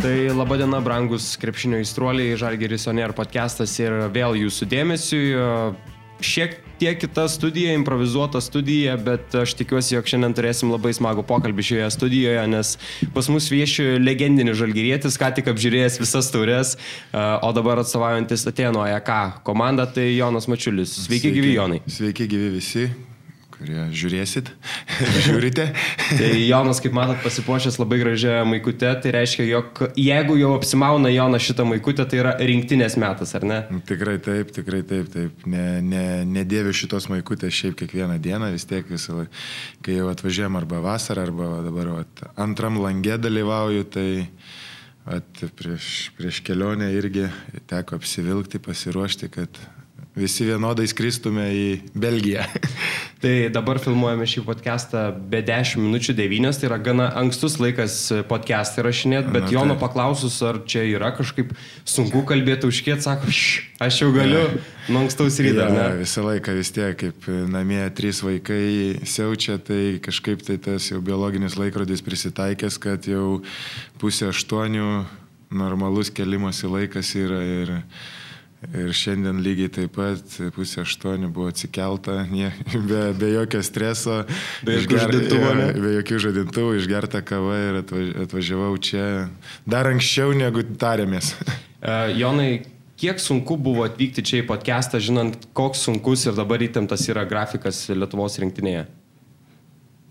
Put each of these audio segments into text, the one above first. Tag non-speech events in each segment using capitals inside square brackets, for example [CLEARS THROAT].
Tai laba diena, brangus krepšinio įstruoliai, Žalgeris Oner podcastas ir vėl jūsų dėmesiui. Šiek tiek kita studija, improvizuota studija, bet aš tikiuosi, jog šiandien turėsim labai smagų pokalbį šioje studijoje, nes pas mus vieši legendinis žalgyrietis, ką tik apžiūrėjęs visas turės, o dabar atstovaujantis Atėno AEK komandą, tai Jonas Mačiulis. Sveiki, Sveiki gyvi Jonai. Sveiki gyvi visi, kurie žiūrėsit, [LAUGHS] žiūrite. tai Jonas, kaip matot, pasipuošęs labai gražią maikutę, tai reiškia, jog jeigu jau apsimauna Jonas šitą maikutę, tai yra rinktinės metas, ar ne? Tikrai taip, tikrai taip, taip. Ne, ne, nedėviu šitos maikutės šiaip kiekvieną dieną, vis tiek visą laiką, kai jau atvažiuojam arba vasarą, arba dabar vat, antram langė dalyvauju, tai at, prieš, prieš kelionę irgi teko apsivilkti, pasiruošti, kad visi vienodai skristume į Belgiją. [LAUGHS] tai dabar filmuojame šį podcastą be 10 minučių 9, tai yra gana ankstus laikas podcastą rašinėti, bet Na, Jono tai. paklausus, ar čia yra kažkaip sunku kalbėti užkiet, sako, aš jau galiu [LAUGHS] ja. nuo ankstaus ryto. Ja, visą laiką vis tiek, kaip namie trys vaikai siaučia, tai kažkaip tai tas jau biologinis laikrodis prisitaikęs, kad jau pusė aštuonių normalus kelimosi laikas yra ir Ir šiandien lygiai taip pat pusė aštuonių buvo atsikelta, nie, [LAUGHS] be, be jokio streso, be, išger, žadintuvo, ja, be jokių žadintuvų, išgerta kava ir atvažiavau čia dar anksčiau negu tarėmės. Uh, [LAUGHS] Jonai, kiek sunku buvo atvykti čia į podcastą, žinant, koks sunkus ir dabar įtemptas yra grafikas Lietuvos rinktinėje?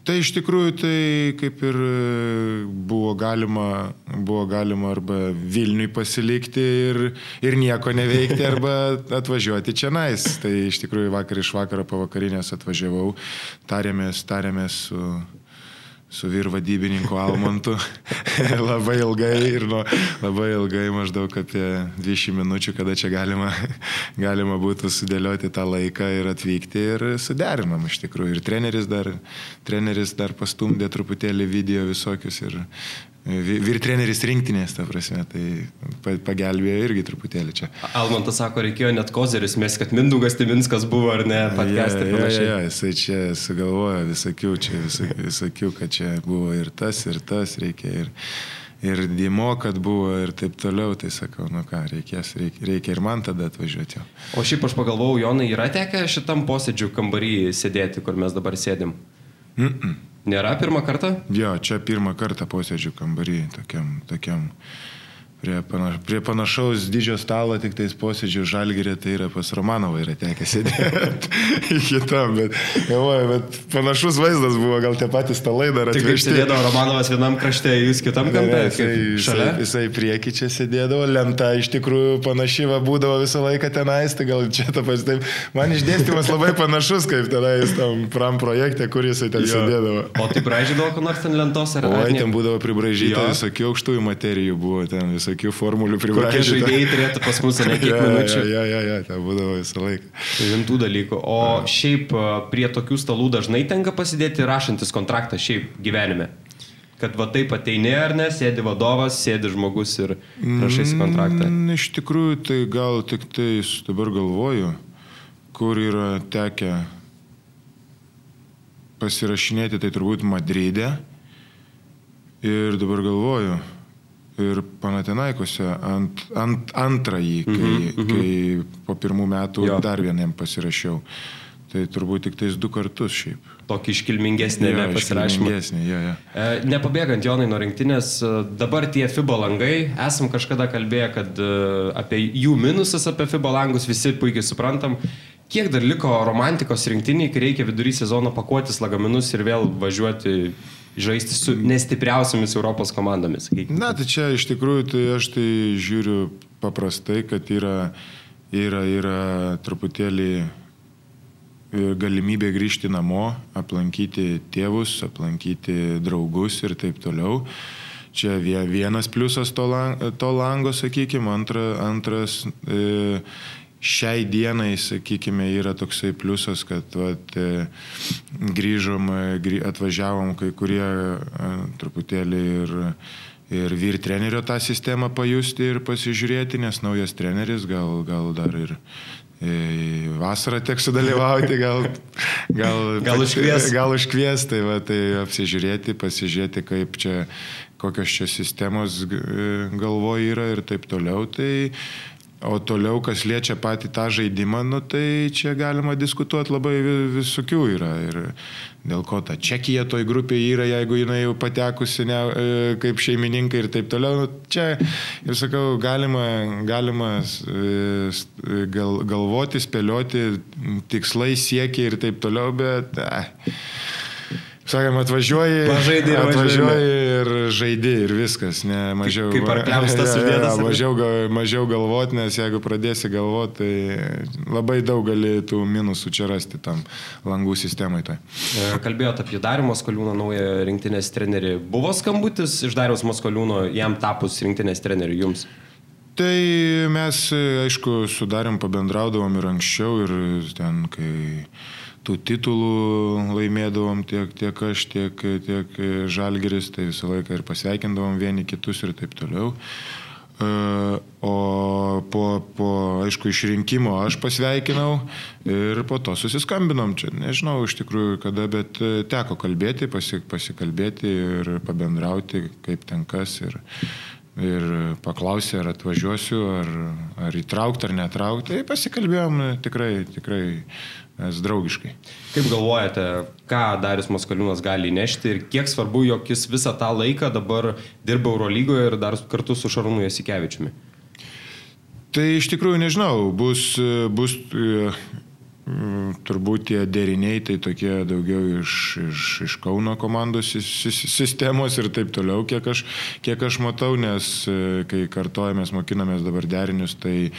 Tai iš tikrųjų tai kaip ir e, buvo galima, buvo galima arba Vilniui pasilikti ir, ir nieko neveikti, arba [LAUGHS] atvažiuoti čia nais. Tai iš tikrųjų vakar iš vakaro pavakarinės atvažiavau, tarėmės, tarėmės su su vyr vadybininku Almantu [LAUGHS] labai ilgai ir nu, labai ilgai, maždaug apie 20 minučių, kada čia galima, [LAUGHS] galima būtų sudėlioti tą laiką ir atvykti ir suderinam iš tikrųjų. Ir treneris dar, treneris dar pastumdė truputėlį video visokius ir, Vyr treneris rinktinės, ta prasme, tai pagelbėjo irgi truputėlį čia. Almantas sako, reikėjo net kozeris, mes, kad Mindugas Timinskas buvo ar ne, podcast'e ja, panašiai. Ja, ja, jisai čia sugalvojo visokių, čia visokių, kad čia buvo ir tas, ir tas reikia, ir, ir Dimo, kad buvo, ir taip toliau, tai sakau, nu ką, reikės, reikia, reikia ir man tada atvažiuoti. O šiaip aš pagalvojau, Jonai, yra tekę šitam posėdžių kambarį sėdėti, kur mes dabar sėdim? Mm -mm. Nėra pirmą kartą? Jo, čia pirmą kartą posėdžių kambarį, tokiam, tokiam Prie, panaš, prie panašaus didžio stalo, tik tais posėdžių žalgirė, tai yra pas Romanovą yra tekę sėdėti [LAUGHS] kitam, bet, galvoju, bet panašus vaizdas buvo, gal tie patys stalai dar atvežti. Tik sėdėdavo Romanovas vienam krašte, jūs kitam kampe. Jisai, jisai, jisai prieki čia sėdėdavo, lenta iš tikrųjų panašyva būdavo visą laiką tenais, tai gal čia ta pats taip. Man išdėstymas labai panašus kaip tenais tam pram projekte, kur jisai ten jo. sėdėdavo. O tai bražydavo, kur nors ten lentos ar ne? Oi, ten būdavo pribražyta, visokių aukštųjų materijų buvo ten visų visokių formulių pribražyta. Kokie žaidėjai turėtų pas mus, ne kiek [LAUGHS] minučių. Ja, ja, ja, ten būdavo visą laiką. Rimtų dalykų. O ja. šiaip prie tokių stalų dažnai tenka pasidėti rašantis kontraktą šiaip gyvenime. Kad va taip ateini ar ne, sėdi vadovas, sėdi žmogus ir rašaisi kontraktą. Mm, iš tikrųjų, tai gal tik tai dabar galvoju, kur yra tekę pasirašinėti, tai turbūt Madride. Ir dabar galvoju, ir Panatinaikose ant, ant, antrąjį, kai, mm -hmm. kai po pirmų metų jo. dar vieniem pasirašiau. Tai turbūt tik tais du kartus šiaip. Tokį iškilmingesnį ja, pasirašymą. Ja, ja. E, nepabėgant Jonai nuo rinktinės, e, dabar tie FIBA langai, esam kažkada kalbėję, kad e, apie jų minusas, apie FIBA langus visi puikiai suprantam. Kiek dar liko romantikos rinktiniai, kai reikia vidury sezono pakuotis lagaminus ir vėl važiuoti žaisti su nestipriausiamis Europos komandomis. Na, tai čia iš tikrųjų tai aš tai žiūriu paprastai, kad yra, yra, yra truputėlį e, galimybė grįžti namo, aplankyti tėvus, aplankyti draugus ir taip toliau. Čia vienas pliusas to, lang, to lango, sakykime, antra, antras e, šiai dienai, sakykime, yra toksai pliusas, kad vat, e, grįžom, e, atvažiavom kai kurie e, truputėlį ir, ir vyr trenerio tą sistemą pajusti ir pasižiūrėti, nes naujas treneris gal, gal dar ir, vasarą teks sudalyvauti, gal, gal, [LAUGHS] gal užkvies. Gal užkvies, tai, va, tai apsižiūrėti, pasižiūrėti, kaip čia, kokios čia sistemos galvoje yra ir taip toliau. Tai, O toliau, kas liečia patį tą žaidimą, nu, tai čia galima diskutuoti labai visokių yra. Ir dėl ko ta Čekija toj grupėje yra, jeigu jinai jau patekusi ne, e, kaip šeimininkai ir taip toliau. Nu, čia, ir sakau, galima, galima e, gal, galvoti, spėlioti, tikslai siekia ir taip toliau, bet... Eh sakėm, atvažiuoji, Pažaidai, atvažiuoji ir žaidi ir viskas, ne mažiau. Kaip ar klemstas sudėtas. [LAUGHS] Ja, mažiau, mažiau galvoti, nes jeigu pradėsi galvoti, tai labai daug gali tų minusų čia rasti tam langų sistemai. Tai. Kalbėjote apie Darimą Skoliūną, naują rinktinės trenerį. Buvo skambutis iš Dariaus Maskoliūno jam tapus rinktinės treneriu jums? Tai mes, aišku, sudarėm, pabendraudavom ir anksčiau, ir ten, kai tų titulų laimėdavom tiek, tiek aš, tiek, tiek Žalgeris, tai visą laiką ir pasveikindavom vieni kitus ir taip toliau. O po, po, aišku, išrinkimo aš pasveikinau ir po to susiskambinom čia. Nežinau iš tikrųjų kada, bet teko kalbėti, pasikalbėti ir pabendrauti, kaip ten kas. Ir, ir paklausė, ar atvažiuosiu, ar, ar įtraukti, ar netraukti. Tai pasikalbėjom tikrai, tikrai draugiškai. Kaip galvojate, ką Darius Maskaliūnas gali įnešti ir kiek svarbu, jog jis visą tą laiką dabar dirba Eurolygoje ir dar kartu su Šarūnu Jasikevičiumi? Tai iš tikrųjų nežinau, bus, bus turbūt tie deriniai tai tokie daugiau iš, iš, iš Kauno komandos sistemos ir taip toliau, kiek aš, kiek aš matau, nes kai kartojamės, mokinamės dabar derinius, tai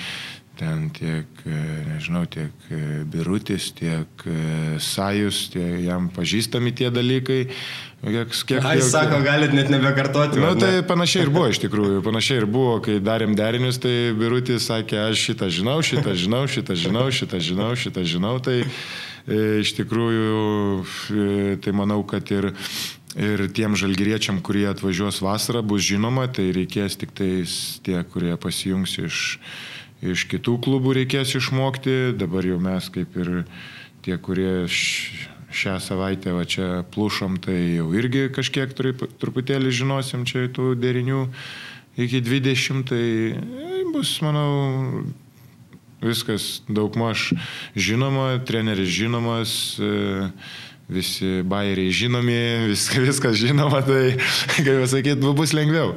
ten tiek, e, nežinau, tiek e, Birutis, tiek e, Sajus, tie, jam pažįstami tie dalykai. Kiek, kiek, Ai, jis sako, galit net nebekartoti. Na, nu, tai panašiai ir buvo iš tikrųjų. Panašiai ir buvo, kai darėm derinius, tai Birutis sakė, aš šitą žinau, šitą žinau, šitą žinau, šitą žinau, šitą žinau. Tai e, iš tikrųjų, e, tai manau, kad ir Ir tiem žalgyriečiam, kurie atvažiuos vasarą, bus žinoma, tai reikės tik tais tie, kurie pasijungs iš, iš kitų klubų reikės išmokti. Dabar jau mes kaip ir tie, kurie šią savaitę va čia plušom, tai jau irgi kažkiek truputėlį žinosim čia tų derinių iki 20, tai bus, manau, viskas daugmaž žinoma, treneris žinomas. E, visi bairiai žinomi, vis, [LAUGHS] viskas žinoma, tai, kaip pasakyti, bus lengviau.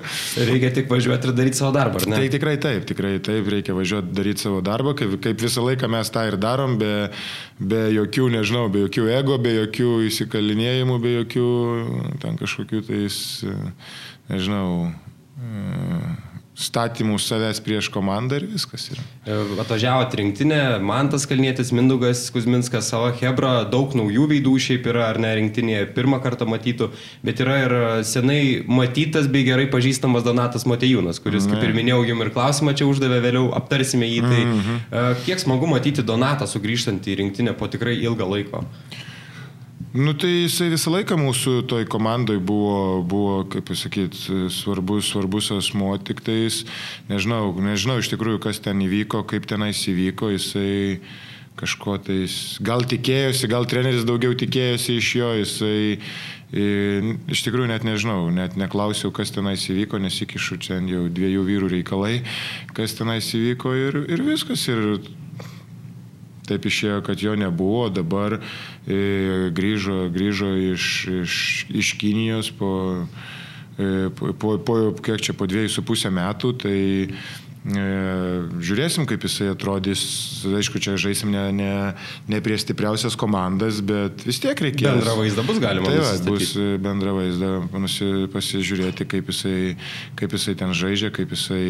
Reikia tik važiuoti ir daryti savo darbą, ar ne? Tai tikrai taip, tikrai taip, reikia važiuoti daryti savo darbą, kaip, kaip visą laiką mes tą ir darom, be, be jokių, nežinau, be jokių ego, be jokių įsikalinėjimų, be jokių ten kažkokių tais, nežinau, statymų savęs prieš komandą ir viskas yra. E, atvažiavo rinktinė, Mantas Kalnietis, Mindugas Kuzminskas, savo Hebra, daug naujų veidų šiaip yra, ar ne rinktinėje pirmą kartą matytų, bet yra ir senai matytas bei gerai pažįstamas Donatas Matejūnas, kuris, ne. kaip ir minėjau, jums ir klausimą čia uždavė, vėliau aptarsime jį. Tai mm -hmm. kiek smagu matyti Donatą sugrįžtant į rinktinę po tikrai ilgą laiko. Nu tai jisai visą laiką mūsų toj komandai buvo, buvo kaip pasakyti, svarbus, svarbus asmo, tik tais, nežinau, nežinau iš tikrųjų, kas ten įvyko, kaip tenais įvyko, jisai kažko tais, gal tikėjosi, gal treneris daugiau tikėjosi iš jo, jisai, iš tikrųjų net nežinau, net neklausiau, kas tenais įvyko, nesikišu čia jau dviejų vyrų reikalai, kas tenais įvyko ir, ir viskas. Ir Taip išėjo, kad jo nebuvo, dabar e, grįžo, grįžo iš, iš, iš Kinijos po, e, po, po, po, kiek čia, po dviejų su pusę metų, tai e, žiūrėsim, kaip jisai atrodys. Aišku, čia žaisim ne, ne, ne prie stipriausias komandas, bet vis tiek reikės. Bendrą vaizdą bus galima. Tai va, bus bendrą vaizdą pasižiūrėti, kaip jisai, kaip jisai ten žaidžia, kaip jisai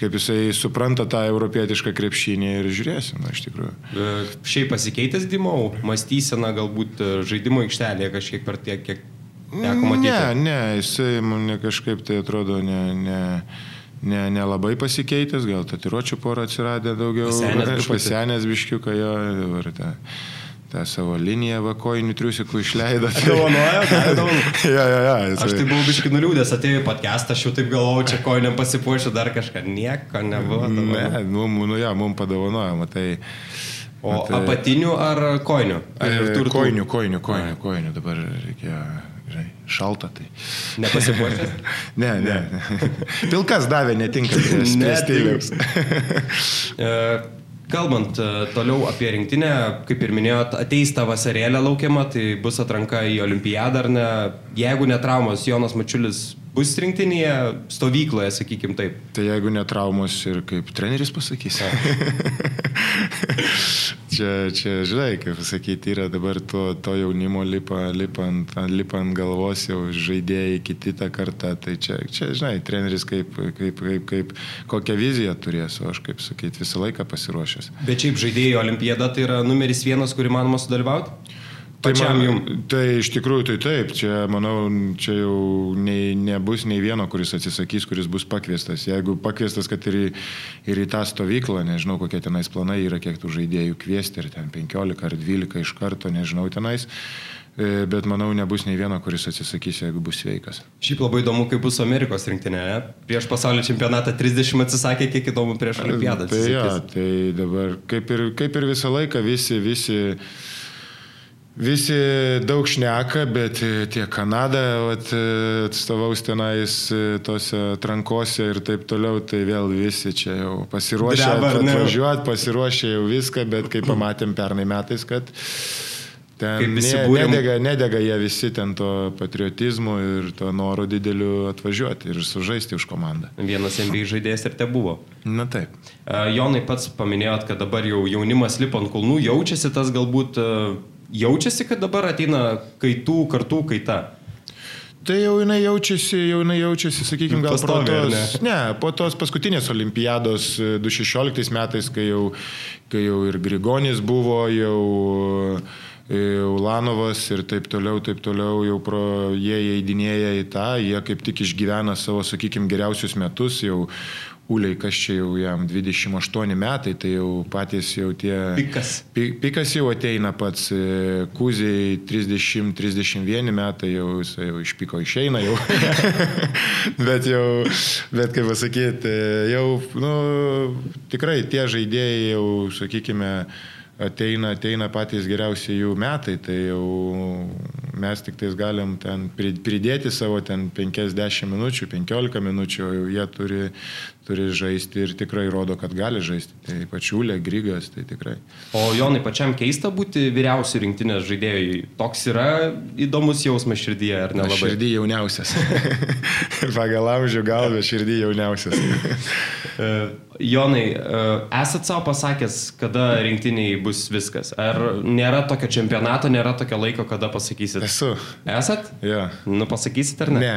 kaip jisai supranta tą europietišką krepšinį ir žiūrėsim, na, iš tikrųjų. E, šiaip pasikeitęs Dimau, mąstysena galbūt e, žaidimo aikštelėje kažkiek per tiek, kiek teko matyti? Ne, ne, jisai man kažkaip tai atrodo ne, ne, ne, nelabai pasikeitęs, gal tatiruočių porą atsiradė daugiau. [LAUGHS] Pasenęs, biškiuką jo. Ta, tą savo liniją vakojinių triusikų išleido. Dovanojo, dovanojo. ja, ja, ja. Aš tai buvau biškai nuliūdęs, atėjau į podcastą, aš jau taip galvojau, čia kojiniam pasipuošiu dar kažką, nieko nebuvo. Ne, nu, nu ja, mums padovanojo, matai. O matai, apatinių ar kojinių? Ar e, turtų? Kojinių, kojinių, kojinių, kojinių, dabar reikia žinai, šalta. Tai. Nepasipuošęs? [LAUGHS] ne, ne. Pilkas davė, netinka prie stiliaus. Kalbant e, toliau apie rinktinę, kaip ir minėjot, ateis ta vasarėlė laukiama, tai bus atranka į olimpiadą ar ne. Jeigu netraumos, Jonas Mačiulis bus rinktinėje, stovykloje, sakykim taip. Tai jeigu netraumos ir kaip treneris pasakys. [LAUGHS] čia, čia, žinai, kaip pasakyti, yra dabar to, to jaunimo lipa, lipa, ant, lipa ant galvos jau žaidėjai kiti tą kartą. Tai čia, čia, žinai, treneris kaip, kaip, kaip, kaip kokią viziją turės, o aš, kaip sakyti, visą laiką pasiruošęs. Bet šiaip žaidėjai olimpiada tai yra numeris vienas, kurį manoma sudalyvauti? Tai jums? Tai iš tikrųjų tai taip, čia manau, čia jau nei, nebus nei vieno, kuris atsisakys, kuris bus pakviestas. Jeigu pakviestas, kad ir į, ir į tą stovyklą, nežinau kokie tenais planai yra, kiek tų žaidėjų kviesti, ar ten 15 ar 12 iš karto, nežinau tenais. E, bet manau, nebus nei vieno, kuris atsisakys, jeigu bus sveikas. Šiaip labai įdomu, kaip bus Amerikos rinktinė. Ne? Prieš pasaulio čempionatą 30 atsisakė, kiek įdomu prieš Olimpiadą. Tai, ja, tai dabar kaip ir, kaip ir visą laiką visi, visi Visi daug šneka, bet tiek Kanada vat, atstovaus tenais tose trankose ir taip toliau, tai vėl visi čia jau pasiruošę atvažiuoti, pasiruošę jau viską, bet kaip [CLEARS THROAT] pamatėm pernai metais, kad ten ne, nedega, nedega jie visi ten to patriotizmo ir to noro dideliu atvažiuoti ir sužaisti už komandą. Vienas NBA žaidėjas ir te buvo. Na taip. Jonai pats paminėjot, kad dabar jau jaunimas lipa ant kulnų, jaučiasi tas galbūt jaučiasi, kad dabar ateina kaitų kartų kaita? Tai jau jinai jaučiasi, jau jinai jaučiasi, sakykime, gal po tos, ne? ne, po tos paskutinės olimpiados 2016 e, metais, kai jau, kai jau ir Grigonis buvo, jau e, Ulanovas ir taip toliau, taip toliau, jau pro jie įeidinėja į tą, jie kaip tik išgyvena savo, sakykime, geriausius metus, jau Uliai, kas čia jau jam 28 metai, tai jau patys jau tie... Pikas. Pikas jau ateina pats, e, Kuziai 30-31 metai jau, jau iš piko išeina jau. [LAUGHS] bet jau, bet kaip pasakyti, jau, nu, tikrai tie žaidėjai jau, sakykime, ateina, ateina patys geriausi jų metai, tai jau mes tik tais galim ten pridėti savo ten 50 minučių, 15 minučių, jau jie turi, turi žaisti ir tikrai rodo, kad gali žaisti. Tai pačiulė, Grygas, tai tikrai. O Jonai, pačiam keista būti vyriausių rinktinės žaidėjai. Toks yra įdomus jausmas širdyje, ar ne? Labai širdį jauniausias. [LAUGHS] Pagal amžių gal, bet širdį jauniausias. [LAUGHS] Jonai, e, esat savo pasakęs, kada rinktiniai bus viskas? Ar nėra tokio čempionato, nėra tokio laiko, kada pasakysit? Esu. Esat? Ja. Nu, pasakysit ar ne? Ne.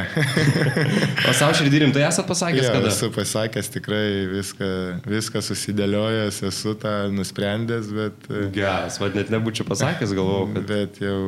[LAUGHS] o savo širdį rimtai esat pasakęs, ja, kada? Esu pasakęs tikrai viską, viską susidėliojęs, esu tą nusprendęs, bet... E, Geras, vad net nebūčiau pasakęs, galvoju, kad... Bet jau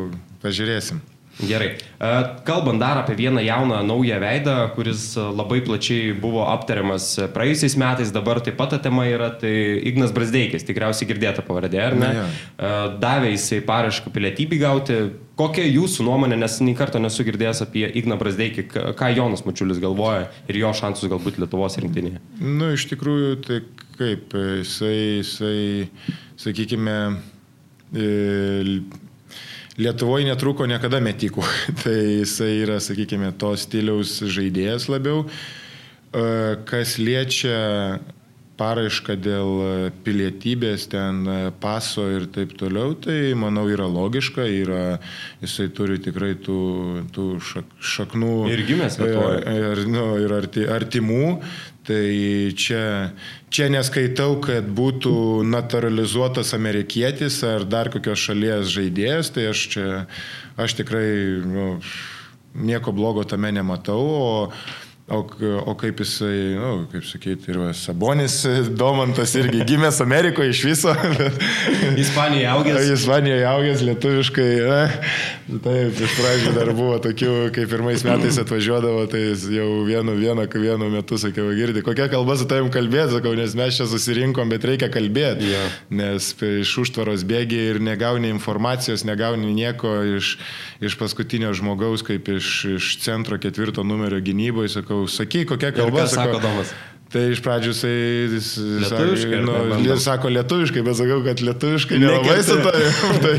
pažiūrėsim. Gerai. E, kalbant dar apie vieną jauną naują veidą, kuris labai plačiai buvo aptariamas praėjusiais metais, dabar taip pat ta tema yra, tai Ignas Brasdeikis, tikriausiai girdėta pavardė, ar ne? Na, ja. E, davė jisai parašką pilietybį gauti. Kokia jūsų nuomonė, nes nei karto nesu girdėjęs apie Igną Brasdeikį, ką Jonas Mačiulis galvoja ir jo šansus galbūt Lietuvos rinktinėje? Nu, iš tikrųjų, tai kaip, jisai, jisai sakykime, Lietuvoje netruko niekada metikų. [LAUGHS] tai jisai yra, sakykime, to stiliaus žaidėjas labiau. E, kas liečia paraišką dėl pilietybės, ten paso ir taip toliau, tai manau yra logiška, yra, jisai turi tikrai tų, tų šak, šaknų. Ir gimęs Lietuvoje. Ir, ir, nu, ir arti, artimų, Tai čia, čia neskaitau, kad būtų naturalizuotas amerikietis ar dar kokios šalies žaidėjas, tai aš čia, aš tikrai nu, nieko blogo tame nematau, o, O, o kaip jisai, na, nu, kaip sakyti, ir Sabonis Domantas irgi gimęs Amerikoje iš viso. [LAUGHS] Ispanijoje augęs. Ispanijoje augęs lietuviškai. Ne? Taip, iš pradžių dar buvo tokių, kai pirmais metais atvažiuodavo, tai jau vienu, vienu, vienu metu sakiau, girdi, kokia kalba su tavim kalbėti, sakau, nes mes čia susirinkom, bet reikia kalbėti. Yeah. Nes iš užtvaros bėgi ir negauni informacijos, negauni nieko iš, iš paskutinio žmogaus, kaip iš, iš centro ketvirto numerio gynyboje, sakau, sakyk, kokia kalba. Sako Domas. Tai iš pradžių jisai lietuviškai, nu, ne, sako lietuviškai, bet sakau, kad lietuviškai nelabai su tavimi. [LAUGHS] tai,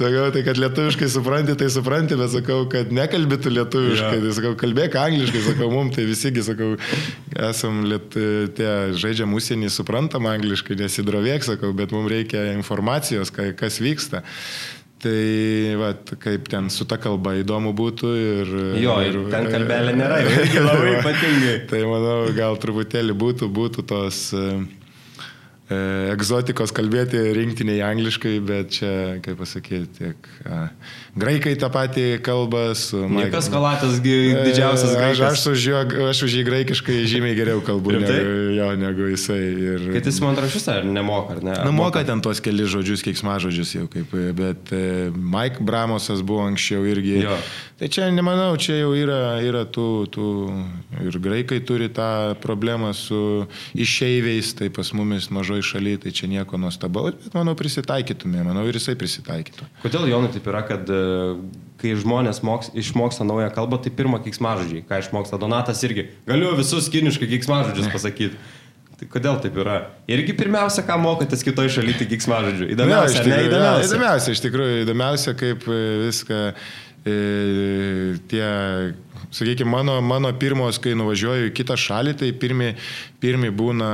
sakau, tai kad lietuviškai supranti, tai supranti, bet sakau, kad nekalbėtų lietuviškai. Ja. Tai sakau, kalbėk angliškai, sakau, mums tai visigi, sakau, esam liet, tie žaidžiam užsienį, suprantam angliškai, nesidrovėk, sakau, bet mums reikia informacijos, kas vyksta. Tai, va, kaip ten su ta kalba įdomu būtų ir... Jo, ir ten kalbelė nėra, irgi [LAUGHS] labai ypatingai. tai manau, gal truputėlį būtų, būtų tos... Uh, egzotikos kalbėti rinktiniai angliškai, bet čia, kaip pasakyti, tiek a, graikai tą patį kalbą su... Niekas Kalatas didžiausias e, graikas. Aš, aš, už jo, aš už jį graikiškai žymiai geriau kalbu negu, jo, negu jisai. Ir... Kad jis man rašys ar nemoka, ar ne? Na, moka ten tos keli žodžius, keiksmažodžius jau kaip, bet e, Mike Bramosas buvo anksčiau irgi. Jo. Tai čia nemanau, čia jau yra, yra tų, tų ir graikai turi tą problemą su išeiviais, tai pas mumis mažo mažoji šalyje, tai čia nieko nuostabaus, bet manau prisitaikytume, manau ir jisai prisitaikytų. Kodėl Jonai taip yra, kad e, kai žmonės moks, išmoksta naują kalbą, tai pirmą kiksmažodžiai, ką išmoksta Donatas irgi, galiu visus kiniškai kiksmažodžius pasakyti. Tai kodėl taip yra? Irgi pirmiausia, ką mokotės kitoje šalyje, tai kiksmažodžių. Įdomiausia, ne, ne įdomiausia. Įdomiausia, iš tikrųjų, įdomiausia, kaip e, viską tie sakykime, mano, mano pirmos, kai nuvažiuoju į kitą šalį, tai pirmi, pirmi būna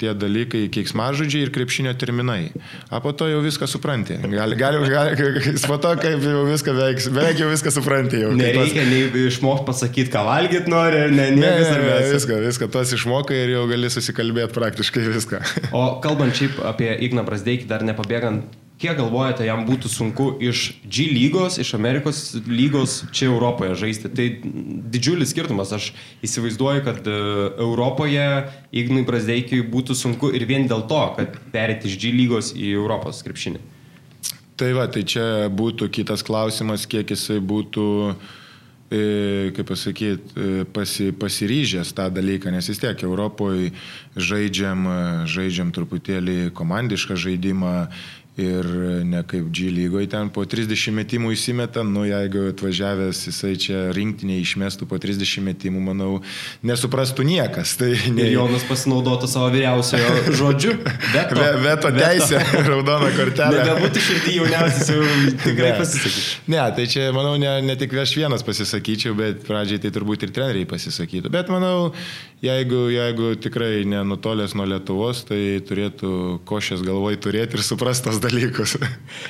tie dalykai keiksmažodžiai ir krepšinio terminai. O po to jau viską supranti. Gali, gali, gali, po to kaip jau viską beveik, beveik jau viską supranti. Jau, Nereikia nei išmokti pasakyti, ką valgyti nori, ne, ne, ne, ne viską, viską, tos išmokai ir jau gali susikalbėti praktiškai viską. O kalbant šiaip apie Igną Brasdeikį, dar nepabėgant Kiek galvojate, jam būtų sunku iš G lygos, iš Amerikos lygos čia Europoje žaisti? Tai didžiulis skirtumas. Aš įsivaizduoju, kad e, Europoje Ignui Brasdeikiui būtų sunku ir vien dėl to, kad perėti iš G lygos į Europos krepšinį. Tai va, tai čia būtų kitas klausimas, kiek jisai būtų e, kaip pasakyti, e, pasi, pasiryžęs tą dalyką, nes vis tiek Europoje žaidžiam, žaidžiam truputėlį komandišką žaidimą Ir ne kaip G lygoje ten po 30 metimų įsimeta, nu jeigu atvažiavęs jisai čia rinktinė išmestų po 30 metimų, manau, nesuprastų niekas. Tai ne... Jonas pasinaudotų savo vyriausiojo žodžiu. Veto, Ve, veto teisė, [LAUGHS] raudona kortelė. Galbūt iš širdį jauniausias jau tikrai pasisakyčiau. Ne, tai čia, manau, ne, ne tik aš vienas pasisakyčiau, bet pradžiai tai turbūt ir treneriai pasisakytų. Bet manau, jeigu, jeigu tikrai nenutolęs nuo Lietuvos, tai turėtų košės galvoj turėti ir suprastas dalykus. [LAUGHS]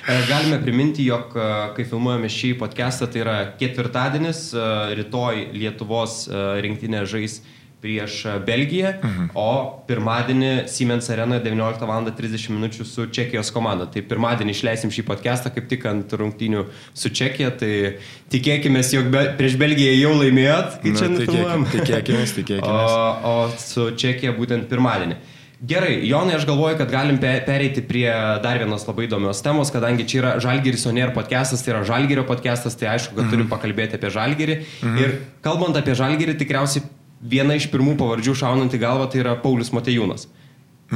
E, galime priminti, jog e, kai filmuojame šį podcastą, tai yra ketvirtadienis, e, rytoj Lietuvos rinktinė žais prieš Belgiją, mhm. o pirmadienį Siemens Arena 19 val. 30 min. su Čekijos komanda. Tai pirmadienį išleisim šį podcastą kaip tik ant rungtynių su Čekija, tai tikėkime, jog be, prieš Belgiją jau laimėjot, kai čia nufilmuojam. Tikėkime, [LAUGHS] tikėkime. O, o su Čekija būtent pirmadienį. Gerai, Jonai, aš galvoju, kad galim pereiti prie dar vienos labai įdomios temos, kadangi čia yra Žalgiris Onier podcastas, tai yra Žalgirio podcastas, tai aišku, kad mm -hmm. turim pakalbėti apie Žalgirį. Mm -hmm. Ir kalbant apie Žalgirį, tikriausiai viena iš pirmų pavardžių šaunant į galvą tai yra Paulius Matejūnas.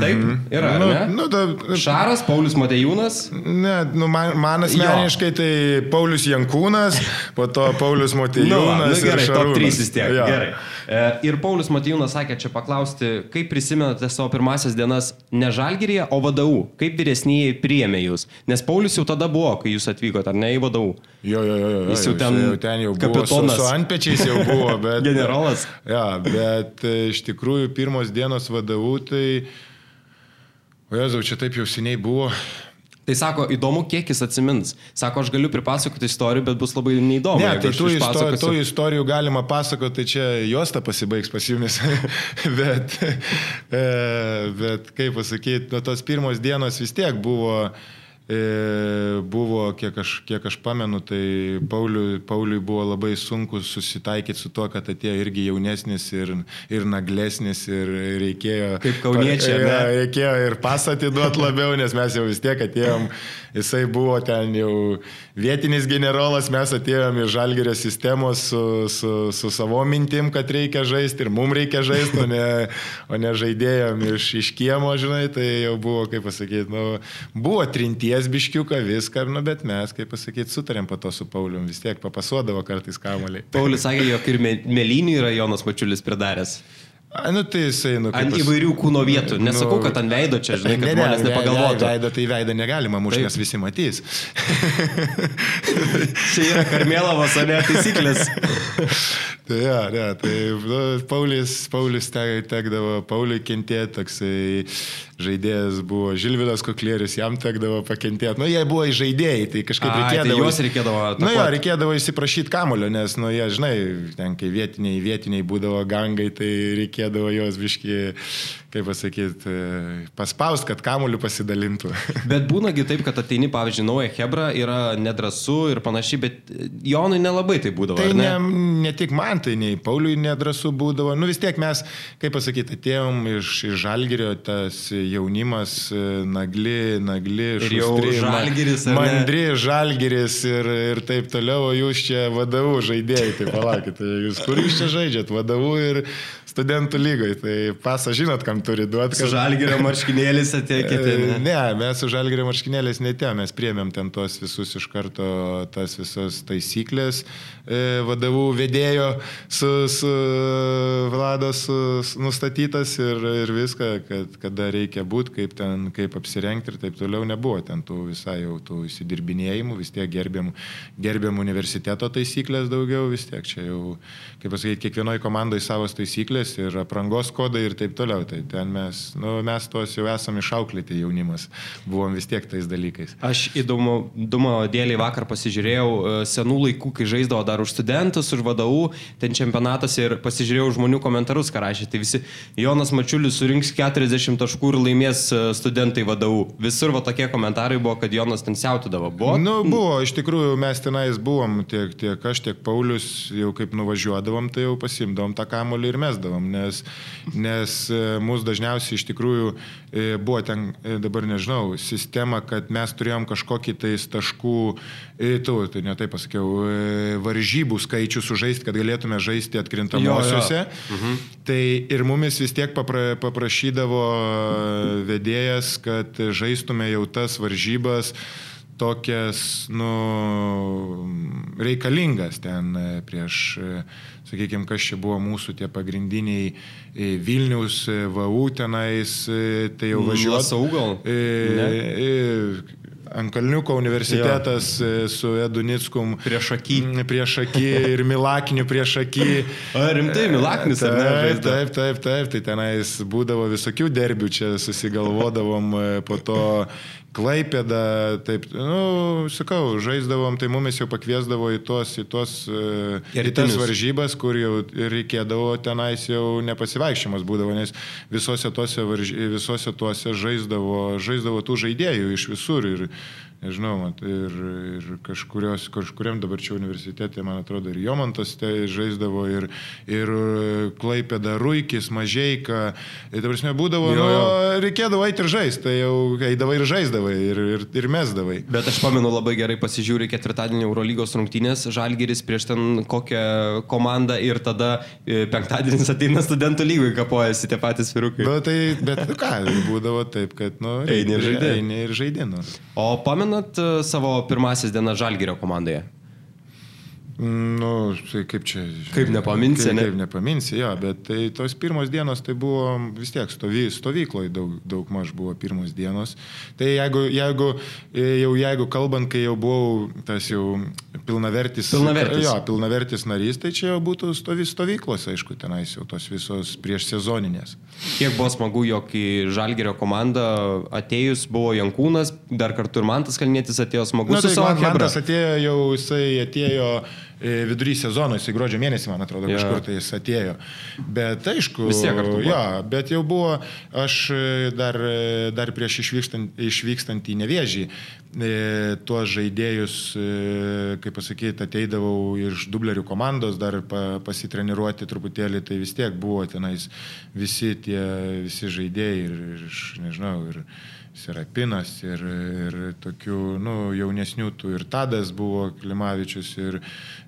Taip, -hmm. yra. Nu, nu, da, Šaras, Paulius Matejūnas. Ne, nu, man, man asmeniškai tai Paulius Jankūnas, po to Paulius Matejūnas. nu, nu, gerai, top 3 vis tiek. Ja. Gerai. E, ir Paulius Matejūnas sakė čia paklausti, kaip prisimenate savo pirmasias dienas ne Žalgirėje, o VDU. Kaip vyresnėje priėmė jūs? Nes Paulius jau tada buvo, kai jūs atvykote, ar ne į VDU? Jo, jo, jo. jo jis jau ten, jau ten jau buvo. Kapitonas. Su, su antpečiais jau buvo, bet. [LAUGHS] Generolas. Ja, bet e, iš tikrųjų pirmos dienos VDU tai... O Jėzau, čia taip jau seniai buvo. Tai sako, įdomu, kiek jis atsimins. Sako, aš galiu pripasakoti istorijų, bet bus labai neįdomu. Ne, tai tų, istorijų, tų istorijų galima pasakoti, tai čia jos ta pasibaigs pas jumis. [LAUGHS] bet, [LAUGHS] e, bet, kaip pasakyti, nu, tos pirmos dienos vis tiek buvo E, buvo, kiek aš, kiek aš pamenu, tai Pauliui, Pauliui buvo labai sunku susitaikyti su tuo, kad atėjo irgi jaunesnis ir, ir naglesnis ir reikėjo... Kaip kauniečiai. Pa, reikėjo ir pasatį duoti labiau, nes mes jau vis tiek atėjom, jisai buvo ten jau vietinis generolas, mes atėjom iš žalgerio sistemos su, su, su savo mintim, kad reikia žaisti ir mums reikia žaisti, o ne, o ne žaidėjom iš, iš kiemo, žinai, tai jau buvo, kaip pasakyti, nu, buvo trinties ties biškiuką viską, nu, bet mes, kaip pasakyti, sutarėm po to su Paulium, vis tiek papasuodavo kartais kamuoliai. Paulius sakė, jog ir Melinių yra Jonas Mačiulis pridaręs. A, nu tai jisai, nu, ant pas... įvairių kūno vietų. Nu, Nesakau, kad ant veido čia, žinai, kad ne, žmonės ne, nepagalvotų. Veidą tai veidą negalima mušti, nes visi matys. [LAUGHS] čia yra Karmėlavos, o ne taisyklės. [LAUGHS] tai ja, ne, tai nu, Paulius, Paulius tekdavo, Pauliui kentėti, toksai žaidėjas buvo Žilvinas Koklėris, jam tekdavo pakentėti. Nu, jie buvo žaidėjai, tai kažkaip A, reikėdavo. Tai juos reikėdavo. Nu, jo, reikėdavo įsiprašyti kamulio, nes, nu, jie, žinai, ten, kai vietiniai, vietiniai būdavo gangai, tai reikėdavo juos biški, kaip pasakyti, paspaust, kad kamuliu pasidalintų. [LAUGHS] bet būnagi taip, kad ateini, pavyzdžiui, nauja Hebra, yra nedrasu ir panašiai, bet Jonui nelabai tai būdavo. Tai ne? Ne, ne tik man, tai nei Pauliui nedrasu būdavo. Nu, vis tiek mes, kaip pasakyti, atėjom iš, iš Žalgirio, tas jaunimas e, nagli, nagli, šustri, žalgiris, mandri, žalgiris ir, ir taip toliau, o jūs čia vadovų žaidėjai, tai palaukite, jūs kur jūs čia žaidžiat, vadovų ir studentų lygoje, tai pasą žinot, kam turi duoti. Kad... Su žalgerio [LAUGHS] marškinėlis ateikite. Ne? ne, mes su žalgerio marškinėlis netėjom, mes priemėm ten tos visus iš karto, tas visas taisyklės e, vadovų vedėjo su, su Vlado su, su nustatytas ir, ir viską, kad kada reikia būti, kaip ten, kaip apsirengti ir taip toliau nebuvo ten tų visai jau tų įsidirbinėjimų, vis tiek gerbėm, gerbėm universiteto taisyklės daugiau, vis tiek čia jau, kaip pasakyti, kiekvienoje komandoje savos taisyklės taisyklės ir aprangos kodai ir taip toliau. Tai ten mes, nu, mes tuos jau esame išauklėti jaunimas, buvom vis tiek tais dalykais. Aš įdomu, įdomu dėliai vakar pasižiūrėjau e, senų laikų, kai žaisdavo dar už studentus, už vadovų, ten čempionatuose ir pasižiūrėjau žmonių komentarus, ką rašė. Tai visi Jonas Mačiulis surinks 40 taškų ir laimės e, studentai vadovų. Visur va tokie komentarai buvo, kad Jonas ten siautydavo. Buvo? Nu, buvo, iš tikrųjų mes tenais buvom, tiek, tiek aš, tiek Paulius, jau kaip nuvažiuodavom, tai jau pasimdavom tą kamolį ir mesdavom žaisdavom, nes, nes e, mūsų dažniausiai iš tikrųjų e, buvo ten, e, dabar nežinau, sistema, kad mes turėjom kažkokį tais taškų, tu, tai ne taip pasakiau, varžybų skaičių sužaisti, kad galėtume žaisti jo. Mhm. Tai ir mumis vis tiek papra, paprašydavo vedėjas, kad žaistume jau tas varžybas tokias, nu, reikalingas ten prieš sakykime, kas čia buvo mūsų tie pagrindiniai e, Vilnius, e, VAU tenais, e, tai jau važiuoja. Saugal. Ankalniuko universitetas jo. su Edunickum. Prieš akį. Prieš akį ir Milakiniu prieš akį. [LAUGHS] O rimtai, Milakinis ar ne? Taip, taip, taip, taip, tai tenais būdavo visokių derbių, čia susigalvodavom po to Klaipėda, taip, nu, sakau, žaisdavom, tai mumis jau pakviesdavo į tuos, į tuos, e, į tas varžybas, kur jau reikėdavo tenais jau nepasivaikščiomas būdavo, nes visose tuose, varž... visose tuose žaisdavo, žaisdavo tų žaidėjų iš visur ir nežinau, mat, ir, ir kažkurios, kažkuriam dabar čia universitete, man atrodo, ir Jomantas tai žaisdavo, ir, ir Klaipėda, Ruikis, Mažieika. Tai dabar mes būdavo, jo, jo. Nu, reikėdavo eiti ir žaisti, tai jau eidavai ir žaisdavai, ir, ir, ir mesdavai. Bet aš pamenu labai gerai pasižiūrė ketvirtadienį Eurolygos rungtynės, Žalgeris prieš ten kokią komandą ir tada e, penktadienis ateina studentų lygui, kapojasi tie patys virukai. Na, tai, bet nu ką, būdavo taip, kad, nu, eini ir žaidė. Eini ir žaidinu. O pamenu, prisimenat e, savo pirmasis dienas Žalgirio komandoje? Nu, tai kaip čia. Kaip nepaminsi, kaip, ne? Kaip nepaminsi, jo, bet tai tos pirmos dienos tai buvo vis tiek stovy, stovykloje daug, daug maž buvo pirmos dienos. Tai jeigu, jeigu, e, jau jeigu kalbant, kai jau buvau tas jau pilnavertis, pilnavertis. Jo, pilnavertis narys, tai čia jau būtų stovy, stovyklos, aišku, tenais jau tos visos prieš sezoninės. Kiek buvo smagu, jog į Žalgerio komandą atėjus buvo Jankūnas, dar kartu ir Mantas Kalnietis atėjo smagus Na, tai man, man chebra. tas atėjo jau, jisai atėjo e, vidury sezono, jisai gruodžio mėnesį, man atrodo, Jo. kažkur tai jis atėjo. Bet aišku, Vis tiek kartu jo, bet jau buvo, aš e, dar, e, dar prieš išvykstant, išvykstant į Nevėžį, tuos žaidėjus, kaip pasakyti, ateidavau iš dublerių komandos dar pa, pasitreniruoti truputėlį, tai vis tiek buvo tenais visi tie, visi žaidėjai ir, ir nežinau, ir Serapinas ir, ir tokių, nu, jaunesnių tų ir Tadas buvo Klimavičius ir,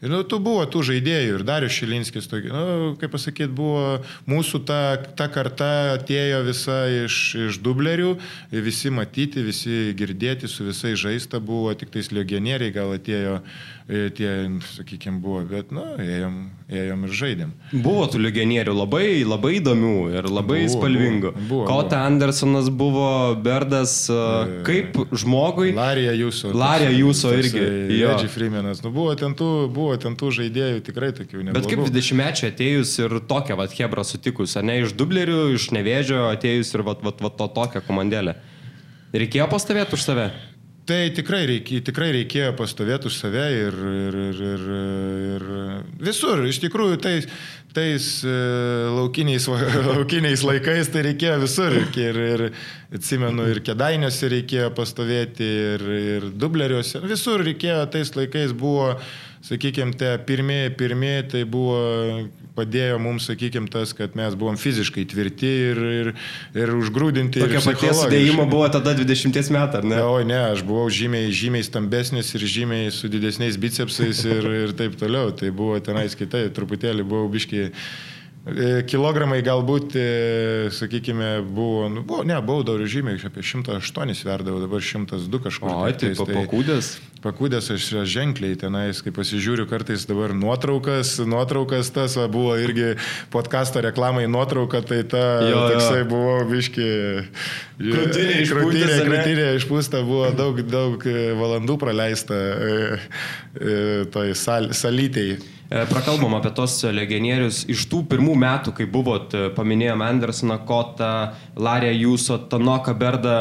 ir nu, tų buvo tų žaidėjų ir Darius Šilinskis, tokie, nu, kaip pasakyti, buvo mūsų ta, ta karta atėjo visa iš, iš dublerių, visi matyti, visi girdėti, su visais žaista buvo, tik tais legionieriai gal atėjo, e, tie, sakykime, buvo, bet, nu, ėjom, ėjom ir žaidėm. Buvo tų legionierių labai, labai įdomių ir labai Buvo, spalvingų. buvo, buvo, Kota buvo. Andersonas buvo, Berdas, uh, kaip žmogui. Larija jūsų. Larija Jūso irgi, jo. Reggie Freemanas. Nu, buvo, ten tų, buvo ten tų žaidėjų tikrai tokių neblogų. Bet kaip 20-mečiai atėjus ir tokią vat Hebra sutikus, ne iš dublerių, iš nevėžio atėjus ir vat, vat, vat to tokią komandėlę. Reikėjo pastovėti už save? Tai tikrai, reikė, tikrai reikėjo pastovėti už save ir, ir, ir, ir, ir visur. Iš tikrųjų, tais, tais e, laukiniais, [LAUGHS] laukiniais laikais tai reikėjo visur. Ir, ir atsimenu, ir kedainiuose reikėjo pastovėti, ir, ir dubleriuose. Visur reikėjo, tais laikais buvo, sakykime, tie pirmieji, pirmieji tai buvo, padėjo mums, sakykime, tas, kad mes buvom fiziškai tvirti ir, ir, ir užgrūdinti. paties psichologiškai. sudėjimo buvo tada 20 metų, ar ne? Oi ne, aš buvau žymiai, žymiai stambesnis ir žymiai su didesniais bicepsais ir, ir taip toliau. Tai buvo tenais kitai, truputėlį buvau biški. E, Kilogramai galbūt, e, sakykime, buvo, nu, buvo, ne, buvau dar žymiai, apie 108 sverdavau, dabar 102 kažkur. O, tai tiktais, papakūdės. Pakūdęs aš ženkliai tenais, kai pasižiūriu kartais dabar nuotraukas, nuotraukas tas va, buvo irgi podkasto reklamai nuotrauka, tai ta Jo, jo. toksai buvo biški. Krūtinė išpūstas, krūtinė, ne? krūtinė išpūsta, buvo daug, daug e, valandų praleista e, e, toj sal, salytėjai. E, Prakalbam apie tos legionierius. Iš tų pirmų metų, kai buvot, e, paminėjom Andersoną, Kotą, Larę Jūso, Tanoką Berdą,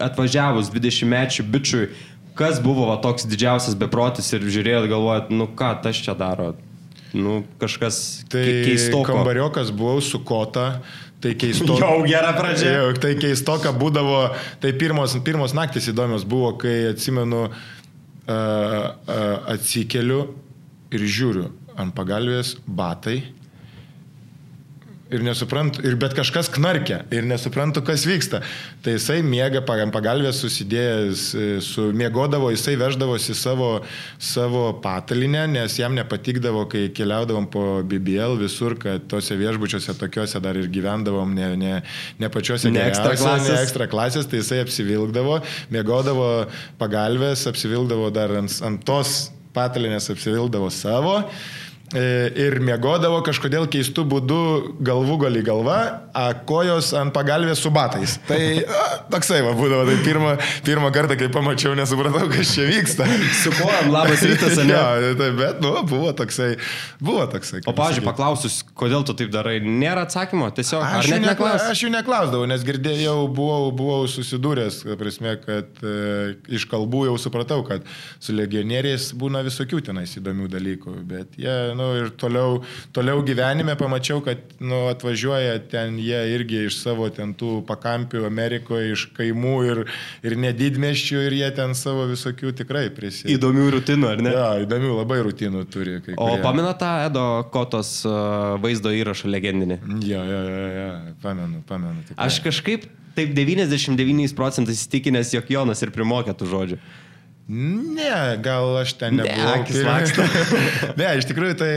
atvažiavus 20 mečių bičiui, kas buvo va, toks didžiausias beprotis ir žiūrėjot, galvojot, nu ką tas čia daro? Nu, kažkas Tai ke- keistoko. kambariokas buvau su kota, tai keisto. [LAUGHS] Jau gera pradžia. Jau, tai keistoka būdavo, tai pirmos, pirmos naktis įdomios buvo, kai atsimenu, uh, uh, atsikeliu ir žiūriu ant pagalbės batai. Ir nesuprantu, ir bet kažkas knarkia ir nesuprantu, kas vyksta. Tai jisai miega pag- ant pagalbės susidėjęs, e, su, miegodavo, jisai veždavosi savo, savo patalinę, nes jam nepatikdavo, kai keliaudavom po BBL visur, kad tose viešbučiuose tokiuose dar ir gyvendavom, ne, ne, ne pačiuose Ne ekstra klasės. ne ekstra klasės, tai jisai apsivilkdavo, miegodavo pagalbės, apsivilkdavo dar ant, ant tos patalinės, apsivilkdavo savo. E, Ir miegodavo kažkodėl keistų būdų galvų gali galva, a kojos ant pagalbės su batais. Tai a, toksai va būdavo, tai pirmą, pirmą kartą, kai pamačiau, nesupratau, kas čia vyksta. Su kojom, labas rytas, ne? [LAUGHS] Jo, tai, bet, nu, buvo toksai, buvo toksai. O, pavyzdžiui, paklausus, kodėl tu taip darai, nėra atsakymo, tiesiog Aš ar jų, net nekla, neklaus? aš jų neklausdavau, nes girdėjau, buvau, buvau susidūręs, prasme, kad e, iš kalbų jau supratau, kad su legionieriais būna visokių tenais įdomių dalykų, bet jie, nu, ir toliau, toliau gyvenime pamačiau, kad, nu, atvažiuoja ten jie irgi iš savo ten tų pakampių Amerikoje, iš kaimų ir, ir nedidmeščių ir jie ten savo visokių tikrai prisideda. Įdomių rutinų, ar ne? Ja, įdomių labai rutinų turi. O kurie. pamena tą Edo Kotos uh, vaizdo įrašą legendinį? Ja, ja, ja, ja, pamenu, pamenu. tikrai. Aš kažkaip taip 99 procentais įstikinęs, jog Jonas ir primokė tų žodžių. Ne, gal aš ten Ne, nebuvau. laksto. [LAUGHS] ne, iš tikrųjų, tai,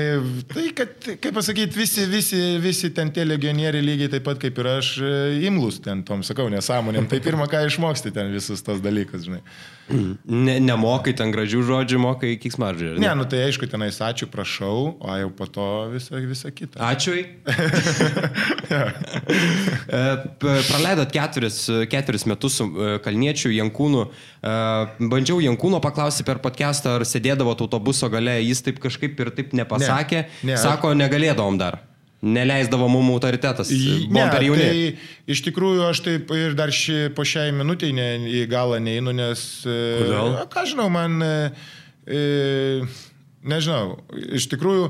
tai kad, kaip pasakyti, visi, visi, visi ten tie legionieriai lygiai taip pat kaip ir aš e, imlus ten tom, sakau, nesąmonėm. Tai pirmą, ką išmoksti ten visus tos dalykus, žinai. Ne, nemokai ten gražių žodžių, mokai kiksmaržį. Ne, nu tai aišku, tenais ačiū, prašau, o jau po to visą, visą kitą. Ačiū. [LAUGHS] [LAUGHS] E, Praleidot keturis, keturis metus su e, Kalniečiu, Jankūnu. E, Bandžiau Jankūno paklausti per podcastą, ar sėdėdavo autobuso gale, jis taip kažkaip ir taip nepasakė. Ne, ne, Sako, negalėdavom dar. Neleisdavo mum autoritetas. Buvom per jauni. Tai iš tikrųjų aš taip ir dar ši, po šiai minutiai ne, į galą neinu, nes... e, Kodėl? a, Ką žinau, man... e, e, Nežinau, iš tikrųjų,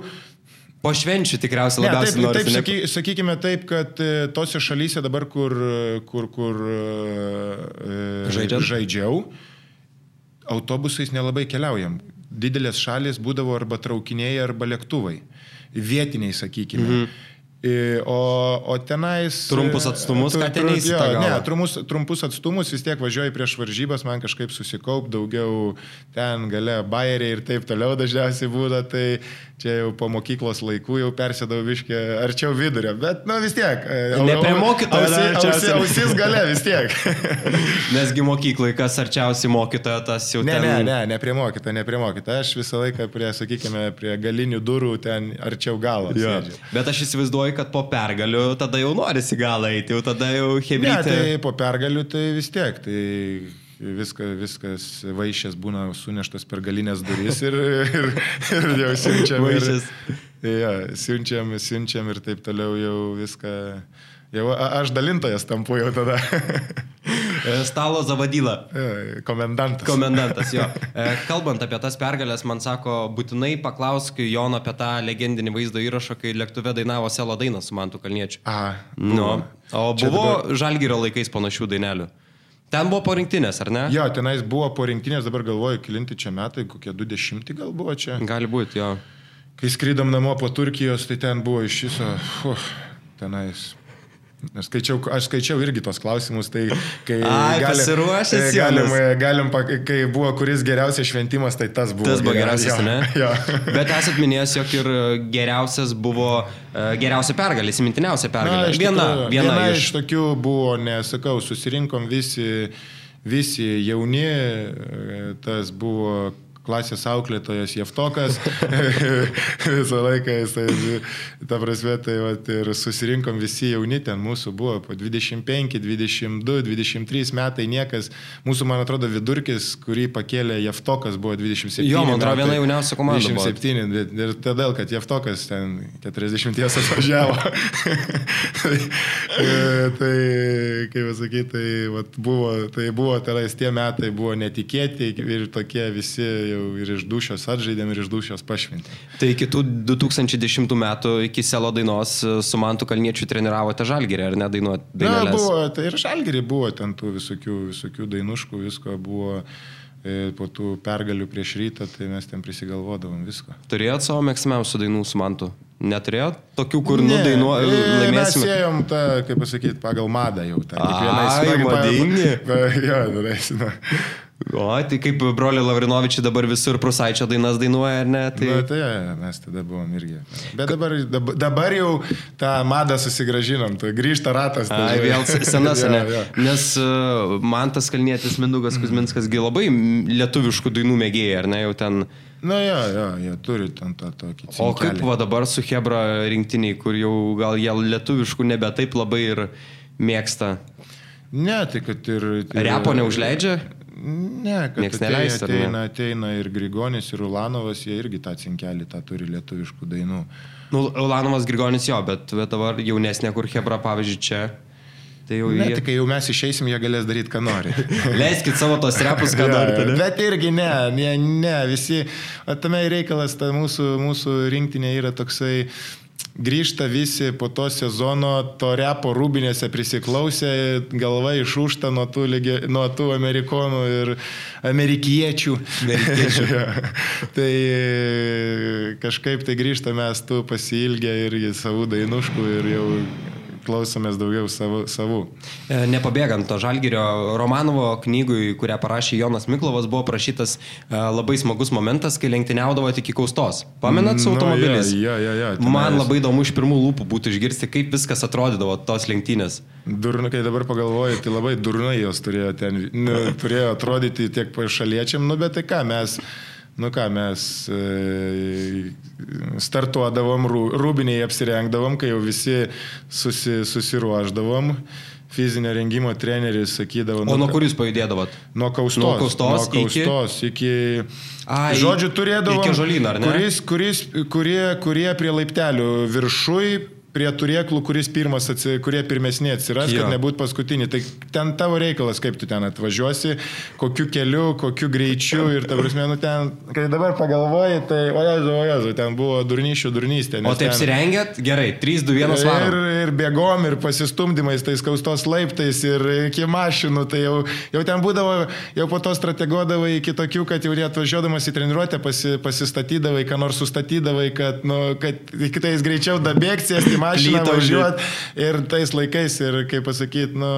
Po švenčių tikriausiai Ne, taip, labiausiai taip norisi. ne- saky, sakykime taip, kad e, tose šalyse dabar, kur, kur, kur e, Žaidžiat? žaidžiau, autobusais nelabai keliaujam. Didelės šalis būdavo arba traukiniai, arba lėktuvai. Vietiniai, sakykime. Mhm. O, o tenais... Trumpus atstumus, ką ten galą? Ne, trumpus, trumpus atstumus vis tiek važiuoji prieš varžybas, man kažkaip susikaup, daugiau ten gale bairiai ir taip toliau dažniausiai būna, tai čia jau po mokyklos laikų jau persėdau viškę arčiau vidurio, bet, nu vis tiek. e, Ne prie mokytojo, ausi- ausi-. Ausis gale vis tiek. [LAUGHS] Nesgi mokyklai, kas arčiausiai mokytojo, tas jau Ne, ten... ne, ne, ne ne prie mokytojo. Aš visą laiką prie, sakykime, prie galinių durų ten arčiau galo. Jo. sėdžiu. Bet aš įsivaizduoju, kad po pergalių tada jau norisi galą eiti, jau tada jau Ne, hebrytė. tai po pergalių tai vis tiek. Tai viskas, viskas vaišės būna suneštas per galinės duris ir, ir, ir jau siunčiam. Vaišės. ja, siunčiam, siunčiam ir taip toliau jau viską. Jau a- aš dalintojas tampu jau tada. E, Stalo zavadyla. E, Komendantas. Komendantas, jo. [LAUGHS] E, Kalbant apie tas pergalės, man sako, būtinai paklausk Jono apie tą legendinį vaizdo įrašą, kai lėktuve dainavo selo dainą su Mantu Kalniečiu. A, Nu, o Čia buvo dabar- Žalgyrio laikais panašių dainelių. Ten buvo porinktinės, ar ne? Jo, tenais buvo po rinktinės, dabar galvoju, kilinti čia metai, kokie 20 gal buvo čia. Gali būti, jo. Kai skrydom namo po Turkijos, tai ten buvo iš viso, uf, tenais. Aš skaičiau, aš skaičiau irgi tos klausimus, tai kai... [LAUGHS] Ai, e, galim, e, galim, pa- kai buvo kuris geriausias šventimas, tai tas buvo. Tas buvo geriausias, geriausias, ne? Jo. [LAUGHS] Bet esat minėjęs, jog ir geriausias buvo e, geriausia pergalė, įsimintiniausia pergalė. iš viena, tikrųjų, viena, viena iš. iš tokių buvo, nesakau, susirinkom visi, visi jauni, e, tas buvo klasės auklėtojas Jeftokas, [LAUGHS] visą laiką jisai, ta prasme, tai vat, ir susirinkom visi jauni, ten mūsų buvo po 25, 22, 23 metai, niekas, mūsų, man atrodo, vidurkis, kurį pakėlė Jeftokas, buvo 27. Jo, man atrodo, viena jauniausia komanda buvo. 27, bet ir todėl, kad Jeftokas ten 40 atvažiavo. tai, [LAUGHS] tai, kaip pasakyti, tai, vat, buvo, tai buvo tenais tie metai, buvo netikėti ir tokie visi jau ir iš dušios atžaidėm, ir iš dušios pašventėm. Tai iki tų 2010 metų, iki selo dainos e, su Mantu Kalniečiu treniravote Žalgirį, ar ne dainuoti? Na, buvo, tai ir žalgerį buvo ten tų visokių, visokių dainuškų, visko buvo. e, Po tų pergalių prieš rytą, tai mes ten prisigalvodavom visko. Turėjot savo mėgstamiausių dainų su Mantu? Neturėjot? Tokių, kur nudainuoju, e, Mes laimėsime. ėjom tą, kaip pasakyti, pagal madą jau. Pagal- madingi. [LAUGHS] Jo, na. O, tai kaip broliai Lavrinovičiai dabar visur prusaičio dainas dainuoja, ar ne? Tai... Tai, tai ja, mes tada buvom irgi. Bet dabar, dabar, jau tą madą susigražinom, tai grįžta ratas. tai Ai, vėl se- senas, Jo, ne? jo. Nes uh, man tas kalnėtis Mindugas Kuzminskas labai lietuviškų dainų mėgėjai, ar ne, jau ten. Na, jo, jo, jie turi ten tą tokį. O kaip cinkelį. va dabar su Hebra rinktiniai, kur jau gal jie lietuviškų nebe taip labai ir mėgsta. Ne, tai kad ir... ir Repo neužleidžia? Ne, kad Nieks ateina, neleis, ne? ateina, ateina ir Grigonis, ir Ulanovas, jie irgi tą cinkelį, tą turi lietuviškų dainų. Nu, Ulanovas Grigonis jo, bet, bet dabar jaunesnė, kur Hebra, pavyzdžiui, čia. Tai jau Ne, jie... tai kai jau mes išeisim, jie galės daryti, ką nori. [LAUGHS] Leiskit savo tos repus, ką norite. ne? Bet irgi ne, ne, ne visi, tame reikalas, ta mūsų, mūsų rinktinė yra toksai, grįžta visi po to sezono, to repo rūbinėse prisiklausę, galva išūšta nuo tų, lygi, nuo tų amerikonų ir amerikiečių. Amerikiečių. Jo. [LAUGHS] tai e, kažkaip tai grįžta mes tų pasilgę irgi savų dainuškų ir jau klausomės daugiau savų. savų. E, Nepabėgant to Žalgirio Romanovo knygui, kurią parašė Jonas Miklovas, buvo prašytas e, labai smagus momentas, kai lenktyniaudavo tik iki kaustos. Pamenat su Nu, automobiliais? jo, jo, jo, tenais- Man labai įdomu iš pirmų lūpų būtų išgirsti, kaip viskas atrodydavo tos lenktynės. Durna, kai dabar pagalvoju, tai labai durnai jos turėjo ten, nu, turėjo atrodyti tiek šaliečiam, nu bet tai ką mes, nu ką mes e, startuodavom, rū, rūbiniai apsirengdavom, kai jau visi susi, susiruoždavom. Fizinio rengimo treneris sakydavo, O nuo kur jūs pajudėdavot? Nuo kaustos. Nuo kaustos nuo iki- kaustos iki... Ai, Žodžiu, turėdavo... iki ąžuolyno, ar ne? Kuris, kuris, kurie, kurie prie laiptelių viršui prie turėklų, kuris pirmas, atsi, kurie pirmesni atsiras, jo. kad nebūtų paskutinį. Tai ten tavo reikalas, kaip tu ten atvažiuosi, kokiu keliu, kokiu greičiu ir ta prasme, nu ten, kai dabar pagalvoji, tai ojezu, ojezu, ten buvo durnyšių durnystė. O taip ten... apsirengėt? Gerai, 3, 2, 1 valandą. Ir, ir bėgom, ir pasistumdymais, tais kaustos laiptais, ir iki mašinų, tai jau, jau ten būdavo, jau po to strateguodavai iki tokių, kad jau atvažiuodamas į treniruotę pasi, pasistatydavai, ką nors sustatydavai, kad, nu, kad kitais greičiau dabėgsi, esti mašiną važiuoti. Ir tais laikais, ir kaip pasakyti, nu,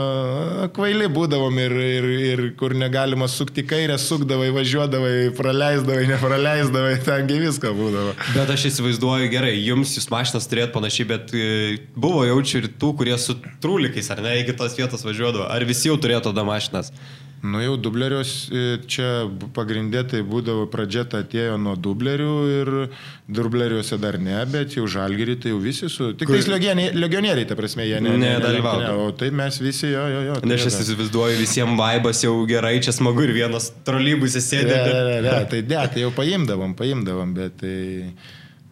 kvaili būdavom ir, ir, ir kur negalima sukti kairę, sukdavai, važiuodavai, praleisdavai, nepraleisdavai, tengi viską būdavo. Bet aš įsivaizduoju gerai, jums jūs mašinas turėt panašiai, bet e, buvo jaučiu ir tų, kurie su trūlikais, ar ne, iki tos vietos važiuodavo. Ar visi jau turėjo tada mašinas? Nu jau dublerios e, čia pagrindė tai būdavo pradžia tai atėjo nuo dublerių ir dubleriuose dar ne, bet jau žalgerį tai jau visi su... Tik tais legionieriai, ta prasme, jie ne. Ne, o tai mes visi, jo, jo, jo. Tai Nes aš įsivaizduoju, visiems vaibas jau gerai, čia smagu ir vienas trolybus įsėdė. Ne, ne, ne, tai ne, tai jau paimdavom, paimdavom, bet tai...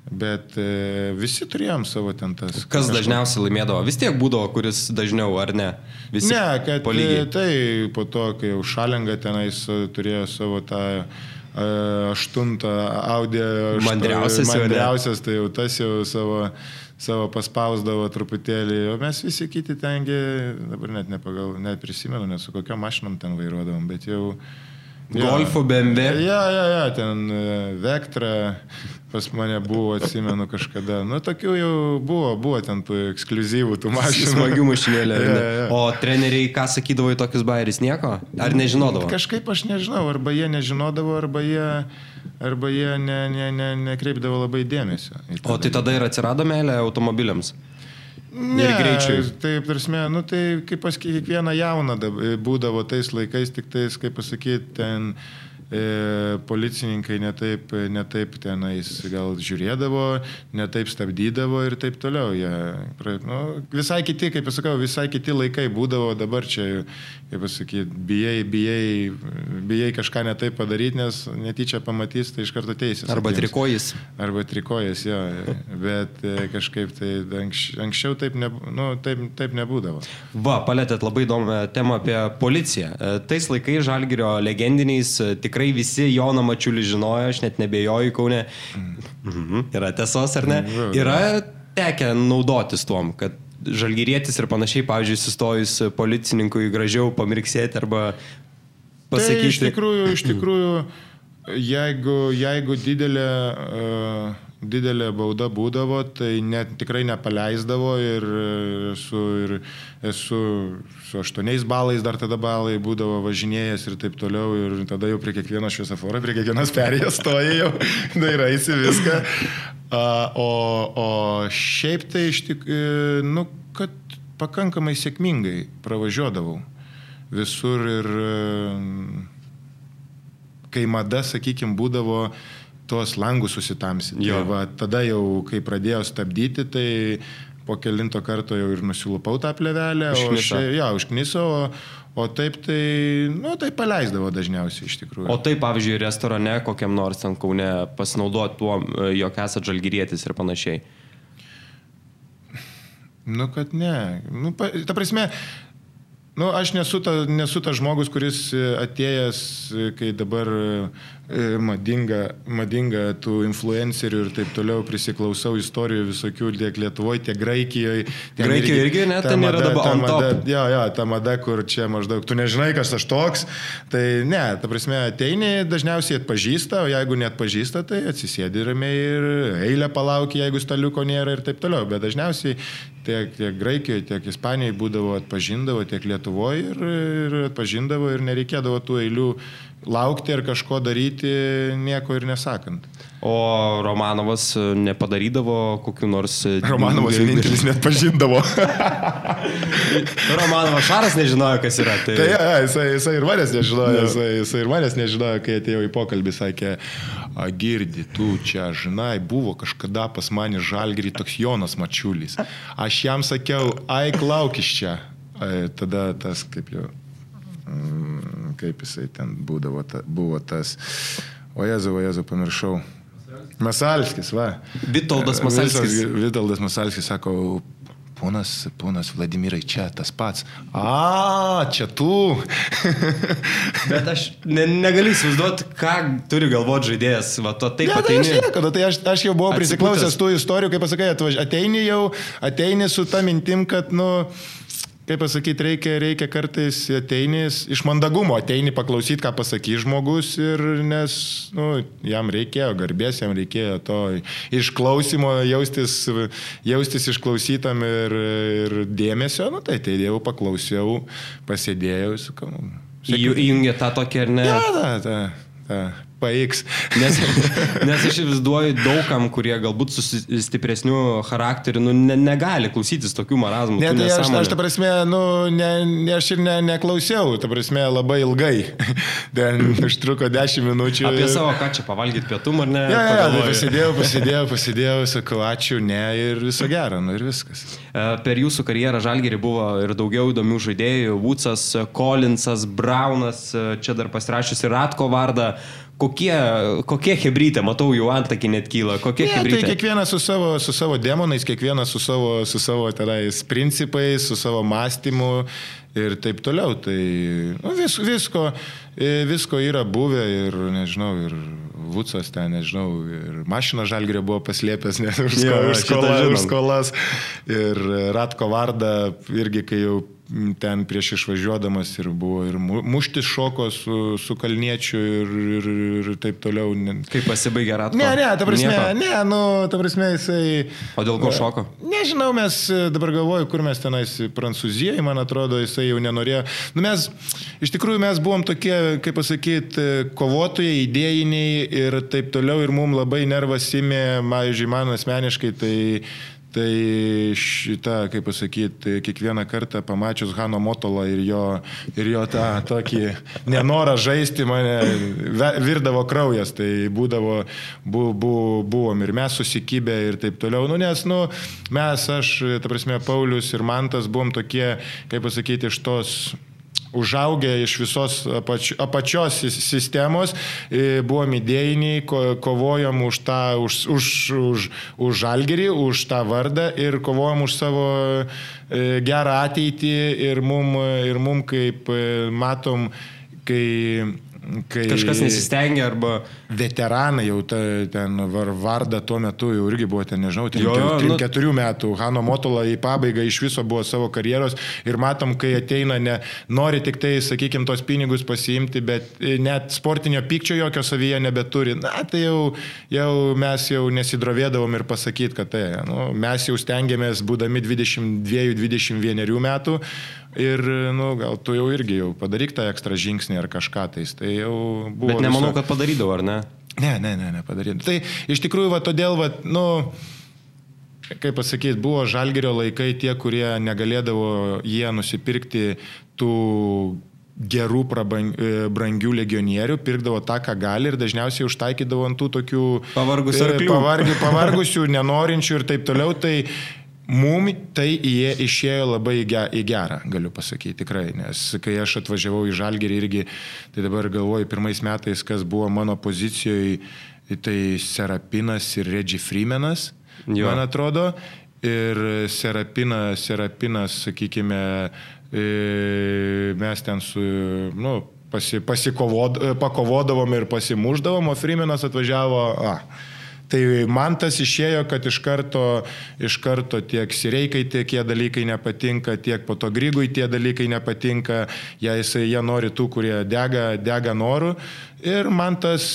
Bet e, visi turėjom savo ten tas. Kas kažko. dažniausiai laimėdavo? Vis tiek būdavo, kuris dažniau, ar ne? Visi ne, kad polygiai. E, tai po to, kai jau Šalenga tenais e, turėjo savo tą e, aštuntą audio. Mandriausias. Mandriausias, tai jau tas jau savo, savo paspausdavo truputėlį, o mes visi kiti tengi, dabar net nepagal, net prisimenu, nes su kokiam mašinom ten vairuodavom, bet jau... Golfų BMW. Ja, ja, ja, ten Vectra, pas mane buvo, atsimenu kažkada. Nu, tokių jau buvo, buvo ten tų ekskluzyvų, tų mašinų. Smagių mašinėlė. [LAUGHS] ja, ja. O treneriai, ką sakydavo į tokius bairis, nieko? Ar nežinodavo? Kažkaip aš nežinau, arba jie nežinodavo, arba jie, arba jie ne, ne, ne, nekreipdavo labai dėmesio. O tai tada ir atsirado meilė automobiliams? Ne, ir greičiai. Taip, prasme, nu tai kaip pas kiekvieną jauną būdavo tais laikais, tik tais, kaip pasakyti, ten policininkai netaip, netaip tenais gal žiūrėdavo, netaip stabdydavo ir taip toliau. Jie, nu, visai kiti, kaip aš sakau, visai kiti laikai būdavo, dabar čia, kaip pasakyti, bijai, bijai, bijai kažką netaip padaryti, nes netyčia pamatys, tai iš karto teisės. Arba atiems. trikojas. Arba trikojas, jo. Bet e, kažkaip tai anks, anksčiau taip, ne, nu, taip, taip nebūdavo. Va, palėtėt labai įdomią temą apie policiją. E, tais laikais Žalgirio legendiniais e, tik tikrai visi Joną Mačiulį žinojo, aš net nebejoju Kaune. Mhm. Yra tiesos ar ne? Yra tekę naudotis tuom, kad žalgyrėtis ir panašiai, pavyzdžiui, sustojus policininkui gražiau pamirksėti arba pasakyti. Tai iš tikrųjų, iš tikrųjų, jeigu, jeigu didelė uh, didelė bauda būdavo, tai net tikrai nepaleisdavo ir esu, ir esu su aštuoniais balais, dar tada balai būdavo važinėjęs ir taip toliau ir tada jau prie kiekvieno šviesoforo, prie kiekvienos perėjos stoja jau, [LAUGHS] dairaisi viską. O, o šiaip tai iš tik, e, nu, kad pakankamai sėkmingai pravažiuodavau visur ir e, kai mada, sakykime, būdavo tuos langus susitamsinti. Tai va, tada jau, kai pradėjau stabdyti, tai po kelinto karto jau ir nusilupau tą plevelę, o šiaip, ja, užkniso, o, o taip tai, nu, tai paleisdavo dažniausiai iš tikrųjų. O taip, pavyzdžiui, restorane kokiam nors ant kaune pasinaudoti tuo, jog esate žalgyrėtis ir panašiai. Nu, kad ne. Nu, pa, ta prasme, Nu, aš nesu, ta, tas žmogus, kuris atėjęs, kai dabar E, madinga, madinga tų influencerių ir taip toliau prisiklausau istorijų visokių tiek Lietuvoje, tiek Graikijoje. Graikijoje irgi, irgi net ten mada, yra dabar. Mada, jo, jo, ta mada, kur čia maždaug, tu nežinai, kas aš toks, tai ne, ta prasme, ateini, dažniausiai atpažįsta, o jeigu net pažįsta, tai atsisėdi ramiai ir eilę palauki, jeigu staliuko nėra ir taip toliau. Bet dažniausiai tiek, tiek Graikijoje, tiek Ispanijoje būdavo atpažindavo, tiek Lietuvoje ir, ir atpažindavo ir nereikėdavo tų eilių laukti ar kažko daryti, nieko ir nesakant. O Romanovas nepadarydavo kokiu nors... E, Romanovas vienintelis net pažindavo. [LAUGHS] Romanovas Šaras nežinojo, kas yra. Tai, tai ja, jisai, jisai ir manęs nežinojo, jisai, jisai ir manęs nežinojo, kai atėjau į pokalbį, sakė, girdi, tu čia, žinai, buvo kažkada pas mane žalgirį toks Jonas Mačiulis. Aš jam sakiau, ai, lauk iš čia. Tada tas kaip jau kaip jisai ten būdavo, ta, buvo tas. O Jezu, o Jezu, pamiršau. Masalskis, va. Vitoldas Masalskis. Vitoldas Masalskis sako, ponas, ponas Vladimirai, čia tas pats. A, čia tu. [LAUGHS] Bet aš ne, negaliu įsivaizduoti, ką turi galvoti žaidėjas. Va, to taip pat. Tai aš, nieko, nu, tai aš, aš jau buvau prisiklausęs tų istorijų, kaip pasakai, ateini jau, ateini su ta mintim, kad, nu, kaip pasakyti, reikia, reikia kartais ateinis, iš mandagumo ateini paklausyti, ką pasakys žmogus ir nes nu, jam reikėjo garbės, jam reikėjo to išklausimo, jaustis, jaustis išklausytam ir, ir dėmesio, nu tai tai jau paklausiau, pasėdėjau, sakau. Įjungia tą tokį ar ne? Ta, ta, ta paiks. [LAUGHS] Nes, nes aš įsivaizduoju daugam, kurie galbūt su stipresniu charakteriu nu, ne, negali klausytis tokių marazmų. Ne, tai aš, aš, ta prasme, nu, ne, ne, aš ir ne, neklausiau, ta prasme, labai ilgai. [LAUGHS] Ten užtruko 10 minučių. Apie savo, ką čia pavalgyti pietum ar ne? Ja, ja, ja, pasidėjau, pasidėjau, pasidėjau, sakau, ačiū, ne ir viso gero, nu ir viskas. E, per jūsų karjerą Žalgerį buvo ir daugiau įdomių žaidėjų - Woodsas, Collinsas, Braunas, e, čia dar pasirašęs ir Ratko vardą. Kokie, kokie hebrytė, matau, jau antakį net kyla. Kokie ne, hebrytė? Tai kiekvienas su savo, su savo demonais, kiekvienas su savo, su savo tenais principais, su savo mąstymu ir taip toliau. Tai nu, vis, visko, e, visko yra buvę ir, nežinau, ir Vucas ten, nežinau, ir mašina žalgrė buvo paslėpęs, nes už, sko, ja, už, skola, už skolas. Ir Ratko vardą irgi, kai jau ten prieš išvažiuodamas ir buvo ir muštis šoko su, su kalniečiu ir, ir, ir taip toliau. Kaip pasibaigė ratą? Ne, ne, ta prasme, Nieko. ne, nu, ta prasme jisai. O dėl ko šoko? Nežinau, mes dabar galvoju, kur mes tenais Prancūzijai, man atrodo, jisai jau nenorėjo. Nu, mes, iš tikrųjų, mes buvom tokie, kaip pasakyti, kovotojai, idėjiniai ir taip toliau ir mums labai nervas įmė, pavyzdžiui, man asmeniškai, tai Tai šitą, kaip pasakyti, kiekvieną kartą pamačius Hano Motolą ir jo, ir jo tą tokį nenorą žaisti mane virdavo kraujas, tai būdavo, bu, bu, buvom ir mes susikibę ir taip toliau. Nu, nes, nu, mes, aš, ta prasme, Paulius ir Mantas buvom tokie, kaip pasakyti, iš tos užaugę iš visos apač, apačios sistemos, e, buvom idėjiniai, ko, kovojom už tą, už, už, už, už žalgerį, už tą vardą ir kovojom už savo e, gerą ateitį ir mum, ir mum kaip e, matom, kai Kai Kažkas nesistengia arba... Veteranai jau ta, ten var, Varda tuo metu jau irgi buvo ten, nežinau, 3-4 nu... metų. Hano Motola į pabaigą iš viso buvo savo karjeros ir matom, kai ateina, ne, nori tik tai, sakykime, tos pinigus pasiimti, bet net sportinio pykčio jokio savyje nebeturi. Na, tai jau, jau mes jau nesidrovėdavom ir pasakyti, kad tai, nu, mes jau stengiamės, būdami 22-21 metų, Ir, nu, gal tu jau irgi jau padaryk tą ekstra žingsnį ar kažką tais. Tai jau buvo. Bet nemanau, viso... kad padarydavau, ar ne? Ne, ne, ne, nepadarydavau. Tai iš tikrųjų, va, todėl, va, nu, kaip pasakyti, buvo žalgerio laikai tie, kurie negalėdavo jie nusipirkti tų gerų prabang, e, brangių legionierių, pirkdavo tą, ką gali ir dažniausiai užtaikydavo ant tų tokių pavargusių, e, pavargi, [LAUGHS] pavargusių nenorinčių ir taip toliau. Tai Mum tai jie išėjo labai į gerą, galiu pasakyti tikrai, nes kai aš atvažiavau į Žalgerį irgi, tai dabar galvoju, pirmais metais, kas buvo mano pozicijoje, tai Serapinas ir Regi Freemanas, jo. man atrodo, ir Serapinas, Serapinas, sakykime, e, mes ten su, nu, pasi, pasikovod, pakovodavom ir pasimuždavom, o Freemanas atvažiavo, a, Tai man tas išėjo, kad iš karto, iš karto tiek Sireikai tie dalykai nepatinka, tiek po to Grygui tie dalykai nepatinka, jie, jisai, jie nori tų, kurie dega, dega norų. Ir man tas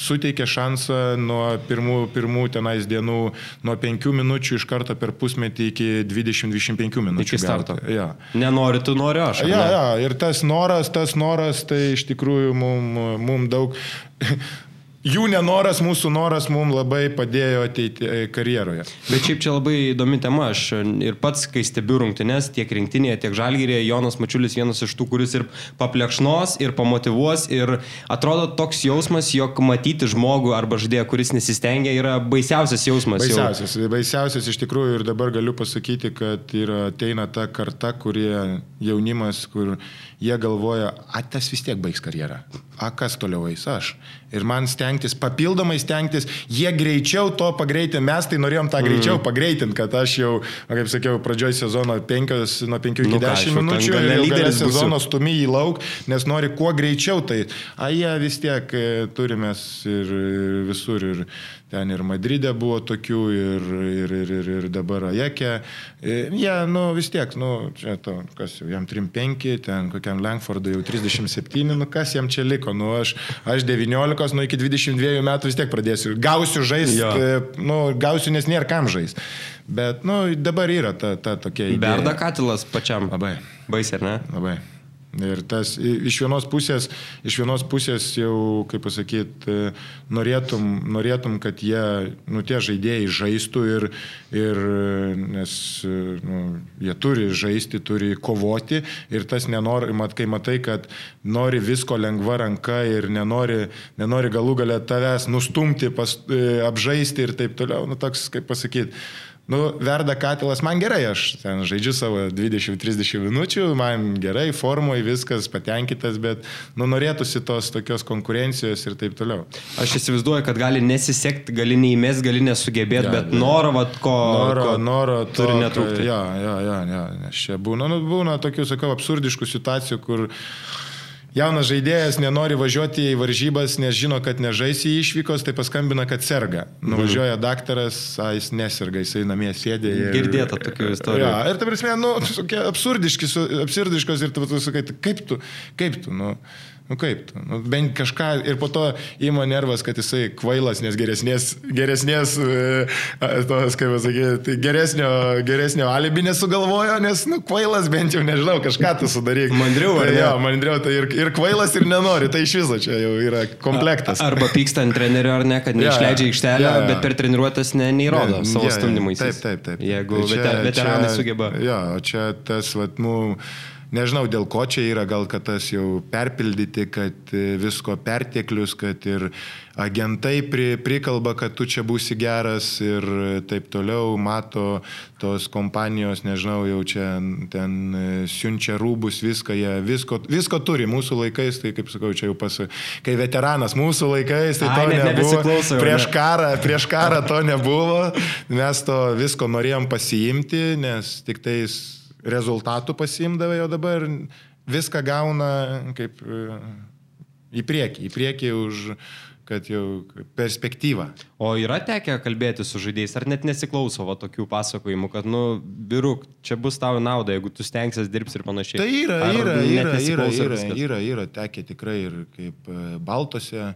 suteikė šansą nuo pirmų, pirmų tenais dienų, nuo 5 minučių iš karto per pusmetį iki 20-25 minučių. Iki starto. Ja. Nenori, tu nori aš. Ja, ja, ir tas noras, tas noras, tai iš tikrųjų mums mum daug jų nenoras, mūsų noras mums labai padėjo ateiti e, karjeroje. Bet šiaip čia labai įdomi tema. Aš ir pats, kai stebiu rungtynes tiek rinktinėje, tiek žalgyrėje, Jonas Mačiulis vienas iš tų, kuris ir paplekšnos, ir pamotivuos. Ir atrodo toks jausmas, jog matyti žmogų arba žaidėją, kuris nesistengia, yra baisiausias jausmas. Baisiausias, jau. baisiausias iš tikrųjų ir dabar galiu pasakyti, kad yra, ateina ta karta, kurie jaunimas, kur jie galvoja, a tas vis tiek baigs karjerą. A kas toliau eis aš? Ir man stengtis, papildomai stengtis, jie greičiau to pagreitinti, mes tai norėjom tą greičiau mm. pagreitinti, kad aš jau, kaip sakiau, pradžioj sezono 5, nuo 5 iki nu, 10 minučių jau galę sezono stumi į lauk, nes nori kuo greičiau, tai a jie vis tiek e, turime ir visur. Ir, Ten ir Madride buvo tokių, ir, ir, ir, ir, ir dabar Ajekė. E, jie, ja, nu vis tiek, nu, čia to, kas jau, jam 35, ten kokiam Lankfordui jau 37, nu kas jam čia liko, nu aš, aš 19, nu iki 22 metų vis tiek pradėsiu. Gausiu žaisti. E, nu, gausiu, nes nėra kam žaisti. Bet, nu, dabar yra ta, ta tokia idėja. Berda katilas pačiam. Labai. Baisiai, ar ne? Labai. Ir tas iš vienos pusės, iš vienos pusės jau, kaip pasakyti, norėtum, norėtum, kad jie, nu, tie žaidėjai žaistų ir, ir nes nu, jie turi žaisti, turi kovoti. Ir tas nenori, mat, kai matai, kad nori visko lengva ranka ir nenori, nenori galų galę tavęs nustumti, pas, apžaisti ir taip toliau, nu, toks, kaip pasakyti, nu, verda katilas, man gerai, aš ten žaidžiu savo 20-30 minučių, man gerai, formoje viskas patenkintas, bet nu, norėtųsi tos tokios konkurencijos ir taip toliau. Aš įsivaizduoju, kad gali nesisekti, gali neįmės, gali nesugebėti, ja, bet ja. noro, vat, ko, noro, ko noro turi netrūkti. Ja, ja, ja, ja, nes čia būna, nu, būna tokių, sakau, absurdiškų situacijų, kur Jaunas žaidėjas nenori važiuoti į varžybas, nes žino, kad nežais į išvykos, tai paskambina, kad serga. Nuvažiuoja mhm. daktaras, a, jis neserga, jisai namie sėdė. Ir... Girdėta tokių istorijų. Ja, ir ta prasme, nu, absurdiškos ir tu, tu sakai, kaip tu, kaip tu, nu. Nu kaip, nu, bent kažką ir po to įmo nervas, kad jisai kvailas, nes geresnės, geresnės e, tos, kaip pasakyti, tai geresnio, geresnio alibi nesugalvojo, nes, nu, kvailas bent jau nežinau, kažką tu sudaryk. Mandriau, ar ne? Jo, mandriau, tai ir, ir kvailas ir nenori, tai iš viso čia jau yra komplektas. Arba pyksta ant trenerio ar ne, kad neišleidžia ja, aikštelę, ja, ja. bet per treniruotės ne, neįrodo ne, savo ja, stumdymais. Taip, taip, taip. Jeigu tai čia, veteranai čia, sugeba. Jo, čia tas, vat, nu, Nežinau, dėl ko čia yra, gal kad tas jau perpildyti, kad e, visko perteklius, kad ir agentai pri, prikalba, kad tu čia būsi geras ir taip toliau, mato tos kompanijos, nežinau, jau čia ten e, siunčia rūbus, viską, jie visko, visko turi mūsų laikais, tai kaip sakau, čia jau pasu, kai veteranas mūsų laikais, tai to Ai, nebuvo. Prieš karą, prieš karą to nebuvo, mes to visko norėjom pasiimti, nes tik tais rezultatų pasimdavai, o dabar viską gauna kaip e, į priekį, į priekį už kad jau perspektyva. O yra tekę kalbėti su žaidėjais, ar net nesiklauso va, tokių pasakojimų, kad, nu, biruk, čia bus tavo nauda, jeigu tu stengsies dirbs ir panašiai. Tai yra, ar yra, yra, yra, yra, yra, yra tekę tikrai ir kaip e, Baltose,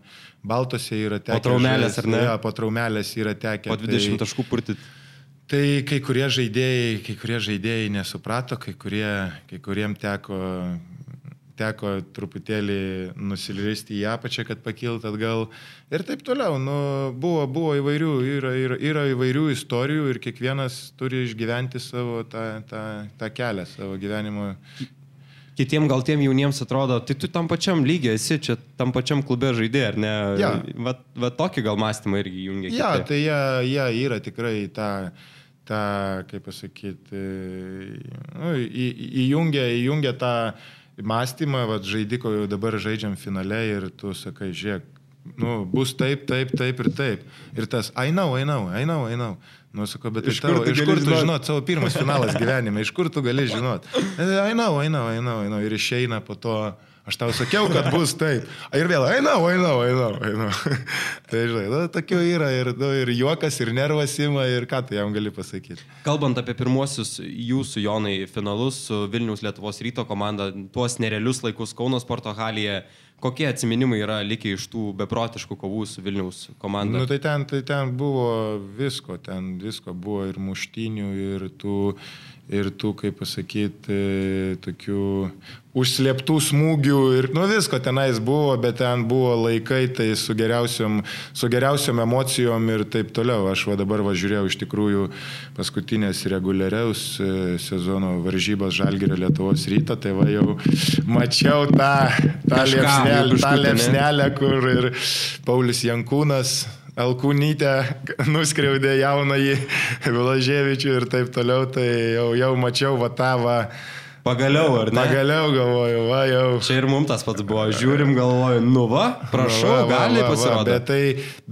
Baltose yra tekę. Po traumelės, ar ne? Ja, po traumelės yra tekę. Po 20 tai, taškų purtit. Tai kai kurie žaidėjai, kai kurie žaidėjai nesuprato, kai, kurie, kai kuriem teko, teko truputėlį nusiliristi į apačią, kad pakilt atgal ir taip toliau. Nu, buvo, buvo įvairių, yra, yra, yra įvairių istorijų ir kiekvienas turi išgyventi savo tą, tą, tą kelią, savo gyvenimo kitiem gal tiem jauniems atrodo, tai tu tam pačiam lygiai esi, čia tam pačiam klube žaidė, ar ne? Ja. Va, va tokį gal mąstymą irgi jungia. Ja, kiti. tai jie, jie yra tikrai ta, ta kaip pasakyti, nu, į, įjungia, įjungia tą mąstymą, va, žaidiko jau dabar žaidžiam finale ir tu sakai, žiūrėk, nu, bus taip, taip, taip ir taip. Ir tas, I know, I know, I know, I know. Nu, sakau, bet iš, tavo, kur, iš kur tu žinot? žinot savo pirmas finalas gyvenime, iš kur tu gali žinot? Einau, einau, einau, einau. Ir išeina po to, aš tau sakiau, kad bus taip. Ir vėl, einau, einau, einau, einau. tai žinai, nu, tokių yra ir, nu, ir juokas, ir nervas ima, ir ką tu jam gali pasakyti. Kalbant apie pirmuosius jūsų Jonai finalus su Vilnius Lietuvos ryto komanda, tuos nerealius laikus Kauno sporto halėje, Kokie atsiminimai yra likę iš tų beprotiškų kovų su Vilniaus komanda? Nu, tai, ten, tai ten buvo visko, ten visko buvo ir muštinių, ir tų, ir tų kaip pasakyti, tokių užslėptų smūgių ir nu visko tenais buvo, bet ten buvo laikai tai su geriausiom, su geriausiom emocijom ir taip toliau. Aš va dabar važiuojau iš tikrųjų paskutinės reguliariaus e, sezono varžybas Žalgerio Lietuvos ryto, tai va jau mačiau tą, tą, liepsnelę, tą liepsnelę, kur ir Paulius Jankūnas Alkūnytę nuskriaudė jaunąjį Vilažėvičių ir taip toliau, tai jau, jau mačiau va tą va Pagaliau, ar ne? Pagaliau galvoju, va jau. Čia ir mums tas pats buvo. Žiūrim, galvoju, nu va, prašau, va, va, gali pasirodyti. Bet tai,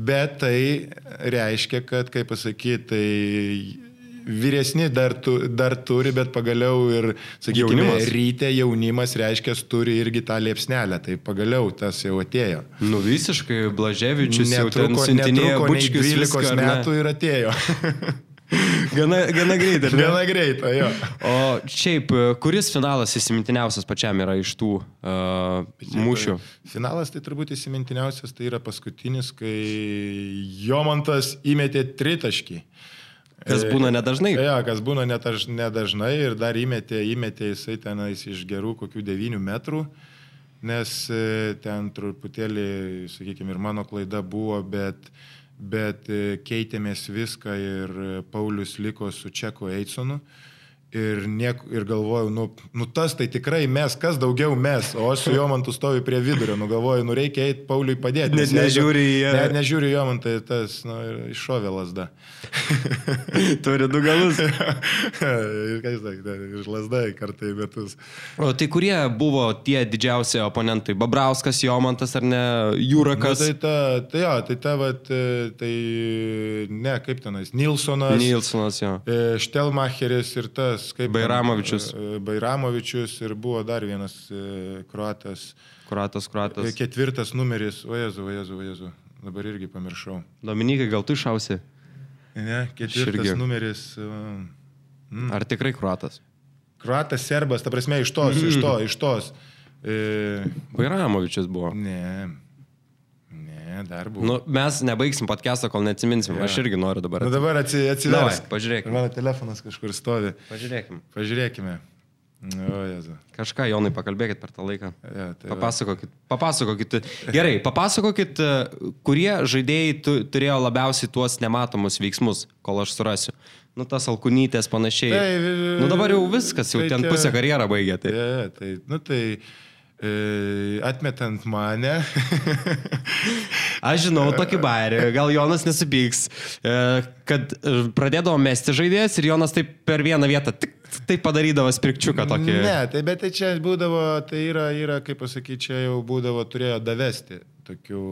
bet tai reiškia, kad, kaip pasakyti, tai vyresni dar, tu, dar turi, bet pagaliau ir, sakykime, jaunimas. ryte jaunimas reiškia, turi irgi tą liepsnelę, tai pagaliau tas jau atėjo. Nu visiškai, Blaževičius netruko, netruko bučkis 12 viską, metų ir atėjo. [LAUGHS] gana, gana greitai? Gana greitai, jo. O šiaip, kuris finalas įsimintiniausias pačiam yra iš tų uh, mūšių? Finalas tai turbūt įsimintiniausias, tai yra paskutinis, kai Jomantas įmetė tritaškį. Kas būna nedažnai. Ja, kas būna netaž, nedažnai ir dar įmetė, įmetė jisai tenais iš gerų kokių 9 metrų, nes e, ten truputėlį, sakykime, ir mano klaida buvo, bet, bet e, keitėmės viską ir Paulius liko su Čeku Eidsonu. Ir, niek, ir galvoju, nu, nu tas tai tikrai mes, kas daugiau mes, o aš su Jomantu stoviu prie vidurio, nu galvoju, nu reikia eiti Pauliui padėti. Net nežiūri į ją. Net nežiūri į Jomantą, tas, nu, iššovė lasda. [LAUGHS] Turi du galus. [LAUGHS] ir ką jis sakė, iš lasda kartą į metus. O tai kurie buvo tie didžiausi oponentai? Babrauskas, Jomantas ar ne, Jūrakas? Nu, tai ta, tai jo, tai ta, vat, tai ne, kaip tenais, Nilsonas. Nilsonas, jo. E, Štelmacheris ir tas vienas, kaip Bairamovičius. E, Bairamovičius ir buvo dar vienas e. Kruatas, kruatas. E, ketvirtas numeris, o Jezu, o Jezu, o Jezu. Dabar irgi pamiršau. Dominikai, gal tu išausi? Ne, ketvirtas numeris. Mm. Ar tikrai kruatas? Kruatas, serbas, ta prasme, iš tos, mm. iš to, iš tos. E... Bairamovičius buvo. Ne. Dar buvo. Nu, mes nebaigsim podcast'o, kol neatsiminsim. Ja. Aš irgi noriu dabar. Nu, dabar atsiversk. Pažiūrėkime. Mano telefonas kažkur stovi. Pažiūrėkime. Pažiūrėkime. O, Jezu. Kažką, Jonai, pakalbėkit per tą laiką. Ja, tai papasakokit, papasakokit. Gerai, papasakokit, kurie žaidėjai tu, turėjo labiausiai tuos nematomus veiksmus, kol aš surasiu. Nu, tas alkunytės panašiai. Tai, nu, dabar jau viskas, jau tai ten pusę karjerą baigė. Tai. Ja, tai, nu, tai E, atmetant mane. [LAUGHS] Aš žinau tokį bairį, gal Jonas nesupyks, e, kad pradėdavo mesti žaidėjas ir Jonas taip per vieną vietą tik tai padarydavo sprikčiuką tokį. Ne, tai bet tai čia būdavo, tai yra, yra kaip pasakyti, čia jau būdavo, turėjo davesti tokių,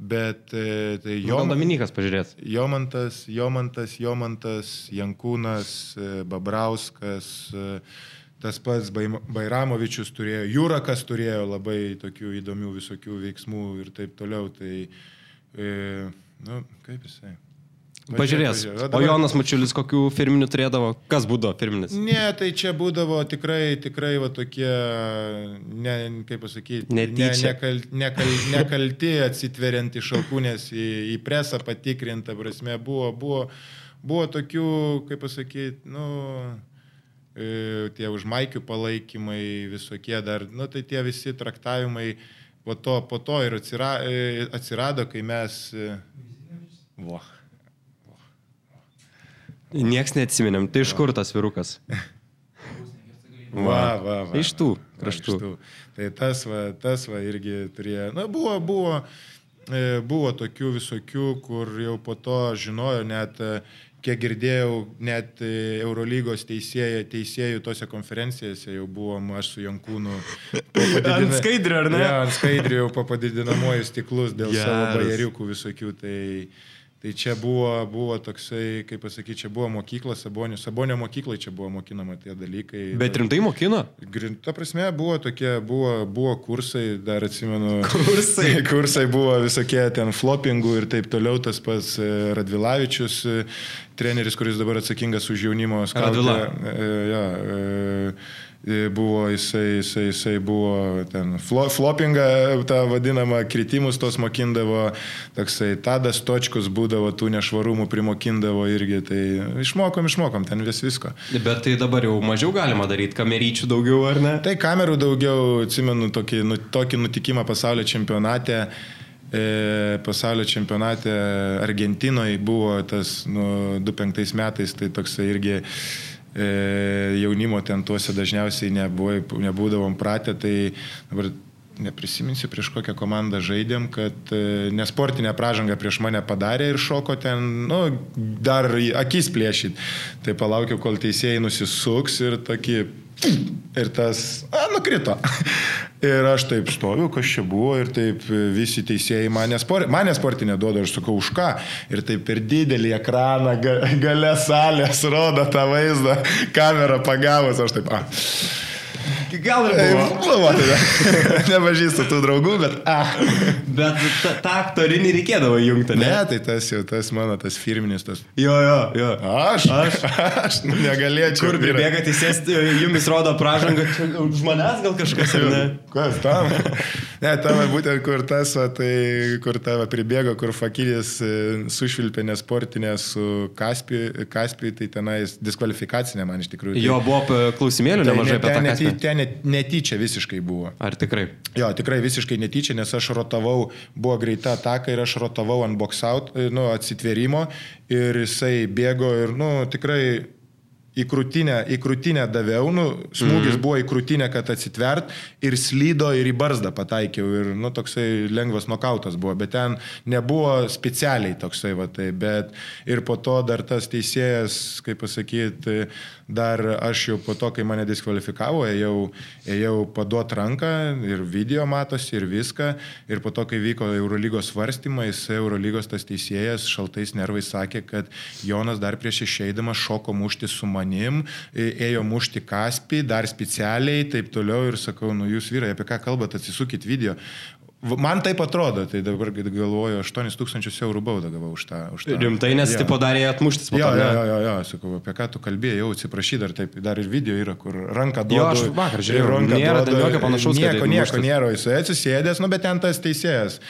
bet e, tai jo... Nu, Dominikas pažiūrės. Jomantas, Jomantas, Jomantas, Jankūnas, Babrauskas. Tas pats Bairamovičius turėjo, Jurakas turėjo labai tokių įdomių visokių veiksmų ir taip toliau. Tai, e, nu, kaip jisai. Pažiūrės. O, dabar... o Jonas Mačiulis kokių firminių turėdavo? Kas būdavo firminis? Ne, tai čia būdavo tikrai, tikrai va tokie, ne, kaip pasakyti, ne, nekal, nekal, nekalti atsitveriant iš alkūnės į, į presą patikrintą prasme. Buvo, buvo, buvo tokių, kaip pasakyti, nu tie užmaikių palaikymai, visokie dar, nu tai tie visi traktavimai po to, po to ir atsirado, atsirado kai mes... E, vo. Niekas neatsiminėm, tai iš kur tas virukas? [LAUGHS] Va, va, va. Iš tų kraštų. Va, iš tų. Tai tas va, tas va irgi turėjo, na buvo, buvo, e, buvo tokių visokių, kur jau po to žinojo net kiek girdėjau, net e, Eurolygos teisėjai, teisėjų tose konferencijose jau buvom aš su Jankūnu. [LAUGHS] Ant skaidrių, ar ne? Ne, ant skaidrių jau papadidinamuoju stiklus dėl yes. savo bajeriukų visokių. Tai, Tai čia buvo, buvo toksai, kaip pasakyti, čia buvo mokykla, Sabonio, Sabonio mokyklai čia buvo mokinama tie dalykai. Bet rimtai mokino? Ta prasme, buvo tokie, buvo, buvo kursai, dar atsimenu. Kursai. [LAUGHS] kursai buvo visokie ten flopingų ir taip toliau, tas pats e, Radvilavičius, e, treneris, kuris dabar atsakingas už jaunimo skautą. Radvila. E, ja, e, buvo, jisai, jisai, jisai buvo ten flo, flopingą, tą vadinamą kritimus tos mokindavo, toksai tadas točkus būdavo, tų nešvarumų primokindavo irgi, tai išmokom, išmokom ten vis visko. Bet tai dabar jau mažiau galima daryti, kameryčių daugiau ar ne? Tai kamerų daugiau, atsimenu tokį, nu, tokį nutikimą pasaulio čempionate. E, pasaulio čempionate Argentinoje buvo tas nu, 2005 metais, tai toksai irgi E, jaunimo ten tuose dažniausiai nebuvo, nebūdavom pratę, tai dabar neprisiminsiu prieš kokią komandą žaidėm, kad e, nesportinę pražangą prieš mane padarė ir šoko ten, nu, dar akis plėšyt. Tai palaukiu, kol teisėjai nusisuks ir tokį Ir tas, a, nukrito. Ir aš taip stoviu, kas čia buvo, ir taip visi teisėjai mane, sport, mane sportinė duoda, aš sakau, už ką. Ir taip per didelį ekraną, gale salės rodo tą vaizdą, kamerą pagavus, aš taip, a. Gal ir buvo. [LAUGHS] Nepažįstu tų draugų, bet... Ah. Bet tą, tą aktorinį reikėdavo jungti, ne? Ne, tai tas jau tas mano, tas firminis tas. Jo, jo, jo. Aš? Aš, [LAUGHS] aš negalėčiau. Kur pribėgate įsėsti, jumis rodo pražangą, už manęs gal kažkas? Kas tam? Ne, tavo būtent kur tas, va, tai kur tavo pribėgo, kur fakydės e, sušvilpė nesportinė su Kaspi, Kaspi, tai tenais diskvalifikacinė man iš tikrųjų. Tai, jo, buvo klausimėlių tai nemažai apie tai. Ten, ten net, netyčia visiškai buvo. Ar tikrai? Jo, tikrai visiškai netyčia, nes aš rotavau, buvo greita ataka ir aš rotavau ant box out, nu, atsitvėrimo ir jisai bėgo ir, nu, tikrai į krūtinę, į krūtinę daviau, nu, smūgis mm buvo į krūtinę, kad atsitvert ir slydo ir į barzdą pataikiau ir, nu, toksai lengvas nokautas buvo, bet ten nebuvo specialiai toksai, va tai, bet ir po to dar tas teisėjas, kaip pasakyti, dar aš jau po to, kai mane diskvalifikavo, ėjau, ėjau paduot ranką ir video matosi ir viską, ir po to, kai vyko Eurolygos svarstymai, jis Eurolygos tas teisėjas šaltais nervais sakė, kad Jonas dar prieš išeidamas šoko mušti su manim, ėjo mušti kaspį, dar specialiai, taip toliau ir sakau, nu jūs vyrai, apie ką kalbate, atsisukit video. Man taip atrodo, tai dabar galvoju, 8 tūkstančius eurų baudą gavau už tą. Už tą. Rimtai, nes ja. tipo darė atmuštis po to. Jo, jo, jo, jo, sakau, apie ką tu kalbėjai, jau atsiprašy, dar taip, dar ir video yra, kur ranką duoda. Jo, aš vakar žiūrėjau, ranką nėra duoda, jokio panašaus. Nieko, nieko nėra, jis atsisėdęs, nu bet ten tas teisėjas.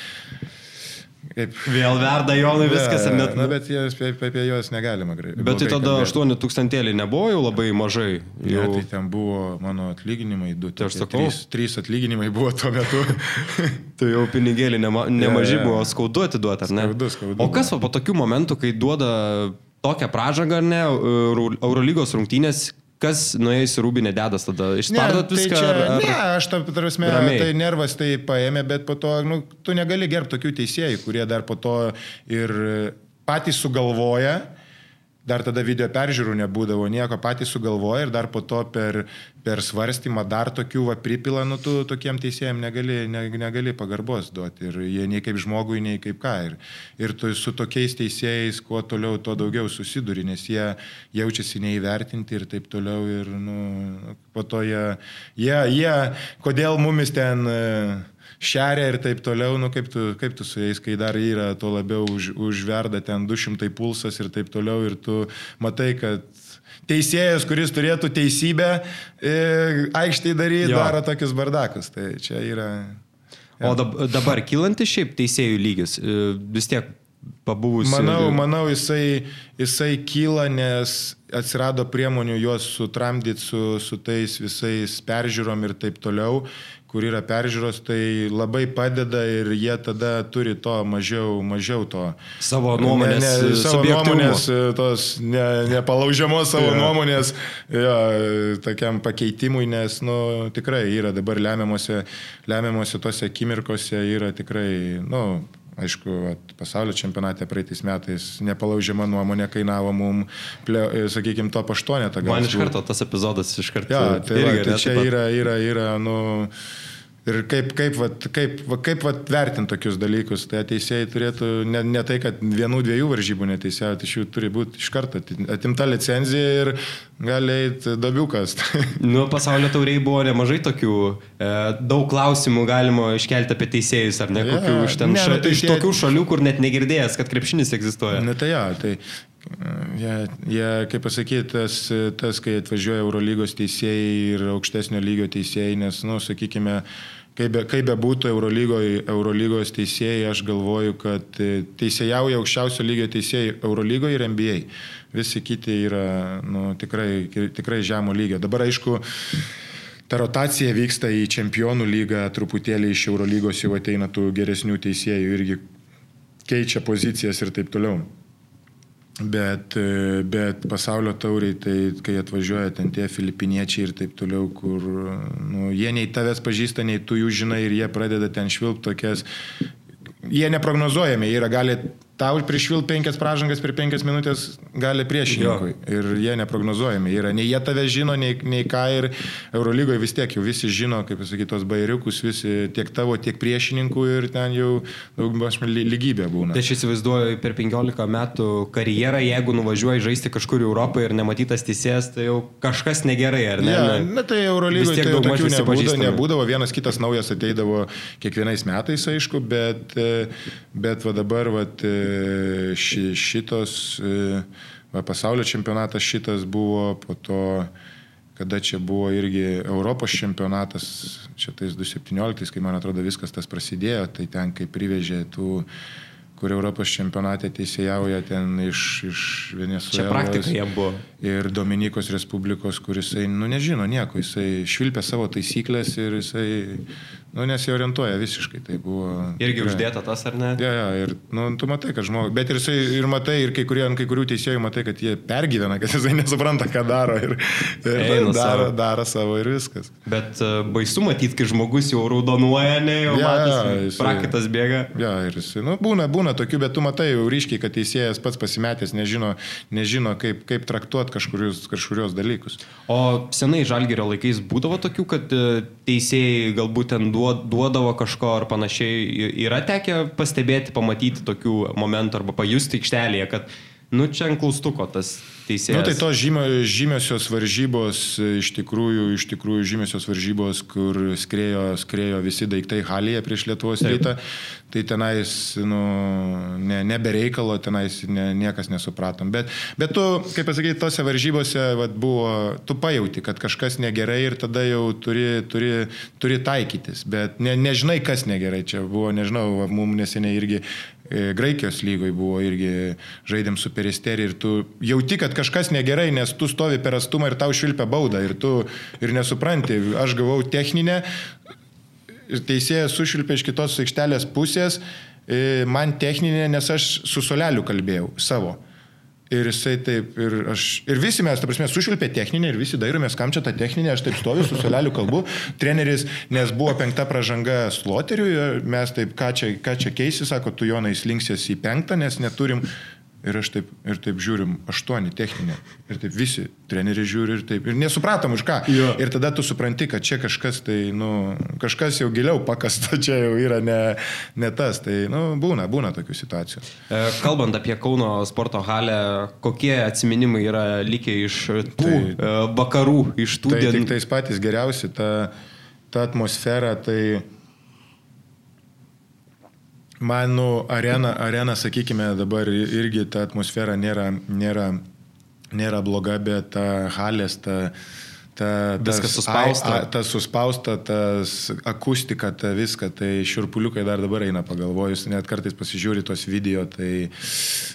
Kaip... Vėl verda Jonai viskas, ar net. Na, bet jas, apie, apie juos negalima greitai. Bet tai tada 8 tūkstantėlį nebuvo jau labai mažai. Jau... Ne, tai ten buvo mano atlyginimai, 2, tai aš sakau. 3 atlyginimai buvo tuo metu. [LAUGHS] tai jau pinigėlį nema, nemažai ja, ja. buvo skaudu atiduoti, ar ne? Skaudu, skaudu. O kas va, po tokių momentų, kai duoda tokią pražangą, ar ne, Eurolygos rungtynės, Kas nuėjus į rūbinę dedas tada? Išspardot tai viską? Čia, ar, ar... Ne, aš tam prasme, ramiai. tai nervas tai paėmė, bet po to, nu, tu negali gerbti tokių teisėjų, kurie dar po to ir patys sugalvoja, dar tada video peržiūrų nebūdavo, nieko patys sugalvoja ir dar po to per, per svarstymą dar tokių va pripila, nu tu tokiem teisėjim negali, ne, negali pagarbos duoti ir jie nei kaip žmogui, nei kaip ką. Ir, ir tu su tokiais teisėjais, kuo toliau, tuo daugiau susiduri, nes jie jaučiasi neįvertinti ir taip toliau ir nu, po to jie, jie, jie kodėl mumis ten... Uh, šeria ir taip toliau, nu kaip tu, kaip tu su jais, kai dar yra, tuo labiau už, užverda ten 200 pulsas ir taip toliau ir tu matai, kad teisėjas, kuris turėtų teisybę e, aikštėje daryti, daro tokius bardakus. Tai čia yra... Ja. O dabar kylantis šiaip teisėjų lygis, e, vis tiek pabuvus. Manau, manau jisai, jisai kyla, nes atsirado priemonių juos sutramdyti su, su tais visais peržiūrom ir taip toliau kur yra peržiūros, tai labai padeda ir jie tada turi to mažiau, mažiau to. Savo nuomonės. Ne, ne, savo nuomonės, tos ne, nepalaužiamos savo yeah. nuomonės jo, tokiam pakeitimui, nes nu, tikrai yra dabar lemiamuose, lemiamuose tose akimirkose yra tikrai, nu, Aišku, pasaulio čempionate praeitais metais nepalaužiama nuomonė kainavo mum, sakykime, top 8. Man iš karto tas epizodas iš karto. Ja, tai, va, tai čia yra, yra, yra, nu, Ir kaip, kaip, vat, kaip, kaip vat, vertinti tokius dalykus, tai teisėjai turėtų ne, ne tai, kad vienų, dviejų varžybų neteisėjai, iš jų turi būti iš karto atimta licenzija ir gali eiti dabiukas. [LAUGHS] nu, pasaulio tauriai buvo nemažai tokių, e, daug klausimų galima iškelti apie teisėjus, ar ne, ja, kokių iš ten, ne, ša, nu, iš tokių šalių, kur net negirdėjęs, kad krepšinis egzistuoja. Ne, tai ja, tai Jie, jie kaip pasakyti, tas, tas, kai atvažiuoja Eurolygos teisėjai ir aukštesnio lygio teisėjai, nes, na, nu, sakykime, kaip be, kaip be būtų Eurolygos teisėjai, aš galvoju, kad teisėjauja aukščiausio lygio teisėjai Eurolygoje ir NBA. Visi kiti yra nu, tikrai, tikrai žemo lygio. Dabar aišku, ta rotacija vyksta į čempionų lygą, truputėlį iš Eurolygos jau ateina tų geresnių teisėjų irgi keičia pozicijas ir taip toliau. Bet, bet pasaulio tauriai, tai kai atvažiuoja ten tie filipiniečiai ir taip toliau, kur nu, jie nei tavęs pažįsta, nei tu jų žinai ir jie pradeda ten švilpti tokias, jie neprognozuojami, jie yra gali tau prišvil penkias pražangas per penkias minutės gali priešininkui. Jo. Ir jie neprognozuojami yra. Nei jie tave žino, nei, nei ką. Ir Eurolygoje vis tiek jau visi žino, kaip pasakyti, tos bairiukus, visi tiek tavo, tiek priešininkų ir ten jau daugmaž lygybė būna. Tai aš įsivaizduoju per 15 metų karjerą, jeigu nuvažiuoji žaisti kažkur į Europą ir nematytas teisėjas, tai jau kažkas negerai, ar ne? Ja, na tai Eurolygoje tai tokių nebūdavo, nebūdavo, vienas kitas naujas ateidavo kiekvienais metais, aišku, bet, bet va dabar va, ši, šitos, e, va, pasaulio čempionatas šitas buvo, po to, kada čia buvo irgi Europos čempionatas, čia tais 2017, kai man atrodo viskas tas prasidėjo, tai ten kai privežė tų kur Europos čempionate teisėjauja ten iš, iš Venezuelos. Čia praktika jie buvo. Ir Dominikos Respublikos, kuris, nu, nežino nieko, jisai švilpia savo taisyklės ir jisai Nu, nesiorientuoja visiškai, tai buvo... Irgi tikrai. uždėta tas, ar ne? Ja, ja, ir nu, tu matai, kad žmogus, bet ir, ir matai, ir kai, kurie, kai kurių teisėjų matai, kad jie pergyvena, kad jisai [LAUGHS] nesupranta, ką daro ir, ir Eina daro, savo. daro savo ir viskas. Bet uh, baisu matyti, kai žmogus jau raudonuoja, ne, jau ja, matas, ja, jisai, prakitas bėga. Ja, ir jisai, nu, būna, būna tokių, bet tu matai jau ryškiai, kad teisėjas pats pasimetęs nežino, nežino kaip, kaip traktuoti kažkurios, kažkurios dalykus. O senai žalgerio laikais būdavo tokių, kad e, teisėjai galbūt ten duodavo kažko ar panašiai. Yra tekę pastebėti, pamatyti tokių momentų arba pajusti aikštelėje, kad, nu, čia ant klaustuko tas teisėjas. Na, nu, tai tos žymio, žymiosios varžybos, iš tikrųjų, iš tikrųjų žymiosios varžybos, kur skrėjo, skrėjo visi daiktai halėje prieš Lietuvos Taip. rytą, tai tenais, nu, ne, nebereikalo, tenais ne, niekas nesupratom. Bet, bet tu, kaip pasakyti, tose varžybose vat, buvo, tu pajauti, kad kažkas negerai ir tada jau turi, turi, turi taikytis, bet ne, nežinai, kas negerai. Čia buvo, nežinau, mums neseniai irgi Graikijos lygoje buvo irgi žaidėm su peristeri ir tu jauti, kad kažkas negerai, nes tu stovi per atstumą ir tau švilpia baudą ir tu ir nesupranti. Aš gavau techninę, teisėjas sušilpė iš kitos aikštelės pusės, e, man techninė, nes aš su soleliu kalbėjau savo. Ir jisai taip, ir aš, ir visi mes, ta prasme, sušvilpė techninę ir visi dairomės, kam čia ta techninė, aš taip stoviu su soleliu kalbu, treneris, nes buvo penkta pražanga sloteriui, mes taip, ką čia, ką čia keisi, sako, tu Jonai slinksės į penktą, nes neturim Ir aš taip, ir taip žiūrim, aštuoni techninė. Ir taip visi treneriai žiūri ir taip. Ir nesupratom už ką. Jo. Ir tada tu supranti, kad čia kažkas tai, nu, kažkas jau giliau pakasta, čia jau yra ne, ne tas. Tai, nu, būna, būna tokių situacijų. E, kalbant apie Kauno sporto halę, kokie atsiminimai yra likę iš tų tai, e, vakarų, iš tų tai, dienų? Tik tais patys geriausi, ta, ta atmosfera, tai Man, nu, arena, arena, sakykime, dabar irgi ta atmosfera nėra, nėra, nėra bloga, bet ta halės, ta, ta, viskas suspausta. A, a, tas suspausta, tas akustika, ta viską, tai širpuliukai dar dabar eina pagalvojus, net kartais pasižiūri tos video, tai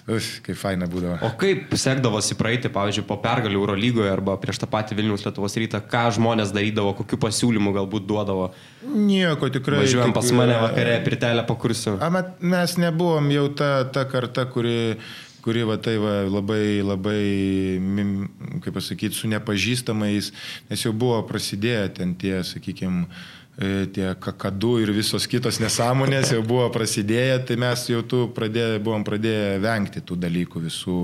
uf, kaip faina būdavo. O kaip sekdavosi praeiti, pavyzdžiui, po pergalių Euro lygoje arba prieš tą patį Vilnius Lietuvos rytą, ką žmonės darydavo, kokiu pasiūlymu galbūt duodavo? Nieko tikrai. Važiuojam pas mane vakare, pritelę pakursiu. Mes nebuvom jau ta, ta karta, kuri kuri va tai va labai, labai, kaip pasakyti, su nepažįstamais, nes jau buvo prasidėję ten tie, sakykime, tie kakadų ir visos kitos nesąmonės jau buvo prasidėję, tai mes jau tu pradėję, buvom pradėję vengti tų dalykų visų.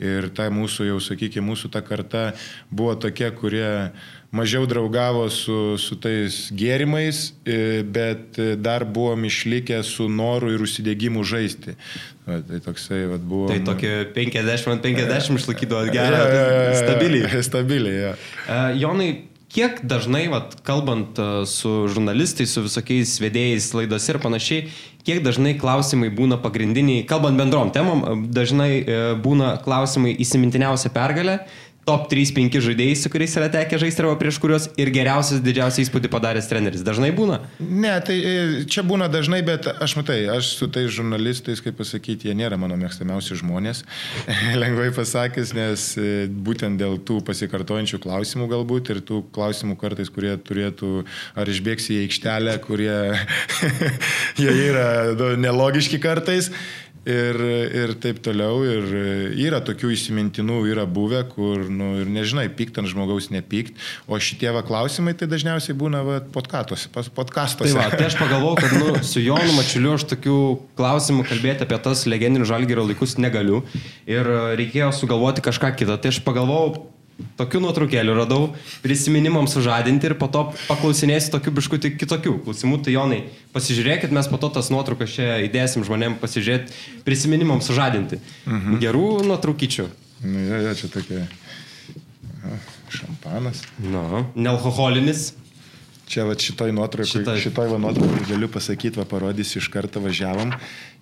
Ir ta mūsų, jau sakykime, mūsų ta karta buvo tokia, kurie mažiau draugavo su, su tais gėrimais, e, bet dar buvom išlikę su noru ir užsidėgymu žaisti. Va, tai toksai va, buvo. Tai tokie 50 ant 50 išlaikydavo gerą, ja, ja, ja, stabiliai. Stabiliai, ja. Jonai, kiek dažnai, vat, kalbant uh, su žurnalistais, su visokiais vedėjais laidose ir panašiai, kiek dažnai klausimai būna pagrindiniai, kalbant bendrom temom, dažnai uh, būna klausimai įsimintiniausia pergalė, top 3-5 žaidėjai, su kuriais yra tekę žaisti arba prieš kuriuos ir geriausias didžiausią įspūdį padaręs treneris. Dažnai būna? Ne, tai e, čia būna dažnai, bet aš matai, aš su tais žurnalistais, kaip pasakyti, jie nėra mano mėgstamiausi žmonės, [LAUGHS] lengvai pasakęs, nes e, būtent dėl tų pasikartojančių klausimų galbūt ir tų klausimų kartais, kurie turėtų ar išbėgsi į aikštelę, kurie [LAUGHS] jie yra nu, nelogiški kartais. Ir, ir taip toliau. Ir yra tokių įsimintinų, yra buvę, kur, nu, ir nežinai, pykt ant žmogaus nepykt, o šitie va klausimai tai dažniausiai būna va, podkastuose. podkastuose. Tai, va, tai aš pagalvojau, kad nu, su Jonu Mačiuliu aš tokių klausimų kalbėti apie tas legendinius žalgerio laikus negaliu ir reikėjo sugalvoti kažką kitą. Tai aš pagalvojau, tokių nuotraukėlių radau, prisiminimams sužadinti ir po to paklausinėsiu tokių biškutį kitokių klausimų. Tai Jonai, pasižiūrėkit, mes po to tas nuotraukas čia įdėsim žmonėm pasižiūrėti, prisiminimams sužadinti. Mhm. Gerų nuotraukyčių. Nu, jo, jo, čia tokia. Šampanas. Nu, nealkoholinis. Čia va šitoj nuotraukai, šitoj, šitoj va nuotraukai galiu pasakyti, va parodysiu, iš karto važiavom.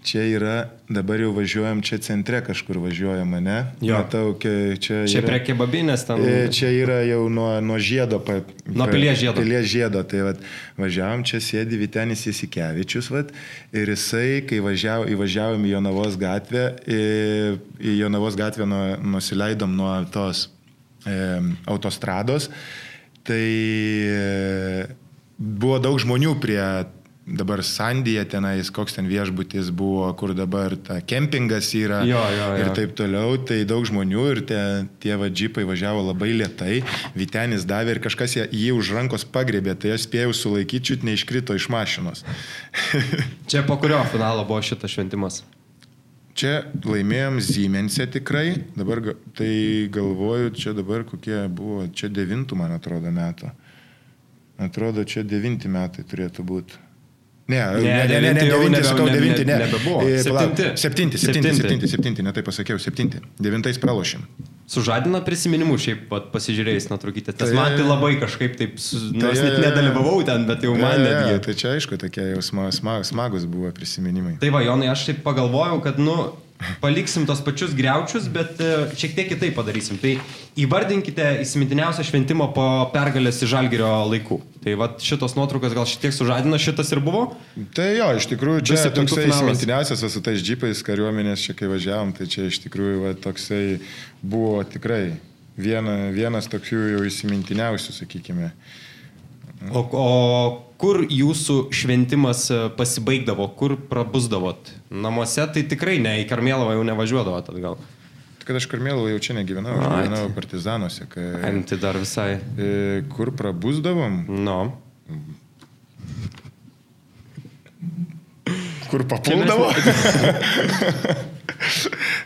Čia yra, dabar jau važiuojam, čia centre kažkur važiuojam, ne? Jo. Matau, čia... Čia yra, prie kebabinės tam. E, čia yra jau nuo, nuo žiedo. Pa, nuo pilies žiedo. Pilies žiedo. Tai va, važiavom, čia sėdi Vitenis Įsikevičius, va, ir jisai, kai važiav, įvažiavom į Jonavos gatvę, į, į Jonavos gatvę nuo, nusileidom nuo tos e, autostrados, tai e, buvo daug žmonių prie dabar Sandyje tenais, koks ten viešbutis buvo, kur dabar ta kempingas yra jo, jo, jo. ir taip toliau, tai daug žmonių ir tie, tie vadžipai važiavo labai lietai, Vitenis davė ir kažkas jį už rankos pagrebė, tai aš spėjau sulaikyti, čiut neiškrito iš mašinos. Čia po kurio finalo buvo šitas šventimas? Čia laimėjom Siemensė tikrai, dabar tai galvoju, čia dabar kokie buvo, čia devintų, man atrodo, metų. Atrodo, čia devinti metai turėtų būti. Ne, ne, ne, ne, ne, ne, devinti, sakau, devinti, ne. Nebebuvo. Septinti. Septinti, septinti, septinti, septinti, ne taip pasakiau, septinti. Devintais pralošėm. Sužadina prisiminimų šiaip pat pasižiūrėjus nuotraukytę. Tas tai, man tai labai kažkaip taip, tai, nors net nedalyvavau ten, bet jau man ja, netgi. Tai čia aišku, tokie jau smag, smag, smagus buvo prisiminimai. Tai va, Jonai, aš taip pagalvojau, kad, nu, paliksim tos pačius greučius, bet e, šiek tiek kitaip padarysim. Tai įvardinkite įsimintiniausią šventimą po pergalės į Žalgirio laikų. Tai va šitos nuotraukos gal šiek tiek sužadino, šitas ir buvo? Tai jo, iš tikrųjų, čia toksai įsimintiniausias su tais džipais kariuomenės, čia kai važiavom, tai čia iš tikrųjų va, toksai buvo tikrai viena, vienas tokių jau įsimintiniausių, sakykime. O, o kur jūsų šventimas e, pasibaigdavo, kur prabusdavot? Namuose tai tikrai ne, į Karmėlavą jau nevažiuodavot atgal. Kad aš Karmėlavą jau čia negyvenau, aš Ai, gyvenau tai- partizanuose. Kai, Ai, tai dar visai. e, kur prabusdavom, No. kur papuldavo. [LAUGHS]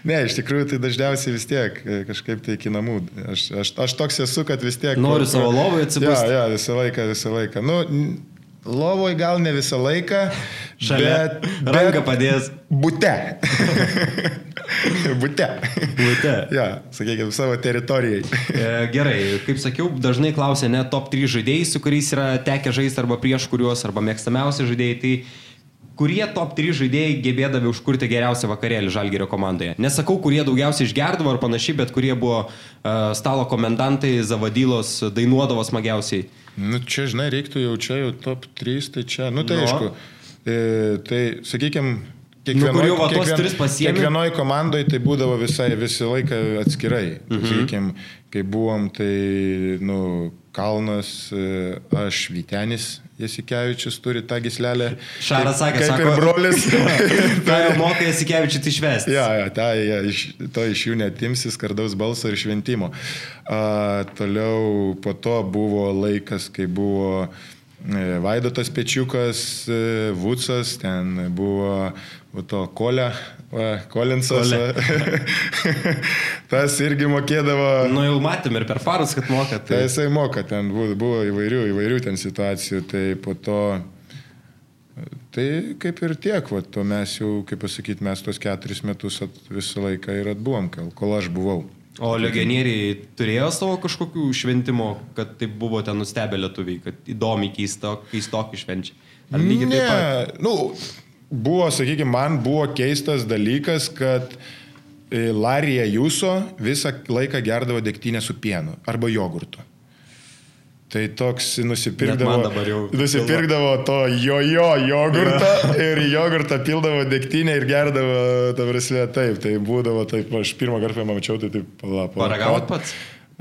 ne, iš tikrųjų tai dažniausiai vis tiek e, kažkaip tai iki namų. Aš, aš, aš toks esu, kad vis tiek... Noriu savo lovoje Ja, atsibūsti. ja, visą laiką, visą laiką. Nu, lovoj gal ne visą laiką, Šalia. bet... Ranką padės. Bute. [LAUGHS] Bute. Bute. Ja, sakykime, savo teritorijai. E, gerai, kaip sakiau, dažnai klausia ne top 3 žaidėjai, su kuriais yra tekę žaisti arba prieš kuriuos, arba mėgstamiausi žaidėjai. Tai kurie top 3 žaidėjai gebėdavo užkurti geriausią vakarėlį Žalgerio komandoje. Nesakau, kurie daugiausiai išgerdavo ar panašiai, bet kurie buvo uh, stalo komendantai, zavadylos, dainuodavo smagiausiai. Nu, čia, žinai, reiktų jau čia, jau top 3, tai čia, nu tai Nu. aišku. E, tai, sakykime, Nu, tuos tris pasiėmė? kiekvienoje komandoje tai būdavo visai, visą laiką atskirai. Mhm. Sakykime, kai buvom, tai, nu, Kalnas, e, aš Vitenis Jasikevičius turi tą gislelę. Šaras sakė, sako, ir brolis. [LAUGHS] Tai jau mokai Jasikevičiui išvesti. Ja, ja, ta, ja, iš, to iš jų netimsi skardaus balso ir šventimo. A, toliau po to buvo laikas, kai buvo e, Vaidotas Pečiukas, e, Vucas, ten buvo to Kolė, va, Kolinsas. [LAUGHS] Tas irgi mokėdavo. Nu jau matėm ir per farus, kad moka. Tai Tai... jisai moka, ten buvo, buvo įvairių, įvairių ten situacijų, tai po to, tai kaip ir tiek, va, to mes jau, kaip pasakyti, mes tos keturis metus at, visą laiką ir atbuvom, kol, aš buvau. O legionieriai turėjo savo kažkokių šventimo, kad tai buvo ten nustebę lietuviai, kad įdomi keistok, keistokį švenčia. Ar lygiai taip pat? Ne, nu, buvo, sakykime, man buvo keistas dalykas, kad e, Larija Jūso visą laiką gerdavo degtinę su pienu arba jogurtu. Tai toks nusipirkdavo, nusipirkdavo to jojo jogurtą [LAUGHS] ir į jogurtą pildavo degtinę ir gerdavo, ta prasme, taip, tai būdavo taip, aš pirmą kartą pamačiau, tai taip, pala, pala, Paragavot pats?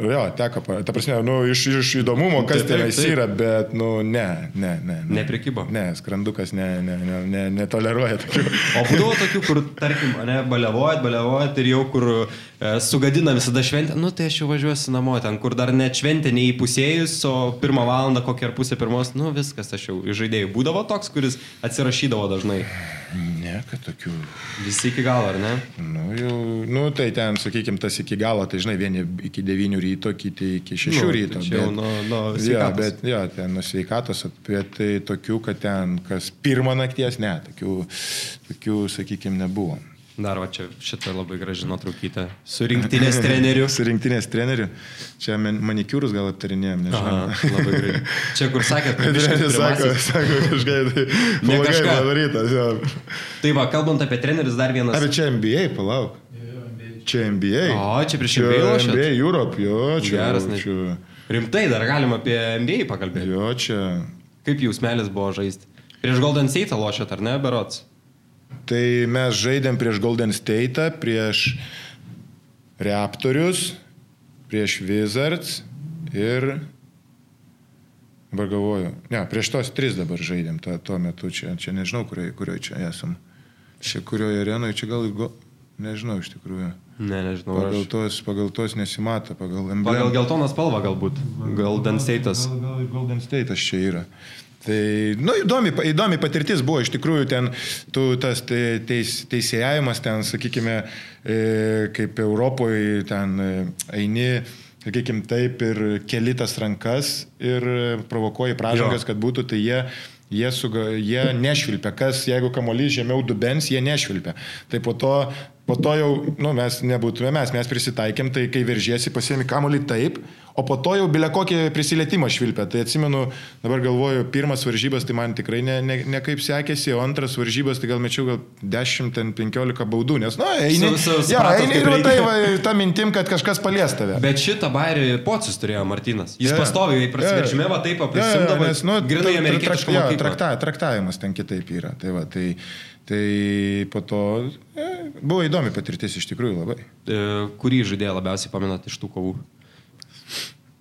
Jo, teko, ta prasme, nu, iš, iš įdomumo, kas tenais taip. yra, bet, nu, ne, ne, ne. ne. Neprikibo. Ne, skrandukas ne, ne, ne, ne, netoleruoja tokių. O būdavo tokių, kur, tarkim, ne, baliavojat, baliavojat ir jau kur e, sugadina visada šventę, nu tai aš jau važiuosiu namo ten, kur dar net šventė neįpusėjus, o pirmą valandą kokią ar pusę pirmos, nu viskas, aš jau iš žaidėjų. Būdavo toks, kuris atsirašydavo dažnai. Ne, kad tokių. Visi iki galo, ar ne? Nu, jau, nu, tai ten, sakykime, tas iki galo, tai žinai, vieni iki 9 ryto, kiti iki 6 Nu, ryto. tai jau nuo- Ja, sveikatos. bet, ja, ten nuo sveikatos, bet tai tokių, kad ten kas pirmą nakties, ne, tokių, tokių sakykime, nebuvo. Dar va čia šitą labai graži nuotraukytę. Su rinktinės [LAUGHS] treneriu. Su rinktinės treneriu, čia man- manikiūrus gal aptarinėjom, nežinau. Aha, labai graži. Čia kur sakėt, kad Treneris sako, sako kažką, [LAUGHS] tai Ne blogai jo. Tai va, kalbant apie trenerius, dar vienas. A, bet čia NBA, palauk. Čia NBA. O, čia prieš Čia NBA lošėt? NBA Europe, jo, čia. Geras, ne- čia Rimtai, dar galim apie NBA pakalbėti. jo, čia. Kaip jūs melis buvo žaisti? Prieš Golden State lošėt, ar ne, Berots? Tai mes žaidėm prieš Golden State, prieš Raptorius, prieš Wizards ir... Dabar galvoju. Ne, prieš tos tris dabar žaidėm ta, tuo metu čia. Čia nežinau, kurioje kurio čia esam. Čia kurioje arenoje, čia gal... Go... Nežinau iš tikrųjų. Ne, nežinau. Pagal Aš... tos, pagal tos nesimato, pagal emblemą. Pagal geltoną spalvą galbūt. Golden State'as. Gal, gal Golden State'as čia yra. Tai, nu, įdomi, įdomi patirtis buvo, iš tikrųjų, ten tu, tas te- teis, teisėjavimas, ten, sakykime, e, kaip Europoje, ten e, eini, sakykime, taip ir keli tas rankas ir provokuoji pražangas, kad būtų, tai jie, jie, suga, jie nešvilpia, kas, jeigu kamuolys žemiau dubens, jie nešvilpia. Tai po to, po to jau, nu, mes nebūtume mes, mes prisitaikėm, tai kai veržiesi, pasiemi kamuolį taip, o po to jau bilia kokį prisilietimą švilpia. Tai atsimenu, dabar galvoju, pirmas varžybas tai man tikrai ne, ne, ne kaip sekėsi, o antras varžybas tai gal mečiau gal 10-15 baudų, nes, na, eini, Su- su- ja, eini ir tai va, ta mintim, kad kažkas palies tave. Bet šitą bairį pocius turėjo Martinas. Jis Jo. pastoviai prasiveržime, Jo. va taip Jo, jo, aprisimdavo. nes, nu, Grinai mokyklą. trakta, traktavimas ten kitaip yra. Tai, va, tai, tai po to e, buvo įdomi patirtis iš tikrųjų labai. E, Kurį žaidėją labiausiai pamenat iš tų kovų?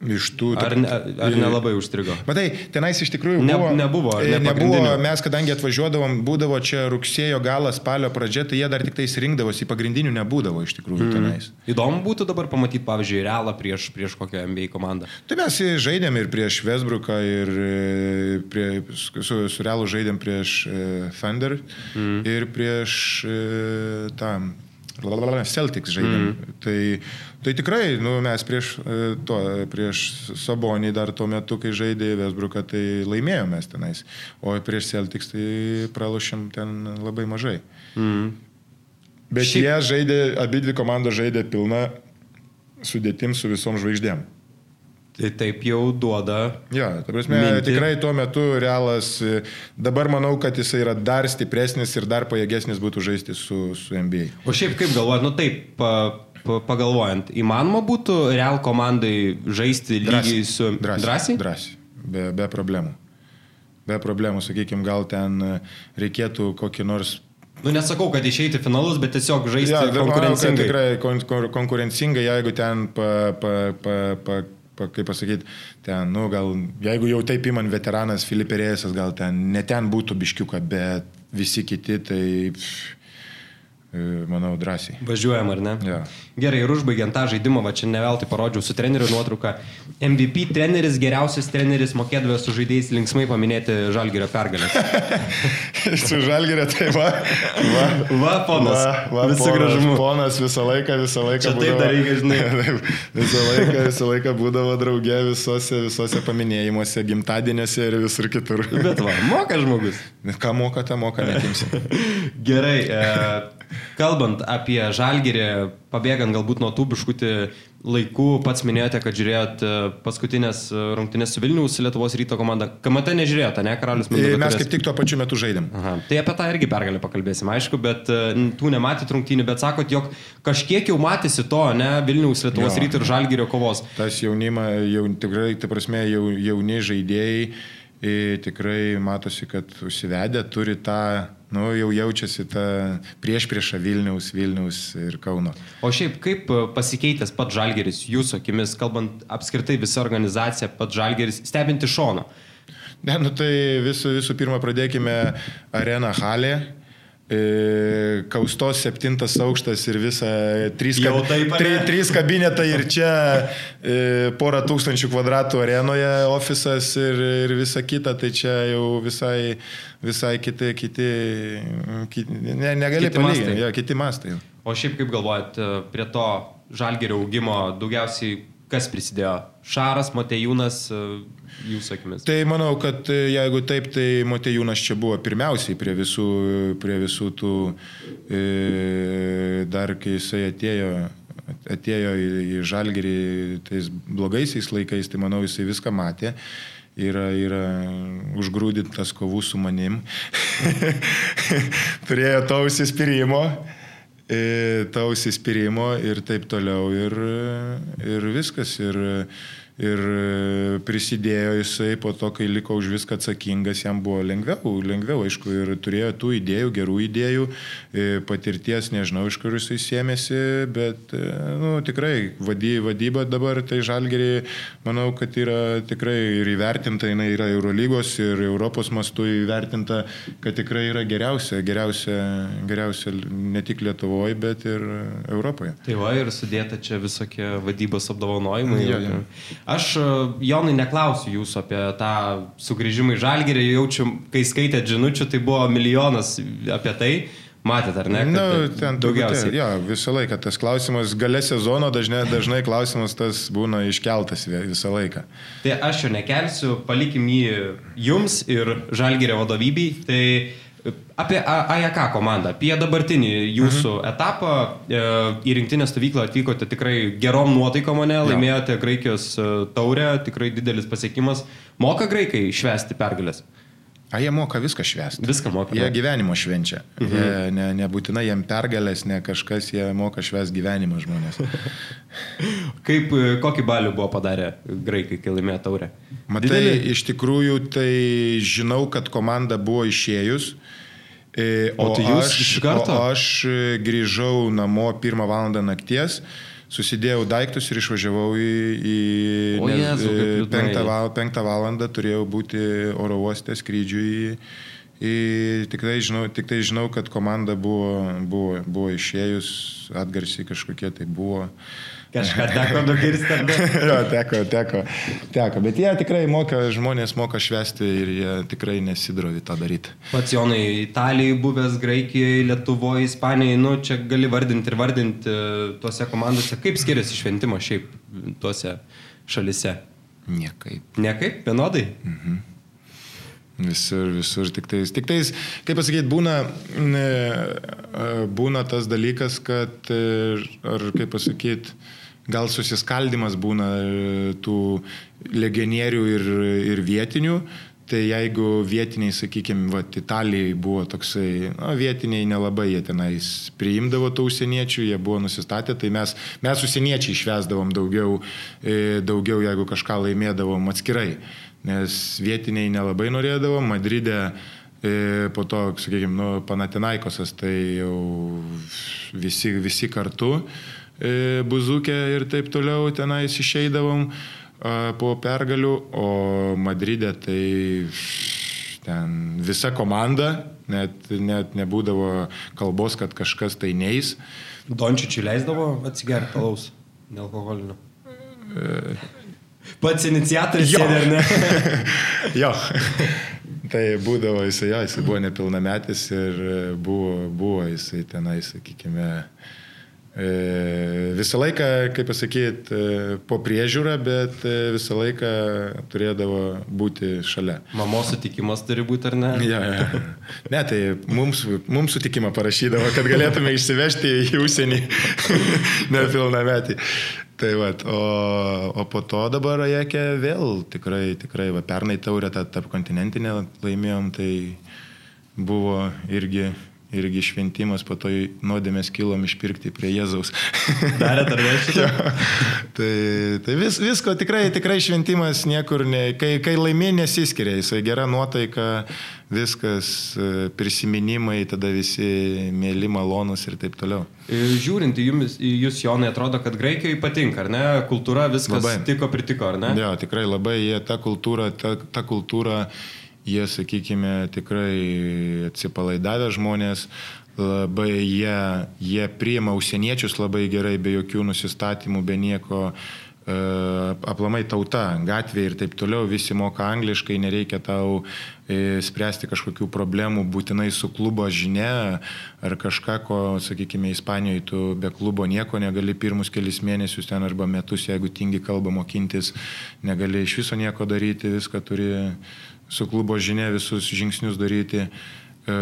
Iš tų... Ar, ne, ar nelabai užstrigo? Matai, tenais iš tikrųjų Ne- buvo, nebuvo, e, ne nebuvo, mes kadangi atvažiuodavom, būdavo čia rugsėjo galas, spalio pradžia, tai jie dar tik tais rinkdavosi, pagrindinių nebūdavo iš tikrųjų mm. tenais. Įdomu būtų dabar pamatyti, pavyzdžiui, realą prieš, prieš kokią NBA komandą. Tai mes žaidėm ir prieš Vesbruką, ir e, prie, su, su Realu žaidėm prieš e, Thunder mm. ir prieš e, lalalala, Celtics žaidėm. Mm. Tai, tai tikrai, nu, mes prieš, e, to, prieš Sabonį dar tuo metu, kai žaidė Vesbruką, tai laimėjome tenais. O prieš Celtics tai pralošėm ten labai mažai. Mm. Bet Šiaip- jie žaidė, abi dvi komandos žaidė pilną sudėtim su visom žvaigždėm. Tai taip jau duoda. Jo, ta prasme, Mintį. Tikrai tuo metu realas, e, dabar manau, kad jis yra dar stipresnis ir dar pajėgesnis būtų žaisti su, su NBA. O šiaip kaip galvojat, nu taip, pa, pa, pagalvojant, įmanoma būtų real komandai žaisti lygiai su... Drąsiai? Drąsiai, be, be problemų. Be problemų, sakykime, gal ten e, reikėtų kokį nors Nu nesakau, kad išeiti finalus, bet tiesiog žaisti Ja, ja, dar manau, konkurencingai. tikrai kon, kon, konkurencingai, jeigu ten, pa, pa, pa, pa, kaip pasakyti, ten, nu, gal, jeigu jau taip įman veteranas Filipė Rėsas, gal ten, ne ten būtų biškiuka, bet visi kiti, tai, pff, e, manau, drąsiai. Važiuojam, ar ne? Ja. Gerai, ir užbaigiant tą žaidimą, va čia ne veltui parodžiau su treneriu nuotrauką. MVP treneris, geriausias treneris, mokėdavo su žaidėjais linksmai paminėti Žalgirio pergalę. [LAUGHS] Su žalgerio, tai va. Va, Va, ponas. Visu ponas, gražumu. Ponas visą laiką, visą laiką. Čia taip dar reikia, žinai. [LAUGHS] Visą laiką, visą laiką būdavo draugė visose, visose paminėjimuose, gimtadieniuose ir visur kitur. Bet va, moka žmogus. Ką moka, tą moka, netimsi. [LAUGHS] Gerai, e, kalbant apie žalgerį, pabėgant galbūt nuo tų biškutį laikų, pats minėjote, kad žiūrėjot e, paskutinės e, rungtynės su Vilniaus Lietuvos ryto komanda. KMT nežiūrėjote, ne, Karalius Mindaugas? Mes kaip tik tuo pačiu metu žaidėm. Aha. Tai apie tą irgi pergalę pakalbėsim, aišku, bet e, tų nematėt rungtynių, bet sakot, jog kažkiek jau matėsi to, ne, Vilniaus Lietuvos ryto ir žalgerio kovos. Tas jaunimą, jau, tikrai, tai prasme, jau, jauni žaidėjai Ir tikrai matosi, kad užsivedę turi tą, nu, jau jaučiasi tą prieš priešą Vilniaus, Vilniaus ir Kauno. O šiaip kaip e, pasikeitęs pats Žalgeris, jūsų akimis, kalbant apskritai visą organizaciją, pats Žalgeris, stebinti šono? Ne, nu tai visų, visų pirma pradėkime areną Halė. E, kaustos septintas aukštas ir visa trys, kab... tri, trys kabinetai ir čia e, porą tūkstančių kvadratų arenoje ofisas ir, ir visa kita, tai čia jau visai, visai kiti, kiti, kiti ne, negali Kiti mastai. palyginti, ja, kiti mastai. O šiaip kaip galvojat, e, prie to Žalgerio augimo daugiausiai kas prisidėjo? Šaras, Matejūnas, e, jūsų akimis. Tai manau, kad e, jeigu taip, tai Motejūnas čia buvo pirmiausiai prie visų, prie visų tų, e, dar kai jisai atėjo, atėjo į, į Žalgerį tais blogaisiais laikais, tai manau, jisai viską matė. Yra, yra užgrūdintas kovų su manim. [LAUGHS] Turėjo to užsispyrimo, e, to užsispyrimo ir taip toliau. Ir, ir viskas. Ir, ir prisidėjo jisai po to, kai liko už viską atsakingas, jam buvo lengviau, lengviau, aišku, ir turėjo tų idėjų, gerų idėjų, e, patirties, nežinau, iš kur jisai sėmėsi, bet, e, nu, tikrai, vady, vadyba dabar, tai žalgeriai, manau, kad yra tikrai ir įvertinta, jinai yra Eurolygos ir Europos mastu įvertinta, kad tikrai yra geriausia, geriausia, geriausia ne tik Lietuvoje, bet ir Europoje. Tai va ir sudėta čia visokie vadybos apdovanojimai. Jo, jo. Aš, e, Jonai, neklausiu jūsų apie tą sugrįžimą į Žalgerį, jaučiu, kai skaitėt žinučių, tai buvo milijonas apie tai. Matėt, ar ne? Na, nu, ten daugiausiai. Jo, visą laiką tas klausimas, gale sezono dažnai, dažnai klausimas tas būna iškeltas vi- visą laiką. Tai aš jo nekelsiu, palikim jį jums ir Žalgerio vadovybei. Tai apie AJK komandą, apie dabartinį jūsų mhm. etapą. E, Į rinktinę stovyklą atvykote tikrai gerom nuotaikom mane, laimėjote Graikijos e, taurę, tikrai didelis pasiekimas. Moka graikai švesti pergalės? A, jie moka viską švęsti. Viską moka. Jie ne? gyvenimo švenčia. Mhm. Jie ne, nebūtinai jiem pergalės, ne kažkas, jie moka švęsti gyvenimą žmonės. [LAUGHS] Kaip, e, kokį balių buvo padarę graikai, kai laimėjo taurę? Matai, Didelį? iš tikrųjų, tai žinau, kad komanda buvo išėjus. e, O tai jūs aš, iš karto? O aš e, grįžau namo pirmą valandą nakties, susidėjau daiktus ir išvažiavau į... į O Jėzau, kaip e, penktą, val, penktą valandą turėjau būti oro uoste skrydžiui į... į tikrai, žinau, tik tai žinau, kad komanda buvo, buvo, buvo išėjus, atgarsiai kažkokie tai buvo. Kažką teko ne? [LAUGHS] jo, teko, teko, teko. Bet jie tikrai moka, žmonės moka švesti ir jie tikrai nesidrovi tą daryti. Pats Jonai, Italijai buvęs, Graikijoje, Lietuvoje, Ispanijoje, nu čia gali vardinti ir vardinti e, tuose komandose. Kaip skiriasi šventimas šiaip tuose šalise? Niekaip. Nekaip, vienodai? Visur, visur, tik tais, tik tais, kaip pasakyti, būna, ne, e, būna tas dalykas, kad, e, ar kaip pasakyti, gal susiskaldimas būna e, tų legionierių ir, ir vietinių. Tai jeigu vietiniai, sakykime, va, Italijai buvo toksai, na, vietiniai nelabai jie tenais priimdavo tų užsieniečių, jie buvo nusistatę, tai mes, mes užsieniečiai išvesdavom daugiau, e, daugiau, jeigu kažką laimėdavom atskirai, nes vietiniai nelabai norėdavo, Madride e, po to, sakykime, nu, Panatinaikosas, tai jau visi, visi kartu e, buzukė ir taip toliau tenais išeidavom po pergalių, o Madride tai ten visa komanda, net, net nebūdavo kalbos, kad kažkas tai neis. Dončičiui leisdavo atsigerti alaus, nealkoholinio. Pats iniciatorius Jo. sėdė, ar ne? [LAUGHS] jo. tai būdavo jisai, jo, jisai buvo nepilnametis ir e, buvo, buvo jisai tenai, sakykime, e, visą laiką, kaip pasakyti, po priežiūrą, bet e, visą laiką turėdavo būti šalia. Mamos sutikimas turi būti, ar ne? Ja, ja. Ne, tai mums, mums sutikimą parašydavo, kad galėtume išsivežti į užsienį [LAUGHS] nepilnametį. Tai va, o, o po to dabar Ajekė vėl tikrai, tikrai, va, pernai taurę tą tarp kontinentinę laimėjom, tai buvo irgi irgi šventimas, po to nuodėmės kilom išpirkti prie Jėzaus. Darėt ar šitą? [LAUGHS] tai tai vis, visko tikrai, tikrai šventimas niekur, ne, kai, kai laimė nesiskiria, jisai gera nuotaika, viskas, e, prisiminimai, tada visi mėly malonus ir taip toliau. E, žiūrint į jūs, į jūs Jonai, atrodo, kad Graikijoje patinka, ar ne? Kultūra viskas labai. tiko, pritiko, ar ne? Jo, tikrai labai, jie ta kultūra, ta, ta kultūra jie, sakykime, tikrai atsipalaidavę žmonės, labai jie, jie priima užsieniečius labai gerai, be jokių nusistatymų, be nieko e, aplamai tauta, gatvė ir taip toliau, visi moka angliškai, nereikia tau e, spręsti kažkokių problemų būtinai su klubo žinia ar kažką, ko, sakykime, Ispanijoje tu be klubo nieko negali pirmus kelius mėnesius ten arba metus, jeigu tingi kalbą mokintis, negali iš viso nieko daryti, viską turi su klubo žinia visus žingsnius daryti e,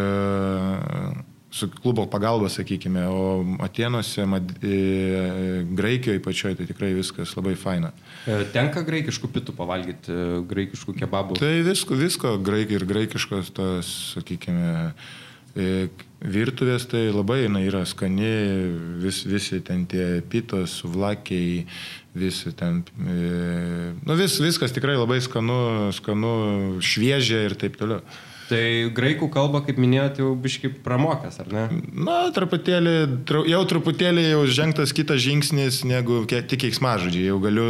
su klubo pagalba, sakykime, o Atenuose. E, Graikijoje pačioje tai tikrai viskas labai faina. E, tenka graikiškų pitų pavalgyti, graikiškų kebabų? Tai visko, visko, graikiai ir graikiškos, tas, sakykime, virtuvės tai labai jinai yra skani, vis, visi ten tie pitos, vlakiai, visi ten, e, nu vis, viskas tikrai labai skanu, skanu, šviežia ir taip toliau. Tai graikų kalbą, kaip minėjote, jau biškai pramokęs, ar ne? Na, truputėlį, jau truputėlį jau žengtas kitas žingsnis negu tik keiksmažodžiai. Jau galiu,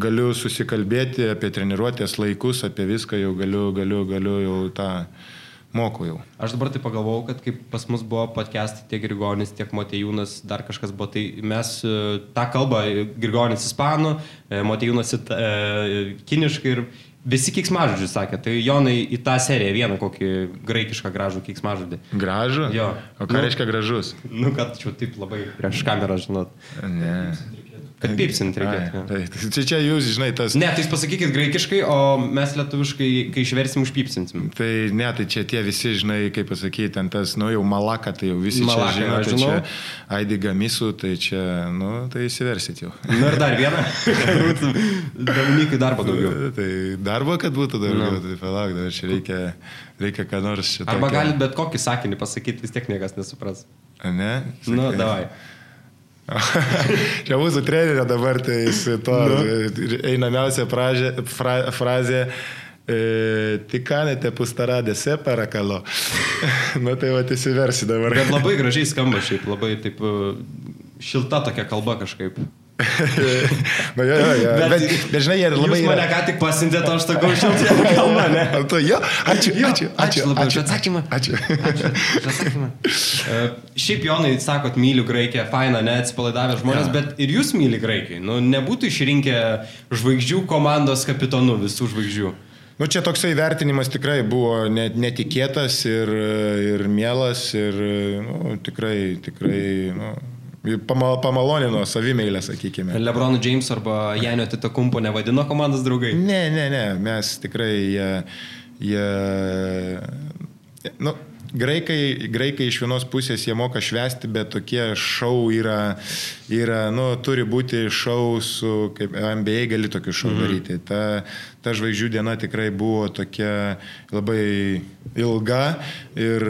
galiu susikalbėti apie treniruotės laikus, apie viską, jau galiu, galiu, galiu jau tą... Ta moku jau. Aš dabar tai pagalvojau, kad kaip pas mus buvo podcastai tiek Grigonis, tiek Motejūnas, dar kažkas buvo, tai mes e, tą kalbą, Grigonis ispanų, e, Motejūnas e, kiniškai ir visi kiksmažodžiai sakė. Tai Jonai į tą seriją vieną kokį graikišką gražų kiksmažodį. Gražų? Jo. O ką nu, reiškia gražus? Nu, kad čia taip labai prieš kamerą žinot. Ne. Kad pipsint reikėtų. Tai, tai čia jūs, žinai, tas. Ne, tai pasakykit graikiškai, o mes lietuviškai, kai išversim, užpipsinsim. Tai ne, tai čia tie visi, žinai, kaip pasakyti, ten tas, nu jau malaka, tai jau visi malaka, čia žino, tai žinau. čia Aidi Gamisų, tai čia, nu, tai įsiversit jau. Na ir dar vieną. [LAUGHS] Dominikai darbo daugiau. Tai darbo, kad būtų daugiau, no. tai palauk, dar čia reikia, reikia ką nors šitą. Arba galit bet kokį sakinį pasakyti, vis tiek niekas nesupras. Ne? Sakai. Nu, davai. Čia mūsų trenerio dabar, tai jis to nu. einamiausia frazė, fra, frazė E, tikanete pustaradė separakalo. [LAUGHS] nu tai va, įsiversi dabar. Bet labai gražiai skamba šiaip, labai taip e, šilta tokia kalba kažkaip. [LAUGHS] Na, jo, jo, jo. Bet, bet, bet žinai, jie labai... Jūs mane ką tik pasintėte, aš sakau, šiltą [LAUGHS] kalbą, ne? To, jo, ačiū, jo, ačiū, ačiū. Labai ačiū atsakymą. Ačiū. ačiū. atsakymą. [LAUGHS] Uh, šiaip Jonai, sakot, myliu Graikiją, faina, ne, atsipalaidavę žmonės, ja. bet ir jūs myli Graikiai. Nu, nebūtų išrinkę žvaigždžių komandos kapitonų, visų žvaigždžių. Nu, čia toksai vertinimas tikrai buvo netikėtas ir, ir mielas ir nu, tikrai, tikrai nu, Pamal, pamalonino savimeilę, sakykime. Lebronų James arba Janio Titakumpo nevadino komandos draugai? Ne, ne, ne, mes tikrai jie, jie nu, graikai, graikai iš vienos pusės jie moka švesti, bet tokie šau yra, yra nu, turi būti šau su, kaip MBA gali tokius šau mhm. daryti. Ta, ta žvaigždžių diena tikrai buvo tokia labai ilga ir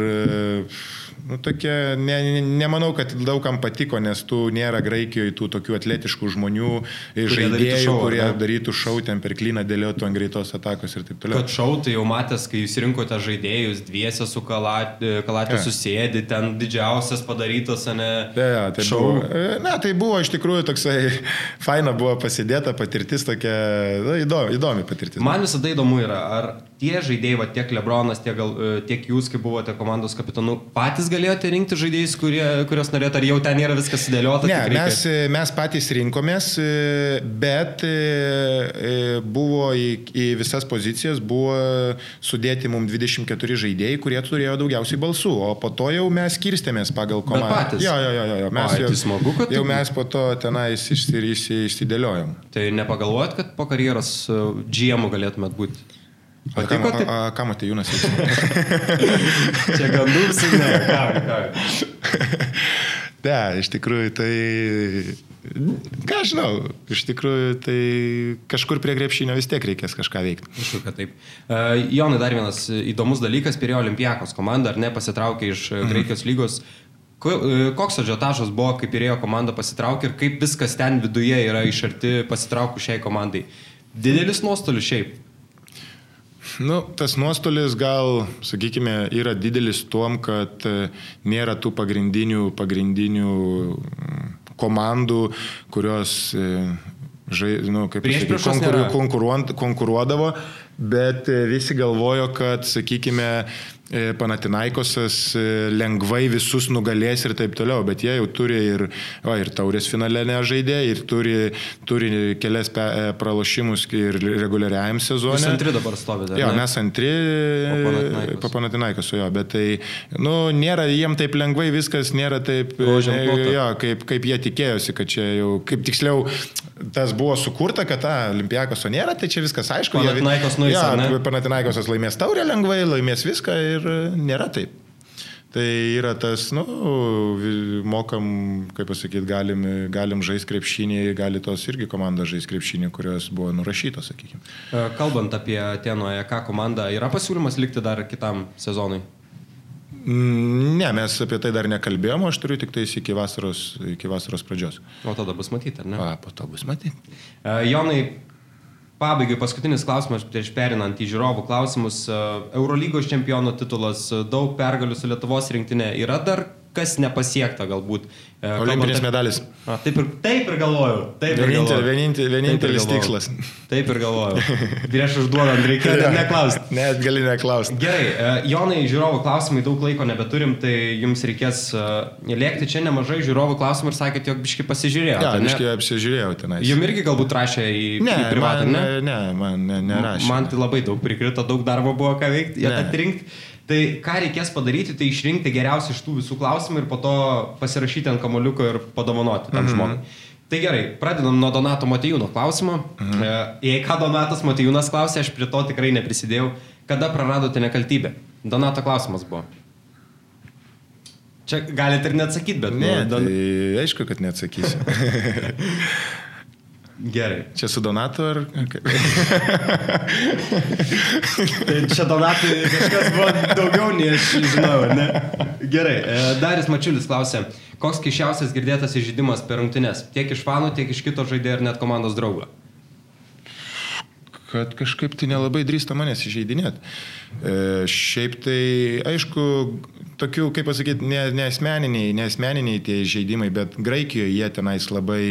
Nu, tokia, ne, ne, nemanau, kad daugam patiko, nes tu nėra Graikijoje tų tokių atletiškų žmonių, žaidėjų, šau, kurie ne? darytų šau ten per klyną, dėliotų ant greitos atakos ir taip toliau. Kad šau, tai jau matęs, kai jūs rinkote žaidėjus, dviese su kalatė ja. susėdi, ten didžiausias padarytas, ne? Ja, ja, tai šau. Buvo, e, ne, tai buvo iš tikrųjų toksai, faina buvo pasidėta patirtis, tokia na, įdomi, įdomi patirtis. Man visada įdomu yra, ar tie žaidėjai, va, tiek Lebronas, tiek, gal, e, tiek jūs, kai buvote komandos kapitonu, patys galėjote rinkti žaidėjus, kurie, kurios norėjote, ar jau ten yra viskas sudėliota? Ne, mes, e, mes patys rinkomės, e, bet buvo į, į visas pozicijas buvo sudėti mums 24 žaidėjai, kurie turėjo daugiausiai balsų, o po to jau mes skirstėmės pagal komandą. Jo, jo, jo, jo. Mes, o, jau, tai smagu, kad jau mes po to tenais išsidėliojom. Tai nepagalvojat, kad po karjeros GM galėtumėt būti? O ką, tai... a, [LAUGHS] ką matė Jūnas? Čia gandus, ne, ką, ką. [LAUGHS] Ne, iš tikrųjų tai Ką žinau, iš tikrųjų, tai kažkur prie grepšinio vis tiek reikės kažką veikti. Aišku, kad taip. Uh, Jonai, dar vienas įdomus dalykas, Pirėjo Olimpijakos komanda, ar ne, pasitraukė iš mhm. Graikijos lygos. Koks ažiotažas buvo, kaip Pirėjo komanda pasitraukė ir kaip viskas ten viduje yra iš arti pasitraukų šiai komandai? Didelis nuostolis šiaip. Nu, tas nuostolis gal, sakykime, yra didelis tuom, kad nėra tų pagrindinių, pagrindinių komandų, kurios e, žai, nu, kaip sakyt, konkuru, konkuruodavo, bet e, visi galvojo, kad, sakykime, E, Panatinaikosas e, lengvai visus nugalės ir taip toliau, bet jie jau turi ir, o, ir taurės finale nežaidė, ir turi, turi kelias pe, e, pralošimus ir reguliariajam sezonui. Mes antri dabar stovite. Jo, mes antri po Panatinaikoso, jo, bet tai, nu, nėra jiem taip lengvai viskas, nėra taip, jo, kaip, kaip jie tikėjosi, kad čia jau, kaip tiksliau, tas buvo sukurta, kad ta Olimpiakoso nėra, tai čia viskas aišku. Panatinaikos nuės. Ja, Panatinaikosas laimės taurę lengvai, laimės viską ir nėra taip. Tai yra tas, nu, mokam, kaip pasakyti, galim, galim žaisti krepšinį, gali tos irgi komandos žaisti krepšinį, kurios buvo nurašytos, sakykime. Kalbant apie Teno EK komandą, yra pasiūlymas likti dar kitam sezonui? Mm, ne, mes apie tai dar nekalbėjome, aš turiu tik tais iki vasaros, iki vasaros pradžios. O tada bus matyti, ar ne? A, po to bus matyti. Uh, Jonai, pabaigai paskutinis klausimas, prieš perinant į žiūrovų klausimus. Eurolygos čempiono titulas, daug pergalių su Lietuvos rinktinė. Yra dar kas nepasiekta galbūt. E, Olimpinis apie... medalis. Taip, ir, taip ir galvojau. Taip ir Vienintel, galvojau. Vienintel, vienintelis taip tikslas. Taip ir galvojau. [LAUGHS] Prieš užduodant reikia net neklausti. Net gali neklausti. Gerai, e, Jonai, žiūrovų klausimai daug laiko nebeturim, tai jums reikės uh, lėkti čia nemažai žiūrovų klausimų ir sakėt, jog biški pasižiūrėjau. Ne, biški apsižiūrėjau tenais. Jums irgi galbūt rašė į, ne, į privatą, man, ne? Ne, man ne, nerašė. Man tai labai daug prikrito, daug darbo buvo ką veikti, atrinkti. Tai ką reikės padaryti, tai išrinkti geriausiai iš tų visų klausimų ir po to pasirašyti ant kamoliuko ir padovanoti tam mm -hmm. žmogui. Tai gerai, pradedam nuo Donato Matijūno klausimo. Mhm. E, jei ką Donatas Matijūnas klausė, aš prie to tikrai neprisidėjau. Kada praradote nekaltybę? Donato klausimas buvo. Čia galite ir neatsakyti, bet... Ne, nu, don... tai aišku, kad neatsakysiu. [LAUGHS] Gerai. Čia su Donatu ar... [LAUGHS] tai čia Donatui kažkas buvo daugiau nei aš žinau, ne? Gerai. E, Daris Mačiulis klausė, koks keščiausias girdėtas įžeidimas per rungtynes? Tiek iš fanų, tiek iš kito žaidėjo ir net komandos draugo? kad kažkaip tai nelabai drįsta manęs įžeidinėti. E, šiaip tai, aišku, tokių, kaip pasakyti, ne, ne, asmeniniai, ne asmeniniai tie įžeidimai, bet Graikijoje jie tenais labai,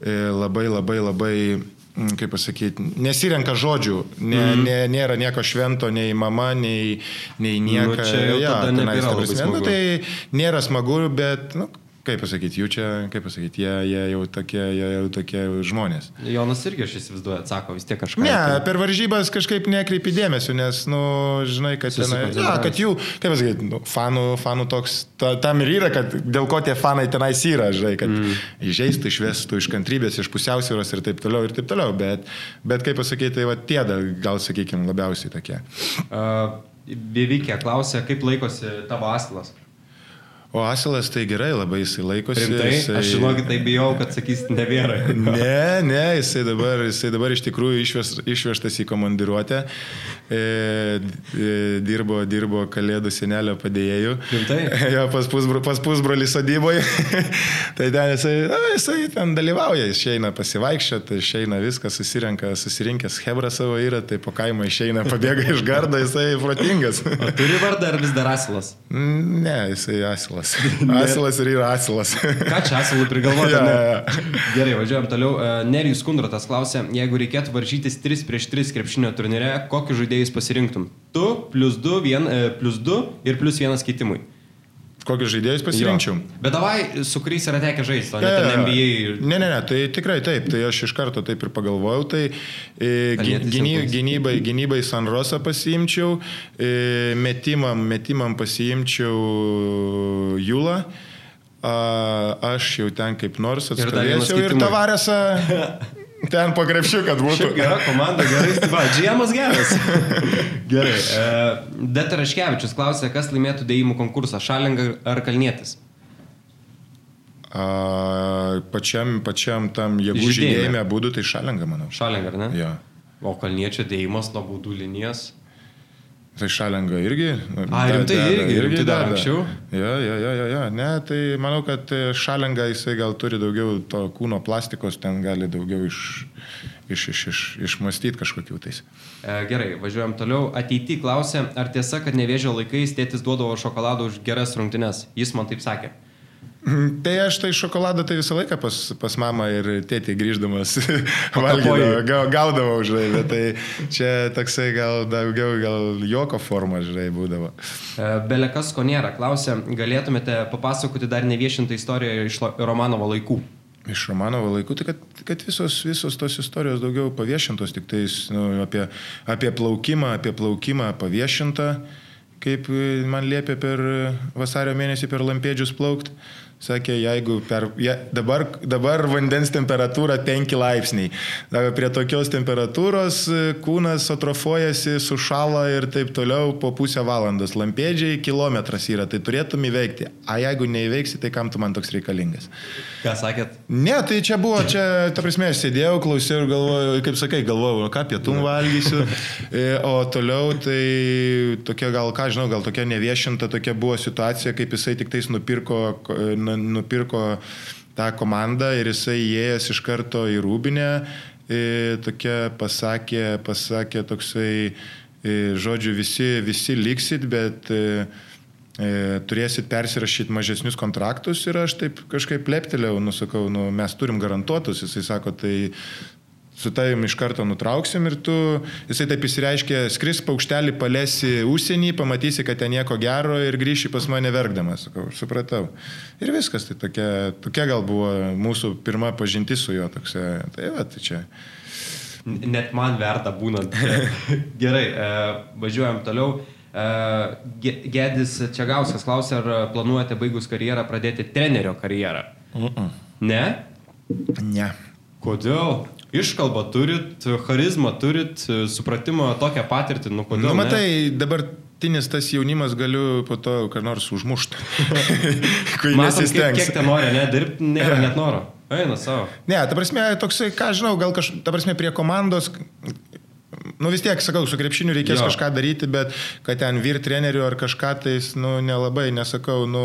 labai labai labai mm, kaip pasakyti, nesirenka žodžių, ne, mm. ne, nėra nieko švento, nei mama, nei, nei nieko. Nu, čia jau ja, tenais, ta prasme, nu, tai nėra smagu, bet nu, kaip pasakyti, jų čia, kaip pasakyti, jie, jie jau tokie, jie jau tokie žmonės. Jonas irgi aš įsivaizduoju, atsako vis tiek kažką. Ne, tai... per varžybas kažkaip nekreipi dėmesio, nes, nu, žinai, kad tenai, ja, kad jų, kaip pasakyti, nu, fanų, fanų toks, ta, tam ir yra, kad dėl ko tie fanai tenais yra, žinai, kad mm. įžeistų, išvestų iš kantrybės, iš pusiausvėros ir taip toliau, ir taip toliau, bet, bet kaip pasakyti, tai va tie, gal sakykime, labiausiai tokie. Uh, Vivykė klausė, kaip laikosi tavo aslas? O Asilas tai gerai, labai jisai laikosi. Rimtai? Jisai... Aš žinokit, tai bijau, kad sakysit, nebėra. ne, ne, jisai dabar, jisai dabar iš tikrųjų išveš, išvežtas į komandiruotę. E, e, dirbo, dirbo kalėdų senelio padėjėjų. Rimtai? [LAUGHS] jo, pas, pusbro, pas pusbrolį sodyboje. [LAUGHS] tai ten jisai, na, jisai ten dalyvauja, išeina pasivaikščioti, išeina viską, susirenka, susirinkęs Hebra savo yra, tai po kaimą išeina, pabėga iš gardo, jisai protingas. turi vardą ar vis dar Asilas? Ne, jisai Asilas asilas. [LAUGHS] Asilas ir yra asilas. Ką čia asilų prigalvoti? [LAUGHS] ja, ja. Gerai, važiuojam toliau. E, Nerijus Kundratas klausė, jeigu reikėtų varžytis 3 prieš 3 krepšinio turnyre, kokius žaidėjus pasirinktum? Tu, plus 2, vien, e, plus 2 ir plus 1 keitimui. Kokius žaidėjus pasirinkčiau? Jo. Bet davai, su kuriais yra tekę žaisti, o ne ja, NBA. Ne, ne, ne, tai tikrai taip, tai aš iš karto taip ir pagalvojau, tai e, gyny, gynybai, gynybai San Rosa pasiimčiau, e, metimam, metimam pasiimčiau Julą. A, aš jau ten kaip nors atstovėsiu ir, ir Tavaresą [LAUGHS] Ten po krepšiu, kad būtų. Šiaip gera komanda, gerai. Va, Džiemas geras. [LAUGHS] gerai. E, Deta Raškevičius klausė, kas laimėtų dėjimų konkursą - Šalinga ar Kalnietis? A, pačiam, pačiam tam jėgų žydėjime būdų, tai šalenga, manau. Šalenga, ar ne? Ja. O kalniečio dėjimas nuo baudų linijos. Tai šalenga irgi. A, rimtai deda, irgi, rimtai dar deda. anksčiau? Ja, ja, ja, ja, ja. Ne, tai manau, kad šalenga jisai gal turi daugiau to kūno plastikos, ten gali daugiau iš, iš, iš, iš, išmastyti kažkokių tais. E, gerai, važiuojam toliau. Ateity klausė, ar tiesa, kad nevėžio laikais tėtis duodavo šokolado už geras rungtynes? Jis man taip sakė. Tai aš tai šokoladą tai visą laiką pas, pas mamą ir tėtį grįždamas [LAUGHS] valgydavau, ga- gaudavau, žinai, bet tai čia toksai gal daugiau, gal juoko forma, žinai, būdavo. E, Belekas ko nėra, klausė, galėtumėte papasakoti dar neviešintą istoriją iš Romanovo laikų. Iš Romanovo laikų, tai kad, kad visos, visos tos istorijos daugiau paviešintos, tik tais nu, apie, apie plaukimą, apie plaukimą paviešinta, kaip man liepė per vasario mėnesį per lampėdžius plaukti. Sakė, jeigu per, ja, dabar, dabar vandens temperatūra 5 laipsniai. Dabar prie tokios temperatūros e, kūnas atrofuojasi, sušala ir taip toliau po pusę valandos. Lampėdžiai kilometras yra, tai turėtum įveikti. A jeigu neįveiksi, tai kam tu man toks reikalingas? Ką sakėt? Ne, tai čia buvo, čia, ta prasme, aš sėdėjau, klausiau ir galvojau, kaip sakai, galvojau, ką pietum valgysiu. [LAUGHS] E, O toliau tai tokia gal, ką žinau, gal tokia neviešinta tokia buvo situacija, kaip jisai tik tais nupirko, ko- nu- nupirko tą komandą ir jisai įėjęs iš karto į rūbinę, e, tokia pasakė, pasakė toksai, e, žodžiu, visi, visi liksit, bet e, turėsit persirašyti mažesnius kontraktus ir aš taip kažkaip leptelėjau, nusakau, nu, mes turim garantuotus, jisai sako, tai su tavim iš karto nutrauksim ir tu, jisai taip įsireiškė, skris paukštelį, palėsi užsienį, pamatysi, kad ten nieko gero ir grįši pas mane verkdamas, sakau, supratau. Ir viskas, tai tokia, tokia gal buvo mūsų pirma pažintis su juo, toksai, tai va, tai čia. Net man verta būnant. [LAUGHS] Gerai, e, važiuojam toliau. E, Ge- Gedis Čiagauskas klausė, ar planuojate baigus karjerą pradėti trenerio karjerą? Uh -uh. Ne? Ne. Kodėl? Iškalbą turit, charizmą turit, supratimą, tokią patirtį, nu kodėl? Nu, ne? matai, dabartinis tas jaunimas galiu po to, ką nors užmušti. [LAUGHS] Kai Matom, kiek, nesistengs. kiek ten nori, ne, dirbti, nėra net noro. Eina savo. Ne, ta prasme, toksai, ką žinau, gal kažkaip, ta prasme, prie komandos, nu vis tiek, sakau, su krepšiniu reikės Jo. kažką daryti, bet kad ten vyr trenerių ar kažką tais, nu, nelabai, nesakau, nu,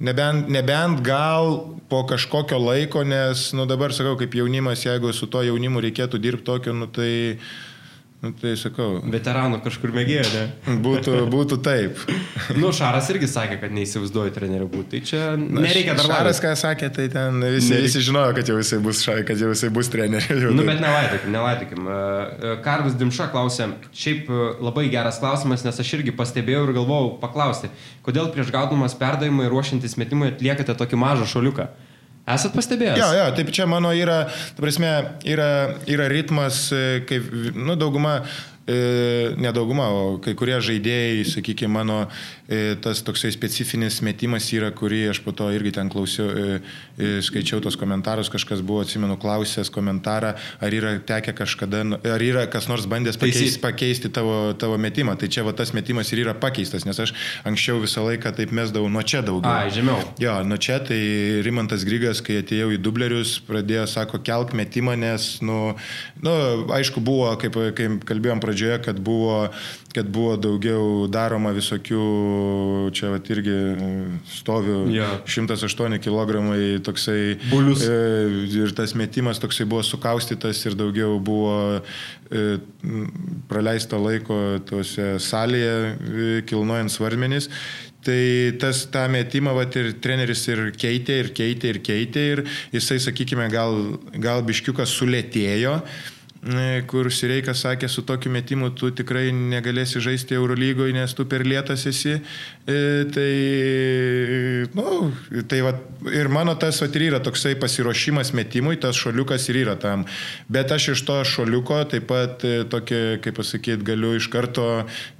nebent, nebent gal po kažkokio laiko, nes, nu, dabar sakau, kaip jaunimas, jeigu su to jaunimu reikėtų dirbti tokiu, nu, tai, nu, tai sakau, Veteranų kažkur mėgėjo, ne? būtų, būtų taip. [LAUGHS] Nu, Šaras irgi sakė, kad neįsivaizduoju trenerių būti. Tai čia Na, nereikia dar Šaras, laras. ką sakė, tai ten visi, Nereik- visi žinojo, kad jau jisai bus, ša- kad jau jisai bus treneriu. Nu, bet nelaidokim, nelaidokim. Karvas Dimša klausė, šiaip e, labai geras klausimas, nes aš irgi pastebėjau ir galvojau paklausti, kodėl prieš gaudamas perdavimą ir ruošiantis metimui atliekate tokį mažą šoliuką. Esat pastebėjęs? Jo, jo, taip čia mano yra, ta prasme, yra, yra ritmas, e, kaip, nu, dauguma, e, ne dauguma, o kai kurie žaidėjai, sakykime, mano e, tas toksai specifinis metimas yra, kurį aš po to irgi ten klausiau, e, skaičiau tos komentarus, kažkas buvo, atsimenu, klausęs komentarą, ar yra tekę kažkada, ar yra kas nors bandęs Taisyt. pakeisti, pakeisti tavo, tavo metimą. Tai čia va tas metimas ir yra pakeistas, nes aš anksčiau visą laiką taip mesdavau nuo čia daugiau. Ai, žemiau. Jo, nu čia tai Rimantas Grigas, kai atėjau į dublerius, pradėjo, sako, kelk metimą, nes, nu, nu aišku, buvo, kaip, kaip kalbėjom pradžioje, kad buvo, kad buvo daugiau daroma visokių, čia vat irgi stoviu Jo. 108 kg toksai. Bulius. E, ir tas metimas toksai buvo sukaustytas ir daugiau buvo e, praleista laiko tuose salėje, e, kilnojant svarmenis. Tai tas tą metimą vat, ir treneris ir keitė, ir keitė, ir keitė, ir jisai, sakykime, gal, gal biškiukas sulėtėjo, e, kur Sireikas sakė, su tokiu metimu tu tikrai negalėsi žaisti Eurolygoje, nes tu per lėtas esi. E, Tai, nu, tai va, ir mano tas va, ir yra toksai pasiruošimas metimui, tas šoliukas ir yra tam. Bet aš iš to šoliuko taip pat e, tokį, kaip pasakyti, galiu iš karto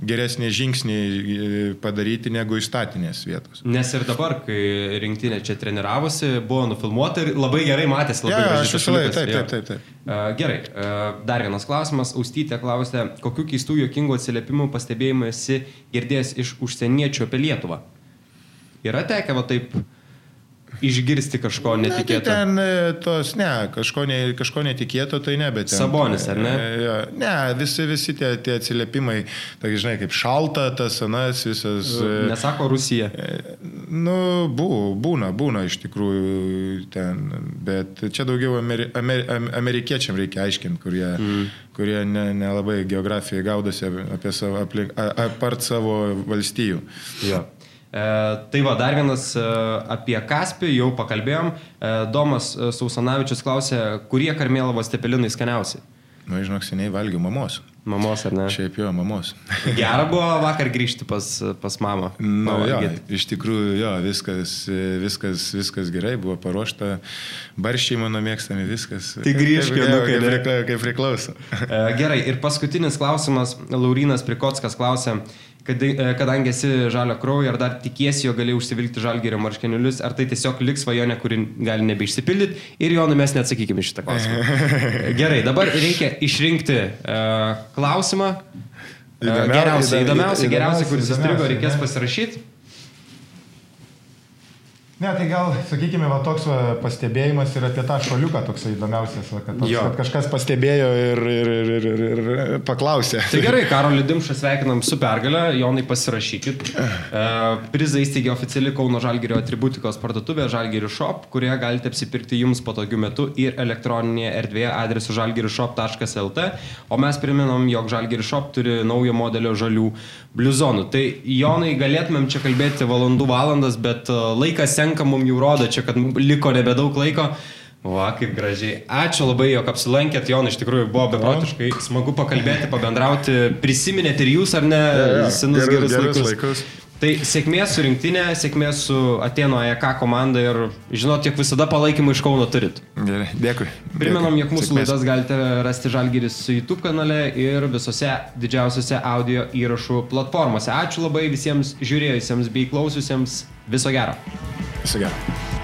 geresnį žingsnį e, padaryti negu iš statinės vietos. Nes ir dabar, kai rinktinė čia treniravosi, buvo nufilmuota ir labai gerai matėsi. Labai Ja, gražiai aš laiką, taip, taip, taip, taip. E, Gerai, e, dar vienas klausimas. Austytė klausė, kokiu keistų jokingų atsiliepimų pastebėjimų esi girdėjęs iš užsieniečių apie Lietuvą? Yra tekę va taip išgirsti kažko netikėto. Ne, tai ten e, tos, ne, kažko, ne, kažko netikėto, tai ne, bet ten. Sabonis, ar ne? E, ja, ne, visi, visi tie, tie atsiliepimai, tai žinai, kaip šalta, tas senas visas. e, Nesako Rusija. Nu, bū, būna, būna iš tikrųjų ten, bet čia daugiau ameri, ameri, am- amerikiečiam reikia aiškinti, kurie, mm. kurie nelabai ne nelabai geografiją gaudosi apie savo, aplink, apart savo valstijų. Jo. E, tai va, dar vienas e, apie Kaspį, jau pakalbėjom. E, Domas e, Sausanavičius klausė, kurie Karmėlavo stepelinai skaniausi. Nu, žinok, seniai valgiau mamos. Mamos ar ne? Šiaip jo, mamos. [LAUGHS] Gera buvo vakar grįžti pas, pas mamą. Na, jo, pavalgyt. iš tikrųjų, jo, viskas, viskas, viskas gerai, buvo paruošta, barščiai mano mėgstami, viskas. Tai grįžk, kaip, kaip, kaip, priklauso. E, Gerai, ir paskutinis klausimas. Laurinas Prikockas klausė, kad, e, kadangi esi žalio kraujo, ar dar tikiesi, jo gali užsivilkti žalgerio marškenilius, ar tai tiesiog liks svajonė, kuri gali nebeišsipildyti. Ir Jonai mes neatsakykime šitą klausimą. [LAUGHS] Gerai, dabar reikia išrinkti uh, klausimą. E, Įdomiau- Geriausia, įdomi- įdomiausia, geriausia, įdomiausia, kuris įstrigo, įdomiausia, reikės pasirašyti. Ne, tai gal, sakykime, va, toks va, pastebėjimas ir apie tą šoliuką toks įdomiausias, va, kad, toks, Jo. kad kažkas pastebėjo ir, ir, ir, ir, ir, ir paklausė. Tai gerai, Karolį Dimšą sveikinam su pergalė, Jonai pasirašykit. E, Prizą įsteigė oficiali Kauno Žalgirio atributikos parduotuvė Žalgirio Shop, kurioje galite apsipirkti jums patogiu metu ir elektroninėje erdvėje adresu žalgirishop.lt. O mes priminam, jog Žalgirio Shop turi naujo modelio žalių bluzonų. Tai Jonai galėtumėm čia kalbėti valandų valandas, bet e, laikas senka, mums jau rodo čia, kad mum liko nebedaug laiko. Va, kaip gražiai. Ačiū labai, jog apsilankėt, Jon, iš tikrųjų buvo beprotiškai smagu pakalbėti, pabendrauti. Prisiminėt ir jūs, ar ne, senus gerus, gerus laikus. Tai sėkmės su rinktinė, sėkmės su Atėno AEK komanda ir žinot, tiek visada palaikymą iš Kauno turit. Gerai, dėkui. Primenam, Dėkui. jog mūsų Sėkmės. laidas galite rasti Žalgiris YouTube kanale ir visose didžiausiose audio įrašų platformose. Ačiū labai visiems žiūrėjusiems bei klausiusiems. Viso gero. Viso gero.